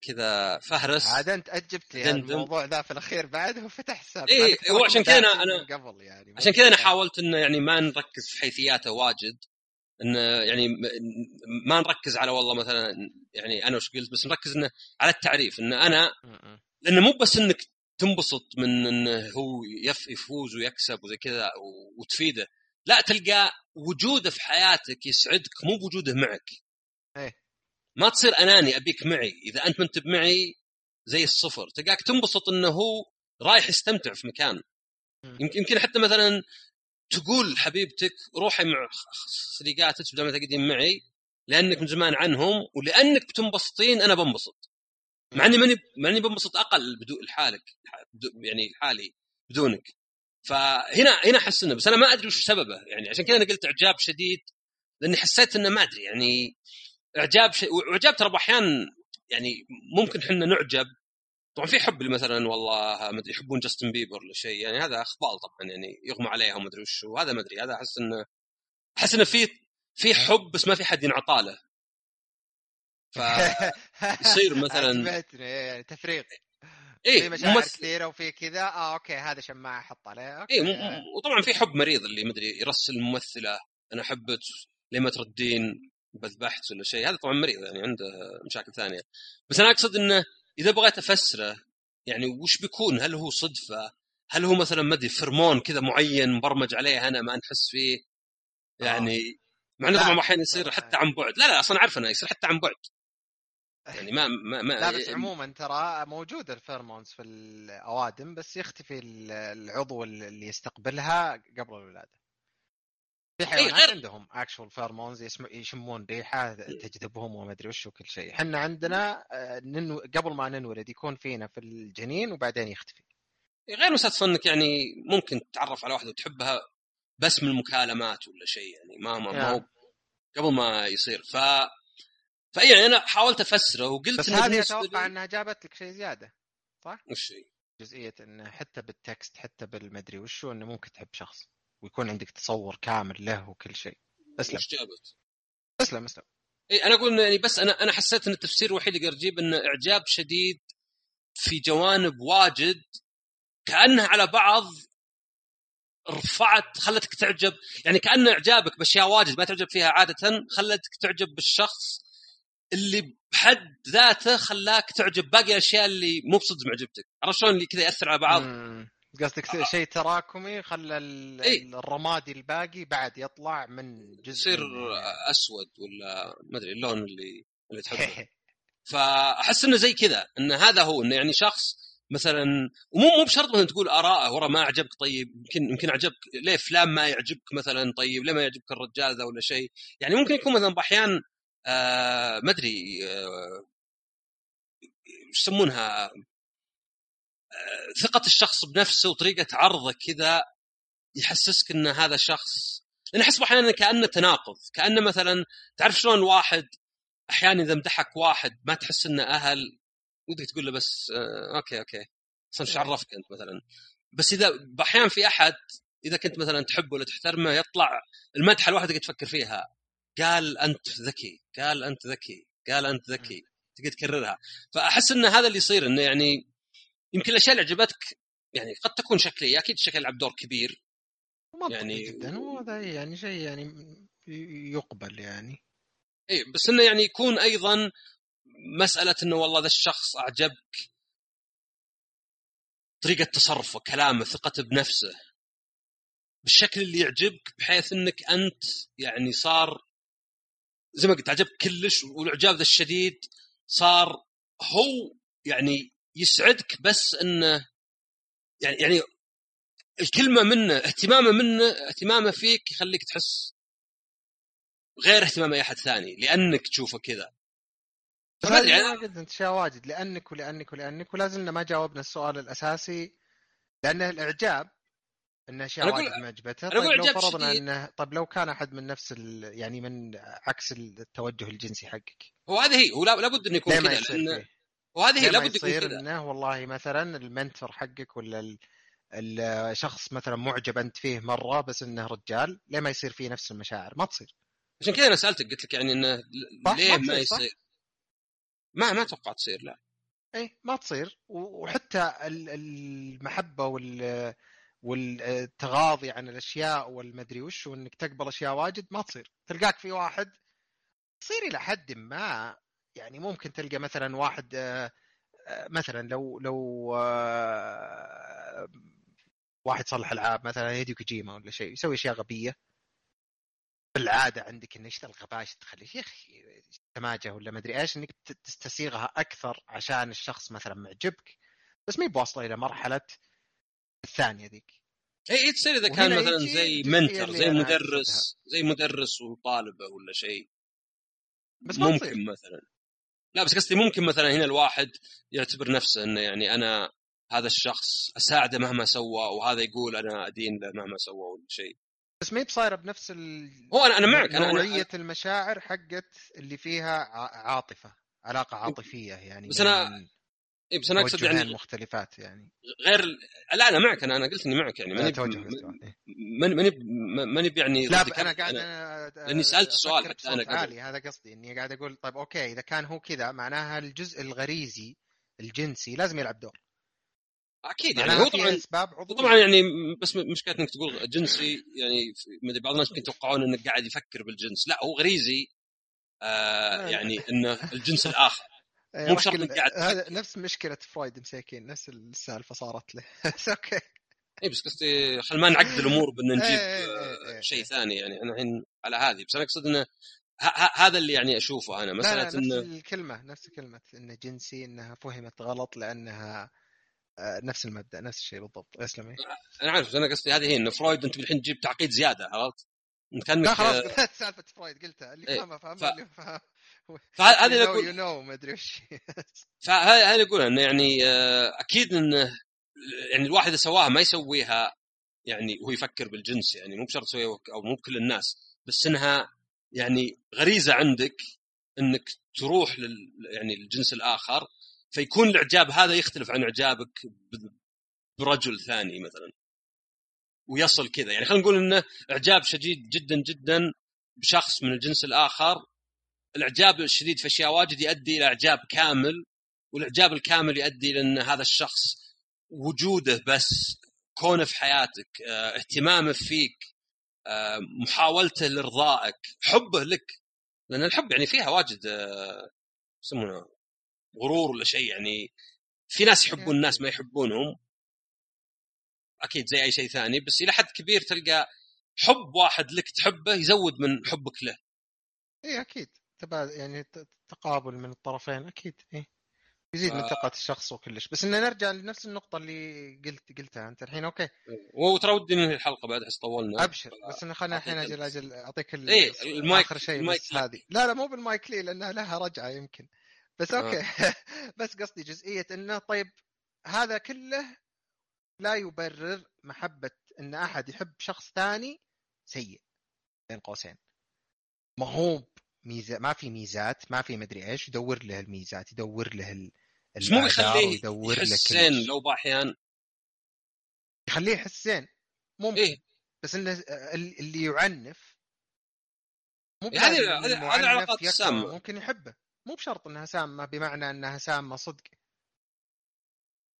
كذا فهرس عاد أنت أجبت لي. الموضوع ذا في الأخير بعد وفتح حساب إيه، إنك هو تراك عشان كذا أنا- من قبل يعني عشان كذا أنا حاولت إنه يعني ما نركز في حيثياته واجد. إنه يعني ما نركز على والله مثلا يعني أنا وش قلت بس نركز إنه على التعريف. إنه أنا. لأنه مو بس إنك تنبسط من إنه هو يف يفوز ويكسب وزي كذا وتفيده. لا تلقى وجوده في حياتك يسعدك مو بوجوده معك. إيه. ما تصير أناني أبيك معي. إذا أنت ما أنت بمعي زي الصفر. تلقاك تنبسط إنه هو رايح يستمتع في مكان. يمكن حتى مثلا تقول لحبيبتك روحي مع صديقاتك بدل ما تقعدين معي لأنك من زمان عنهم ولأنك بتنبسطين أنا بنبسط. مع إني ماني مع اني بنبسط أقل بدون لحالك يعني لحالي بدونك. فهنا هنا أحس انه بس أنا ما أدري وش سببه. يعني عشان كذا أنا قلت إعجاب شديد لأني حسيت إنه ما أدري. يعني إعجاب ش... وإعجاب ترى أحيانا يعني ممكن إحنا نعجب. طبعا في حب مثلا والله ما أدري يحبون جاستن بيبر ولا شيء. يعني هذا اخبال طبعا يعني يغمى عليها وما أدري وش وهذا ما أدري. هذا أحس انه أحس إنه في في حب بس ما في حد ينعطى له. فيصير مثلا يعني تفريق. إيه في مشاعر ممثل كثيرة وفي كذا. آه أوكي هذا شماعة أحط عليه. اي م- وطبعا في حب مريض اللي مدري يرسل الممثله أنا أحبك لما تردين؟ بذبحت ولا شيء. هذا طبعا مريض يعني عنده مشاكل ثانية. بس أنا أقصد إنه إذا بغيت أفسره يعني وش بيكون؟ هل هو صدفة؟ هل هو مثلا ما أدري pheromone كذا معين مبرمج عليه أنا ما نحس فيه؟ يعني مع إنه طبعا أحيانا يصير حتى عن بعد. لا لا أصلا عارف إنه يصير حتى عن بعد. يعني ما ما, ما لا بس عموما ترى موجود ال pheromones في الأوادم بس يختفي ال- العضو اللي يستقبلها قبل الولادة. في حيوانات غير- عندهم actual pheromones يشمون ريحة تجذبهم وما أدري وش وكل شيء. إحنا عندنا آه، ننو... قبل ما ننولد يكون فينا في الجنين وبعدين يختفي. غير مساله انك يعني ممكن تتعرف على واحدة وتحبها بس من المكالمات ولا شيء يعني ما ما, ما هو قبل ما يصير. ف فأي يعني أنا حاولت أفسره وقلت بس هذه أتوقع إنها جابت لك شيء زيادة وش هي؟ جزئية انه حتى بالتكست حتى بالمدري وشو إنه ممكن تحب شخص ويكون عندك تصور كامل له وكل شيء. اسلم وش جابت؟ اسلم اسلم إي أنا أقول يعني بس أنا أنا حسيت إن التفسير الوحيد اللي أجيب إنه إعجاب شديد في جوانب واجد كأنها على بعض رفعت خلتك تعجب. يعني كأن إعجابك بأشياء واجد ما تعجب فيها عادة خلتك تعجب بالشخص اللي بحد ذاته خلاك تعجب باقي الأشياء اللي مو بصدق معجبتك. عرفت شلون؟ اللي كذا يأثر على بعض. قصدك شيء تراكمي خلى إيه. الرمادي الباقي بعد يطلع من جزء يصير أسود ولا ما أدري اللون اللي اللي تحبه. فأحس إنه زي كذا إن هذا هو إنه يعني شخص مثلا ومو مو بشرط مثلا تقول آراءه ورا ما عجبك طيب يمكن يمكن عجبك ليه فلان ما يعجبك مثلا طيب ليه ما يعجبك الرجال ذا ولا شيء؟ يعني ممكن يكون مثلا باحيان آه ما أدري آه يسمونها؟ آه ثقة الشخص بنفسه وطريقة عرضه كذا يحسسك إن هذا شخص لأن أحس أحيانا كأنه تناقض كأنه مثلا تعرف شلون الواحد أحيانا إذا مدحك واحد ما تحس إنه أهل ودك تقول له بس آه أوكي أوكي أصلا إيش عرفك أنت مثلا؟ بس إذا بأحيان في أحد إذا كنت مثلا تحبه ولا تحترمه يطلع المدحه الواحده تقعد تفكر فيها. قال أنت ذكي قال أنت ذكي قال أنت ذكي تقعد تكررها. فأحس إن هذا اللي يصير إنه يعني يمكن الأشياء اللي عجبتك يعني قد تكون شكلية أكيد الشكل يلعب دور كبير. يعني- يعني جدا وهذا يعني شيء يعني يقبل يعني. اي بس إنه يعني يكون أيضا مسألة إنه والله ذا الشخص أعجبك طريقة تصرفه كلامه ثقته بنفسه بالشكل اللي يعجبك بحيث إنك أنت يعني صار زي ما قلت عجبك كلش والإعجاب ذا الشديد صار هو يعني يسعدك بس إنه يعني يعني الكلمة منه اهتمامه منه اهتمامه فيك يخليك تحس غير اهتمام أي أحد ثاني لأنك تشوفه كذا. ما أدري هذه أنا ما قلت أنت اشياء واجد لأنك ولأنك ولأنك ولا زلنا ما جاوبنا السؤال الأساسي لأنه الإعجاب ان أشياء واجد معجبته أنا طيب لو فرضنا شديد. انه طيب لو كان أحد من نفس ال... يعني من عكس التوجه الجنسي حقك هو هذه هي هو لا- لابد إنه يكون ما كذا لأن؟ وهذه هي ما لابد يكون يصير كذا إنه والله مثلا المنتور حقك ولا ال... الشخص مثلا معجب أنت فيه مرة بس إنه رجال ليه ما يصير فيه نفس المشاعر؟ ما تصير عشان كذا أنا سألتك قلت لك يعني إنه ليه ما ما صح؟ يصير ما ما أتوقع تصير لا اي ما تصير وحتى ال- المحبة وال والتغاضي عن الأشياء والمدري وش وإنك تقبل أشياء واجد ما تصير. تلقاك في واحد تصير إلى حد ما يعني ممكن تلقى مثلا واحد آه، آه، مثلا لو لو آه، واحد صلح العاب مثلا هيديو كوجيما ولا شيء يسوي أشياء غبية. بالعادة عندك ان إيش الغباش تخلي يا أخي سماجه ولا مدري إيش إنك تستسيغها أكثر عشان الشخص مثلا معجبك بس مي بواصلة إلى مرحلة الثانية ذيك. اي اي تصير إذا كان مثلا زي منتر زي مدرس زي مدرس وطالبة ولا شيء. بس تصير. ممكن مثلا. لا بس قصدي ممكن مثلا هنا الواحد يعتبر نفسه إنه يعني أنا هذا الشخص أساعده مهما سوى وهذا يقول أنا أدين له مهما سوى ولا شيء. بس ما هي بصايرة بنفس ال... هو أنا أنا معك أنا نوعية أنا- المشاعر حقت اللي فيها عاطفة علاقة عاطفية يعني بس أنا إيه بس أنا أقصد يعني مختلفات يعني غير لا أنا معك أنا أنا قلت إني معك يعني ماني. إيه. ماني ماني ماني يعني لا أنا. قاعد أنا لأني سألت سؤال أفكر حتى قبل. عالي هذا قصدي إني قاعد أقول طيب أوكي إذا كان هو كذا معناها الجزء الغريزي الجنسي لازم يلعب دور أكيد يعني هو طبعا أسباب عضوية وطبعا يعني بس مشكله إنك تقول جنسي يعني أدري بعض الناس يمكن يتوقعون إنك قاعد يفكر بالجنس لا هو غريزي آه. يعني إنه الجنس الآخر مو راح بشرط قاعد هذا نفس مشكلة فرويد مساكين نفس السالفة صارت له بس أوكي. اي بس قصدي خل ما نعقد الأمور بأن نجيب إيه، إيه، آه، إيه، إيه. شيء ثاني. يعني أنا الحين على هذه بس أنا أقصد إنه ه- ه- هذا اللي يعني أشوفه أنا. لا مسألة لا نفس إنه الكلمة نفس كلمه انه جنسي إنها فهمت غلط لأنها آه، نفس المبدأ نفس الشيء بالضبط. اسلم إيه. أنا عارف أنا قصدي هذه هي إنه فرويد أنت الحين تجيب تعقيد زيادة عرفت؟ كانك لا خلاص آه، قلت سالفة فرويد قلتها. اللي إيه، فاهمه فاهم ف- اللي فاهم فهذا اللي you أقول no ما أدري وش. فهذا اللي أقول انه يعني آه، أكيد انه يعني الواحد إذا سواها ما يسويها يعني وهو يفكر بالجنس يعني مو بشرط يسويها أو مو بكل الناس. بس إنها يعني غريزة عندك إنك تروح لل يعني الجنس الآخر فيكون الإعجاب هذا يختلف عن إعجابك برجل ثاني مثلا. ويصل كذا. يعني خلينا نقول إنه إعجاب شديد جدا جدا بشخص من الجنس الآخر الإعجاب الشديد في أشياء واجد يؤدي إلى إعجاب كامل والإعجاب الكامل يؤدي إلى أن هذا الشخص وجوده بس كونه في حياتك آه اهتمامه فيك آه محاولته لإرضائك حبه لك لأن الحب يعني فيها واجد آه يسمونه غرور ولا شيء يعني في ناس يحبون الناس ما يحبونهم. أكيد زي أي شيء ثاني بس إلى حد كبير تلقى حب واحد لك تحبه يزود من حبك له. اي أكيد. تبا يعني تقابل من الطرفين أكيد اي يزيد من آه. ثقة الشخص وكلش. بس ان نرجع لنفس النقطة اللي قلت قلتها أنت الحين أوكي. وترى ودي ننهي الحلقة بعد أحس طولنا. أبشر. بس انا خلينا الحين أجل. أجل أعطيك ال- إيه، المايك- آخر شيء المايك بس. هذه. لا لا مو بالمايك لي لأنها لها رجعة يمكن. بس آه. أوكي. بس قصدي جزئية إنه طيب هذا كله لا يبرر محبة إن أحد يحب شخص ثاني سيء. بين قوسين. ما هو ميزة ما في ميزات ما في مدري إيش يدور له الميزات يدور له ال- مو يخليه يحس كل زين. لو بأحيان يخليه يحس زين. ممكن. إيه. بس إنه ال- اللي يعنف. مو إيه، هذه- هذه- السامة. ممكن يحبه. مو بشرط إنها سامة بمعنى إنها سامة صدق.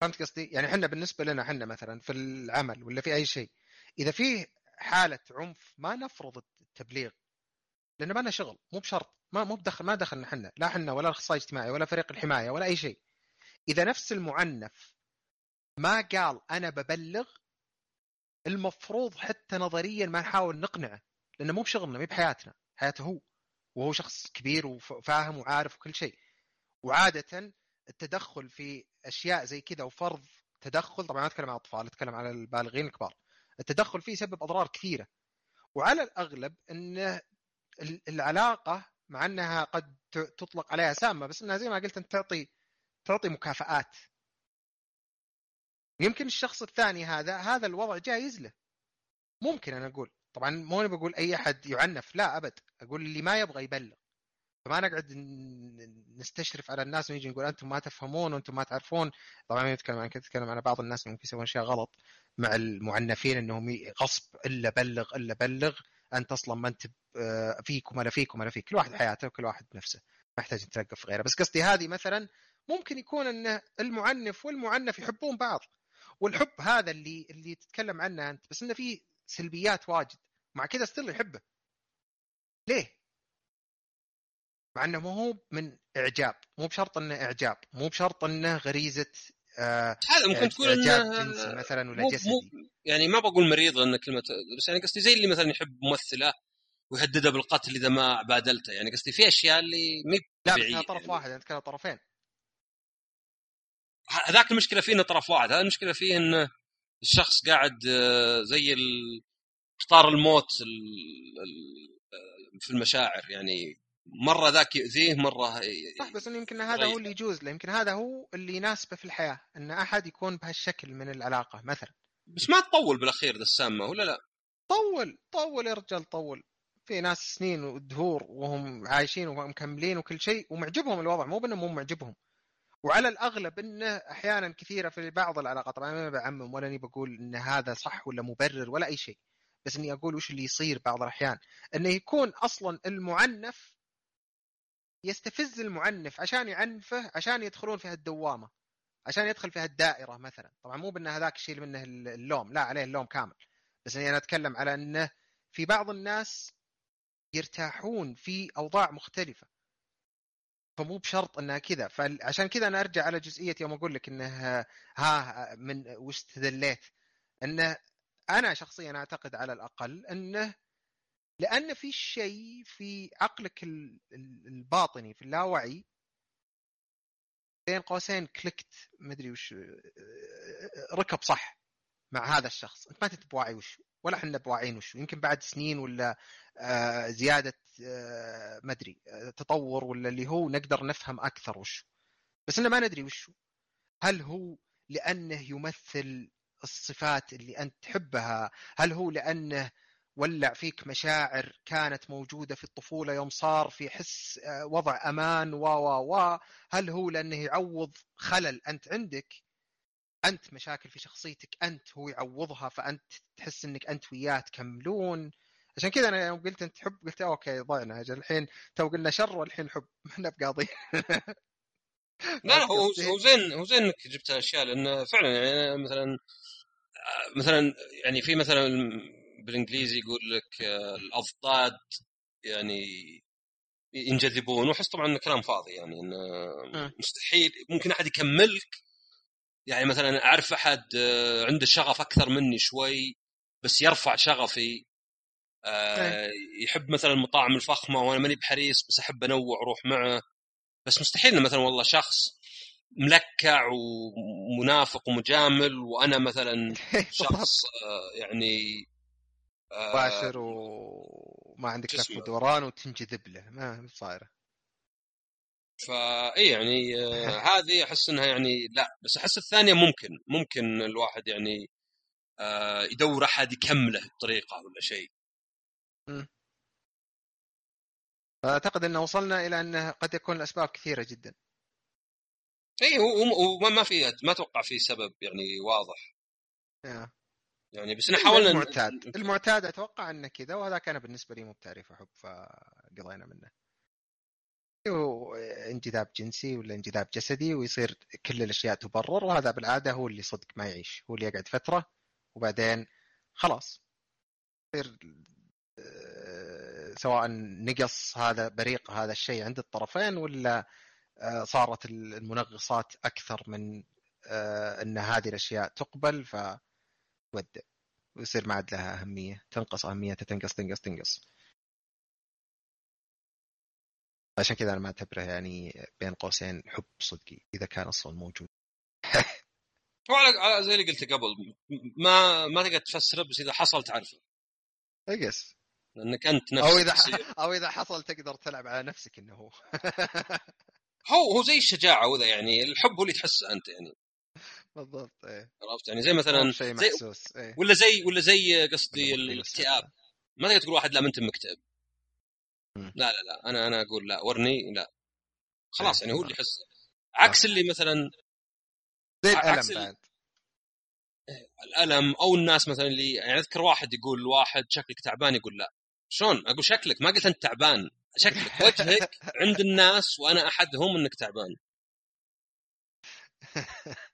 فهمت قصدي؟ يعني إحنا بالنسبة لنا إحنا مثلا في العمل ولا في أي شيء إذا فيه حالة عنف ما نفرض التبليغ. لأنه ما لنا شغل مو بشرط ما مو بدخل ما دخلنا إحنا لا إحنا ولا الأخصائي الاجتماعي ولا فريق الحماية ولا أي شيء. إذا نفس المعنف ما قال أنا ببلغ المفروض حتى نظريا ما نحاول نقنعه لأنه مو بشغلنا مو بحياتنا حياته هو وهو شخص كبير وفاهم وعارف وكل شيء. وعادة التدخل في أشياء زي كذا وفرض تدخل طبعا ما أتكلم عن الاطفال أتكلم عن البالغين الكبار. التدخل فيه يسبب أضرار كثيرة. وعلى الأغلب ان ال- العلاقة مع أنها قد تطلق عليها سامة بس أنها زي ما قلت أنت تعطي تعطي مكافآت. يمكن الشخص الثاني هذا هذا الوضع جايز له. ممكن أنا أقول. طبعا مو أنا بقول أي أحد يعنف لا أبد. أقول اللي ما يبغى يبلغ. فما نقعد نستشرف على الناس ونيجي نقول أنتم ما تفهمون وأنتم ما تعرفون. طبعا ما نتكلم عن كذا نتكلم عن بعض الناس ممكن يسوون اشياء غلط مع المعنفين إنهم غصب إلا بلغ إلا بلغ. انت أصلا ما انت فيك وما لا فيك فيك كل واحد حياته وكل واحد بنفسه ما يحتاج نتوقف في غيره بس قصدي هذه مثلا ممكن يكون أن المعنف والمعنف يحبون بعض والحب هذا اللي اللي تتكلم عنه أنت بس إنه فيه سلبيات واجد مع كذا ستيل يحبه ليه؟ مع إنه مو هو من إعجاب مو بشرط إنه إعجاب مو بشرط إنه غريزة آه هذا ممكن تكون اعجاب إنه مثلا ولا مو جسدي. مو يعني ما بقول مريض لأن كلمه بس يعني قصدي زي اللي مثلا يحب ممثلة ويهددها بالقتل إذا ما بادلته. يعني قصدي في أشياء اللي مي لا بس طرف يعني. واحد أنا اتكلم طرفين. هذاك المشكلة فيه إنه طرف واحد. هذا المشكلة فيه إنه الشخص قاعد آه، زي اختار الموت ال- ال- آه، في المشاعر. يعني مرة ذاك يؤذيه مرة صح بس إنه يمكن هذا هو اللي يجوز له يمكن هذا هو اللي يناسبه في الحياة إن أحد يكون بهالشكل من العلاقة مثلا. بس ما تطول بالأخير ذا السامة ولا لا؟ طول طول يا رجال طول. في ناس سنين ودهور وهم عايشين ومكملين وكل شيء ومعجبهم الوضع مو بانه مو معجبهم. وعلى الأغلب إنه أحيانا كثيرة في بعض العلاقات طبعا ما بعمم ولا أني بقول إن هذا صح ولا مبرر ولا أي شيء بس إني أقول وش اللي يصير بعض الأحيان. إنه يكون أصلا المعنف يستفز المعنف عشان يعنفه عشان يدخلون في هالدوامة عشان يدخل في هالدائرة مثلا. طبعا مو بان هذاك يشيل منه اللوم لا عليه اللوم كامل. بس إني أنا أتكلم على أنه في بعض الناس يرتاحون في أوضاع مختلفة. فمو بشرط أنها كذا. فعشان كذا أنا أرجع على جزئية يوم أقول لك إنه ها من وش استدليت أنه أنا شخصيا أعتقد على الأقل أنه لأن في شيء في عقلك ال- ال- الباطني في اللاوعي بين قوسين كليكت مدري وش ركب صح مع هذا الشخص. أنت ما انت بواعي وش ولا إحنا بواعيين وش. يمكن بعد سنين ولا آه زيادة آه آه تطور ولا اللي هو نقدر نفهم أكثر وش. بس انه ما ندري وش. هل هو لأنه يمثل الصفات اللي أنت تحبها؟ هل هو لأنه ولع فيك مشاعر كانت موجودة في الطفولة يوم صار في حس وضع أمان و و و هل هو لأنه يعوض خلل أنت عندك؟ أنت مشاكل في شخصيتك أنت هو يعوضها فأنت تحس أنك أنت وياه تكملون. عشان كذا أنا يوم قلت أنت تحب قلت أوكي ضعنا أجل الحين تو قلنا شر والحين حب. إحنا بقاضي لا هو هو زين هو زين إنك جبت أشياء لأن فعلا يعني مثلا مثلا يعني في مثلا بالإنجليزي يقول لك الأضداد يعني ينجذبون. وأحس طبعا إنه كلام فاضي يعني إنه مستحيل. ممكن أحد يكملك. يعني مثلا أعرف أحد عنده شغف أكثر مني شوي بس يرفع شغفي. أه يحب مثلا المطاعم الفخمة وأنا ماني بحريص بس أحب أنوع أروح معه. بس مستحيل مثلا والله شخص ملكع ومنافق ومجامل وأنا مثلا شخص يعني مباشر وما عندك لف ودوران وتنجذب له ما صايرة فاي يعني آه هذه أحس إنها يعني لا بس أحس الثانية ممكن ممكن الواحد يعني آه يدور أحد يكمله بطريقة ولا شيء. أعتقد انه وصلنا إلى انه قد يكون الأسباب كثيرة جدا. اي وما في ما أتوقع في سبب يعني واضح. yeah. يعني بس حاولنا المعتاد. المعتاد أتوقع انه كذا وهذا كان بالنسبة لي مو بتعريف حب فقضينا منه. انجذاب جنسي ولا انجذاب جسدي ويصير كل الأشياء تبرر وهذا بالعادة هو اللي صدق ما يعيش. هو اللي يقعد فترة وبعدين خلاص. يصير سواء نقص هذا بريق هذا الشيء عند الطرفين ولا صارت المنغصات أكثر من إن هذه الأشياء تقبل فتودع ويصير ما عاد لها أهمية تنقص أهميتها تنقص تنقص تنقص. عشان كذا أنا ما أعتبره يعني بين قوسين حب صدقي إذا كان أصلا موجود. هو على زي اللي قلت قبل ما ما تقدر تفسره بس إذا حصل تعرفه. ايس لأنك أنت نفسك أو اذا أو إذا حصل تقدر تلعب على نفسك إنه هو. هو هو زي الشجاعة وذا يعني الحب هو اللي تحسه أنت يعني. بالضبط إيه. عرفت؟ يعني زي مثلا شيء محسوس إيه. ولا زي ولا زي قصدي الاكتئاب. ما تقدر تقول واحد لا ما أنت مكتئب. لا لا لا أنا أنا أقول لا ورني لا. خلاص يعني هو اللي يحس. عكس اللي مثلا زي الألم بعد. الألم أو الناس مثلا اللي يعني أذكر واحد يقول لواحد شكلك تعبان يقول لا. شلون؟ أقول شكلك ما قلت أنت تعبان. شكلك وجهك عند الناس وأنا أحدهم إنك تعبان.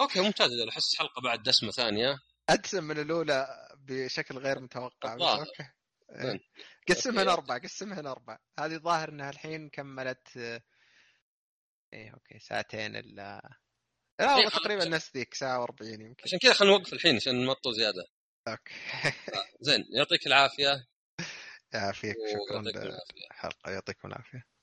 أوكي ممتاز. احس حلقة بعد دسمة ثانية. ادسم من الأولى بشكل غير متوقع بس أوكي. إيه. قسمها أربع قسمها أربع هذه ظاهر إنها الحين كملت إيه أوكي ساعتين إلا لا إيه تقريبا نفس ذيك ساعة و40 يمكن. عشان كذا خلينا نوقف الحين عشان نمطوا زيادة. أوكي. زين يعطيك العافية. يعافيك شكرا للحلقه يعطيكم العافية.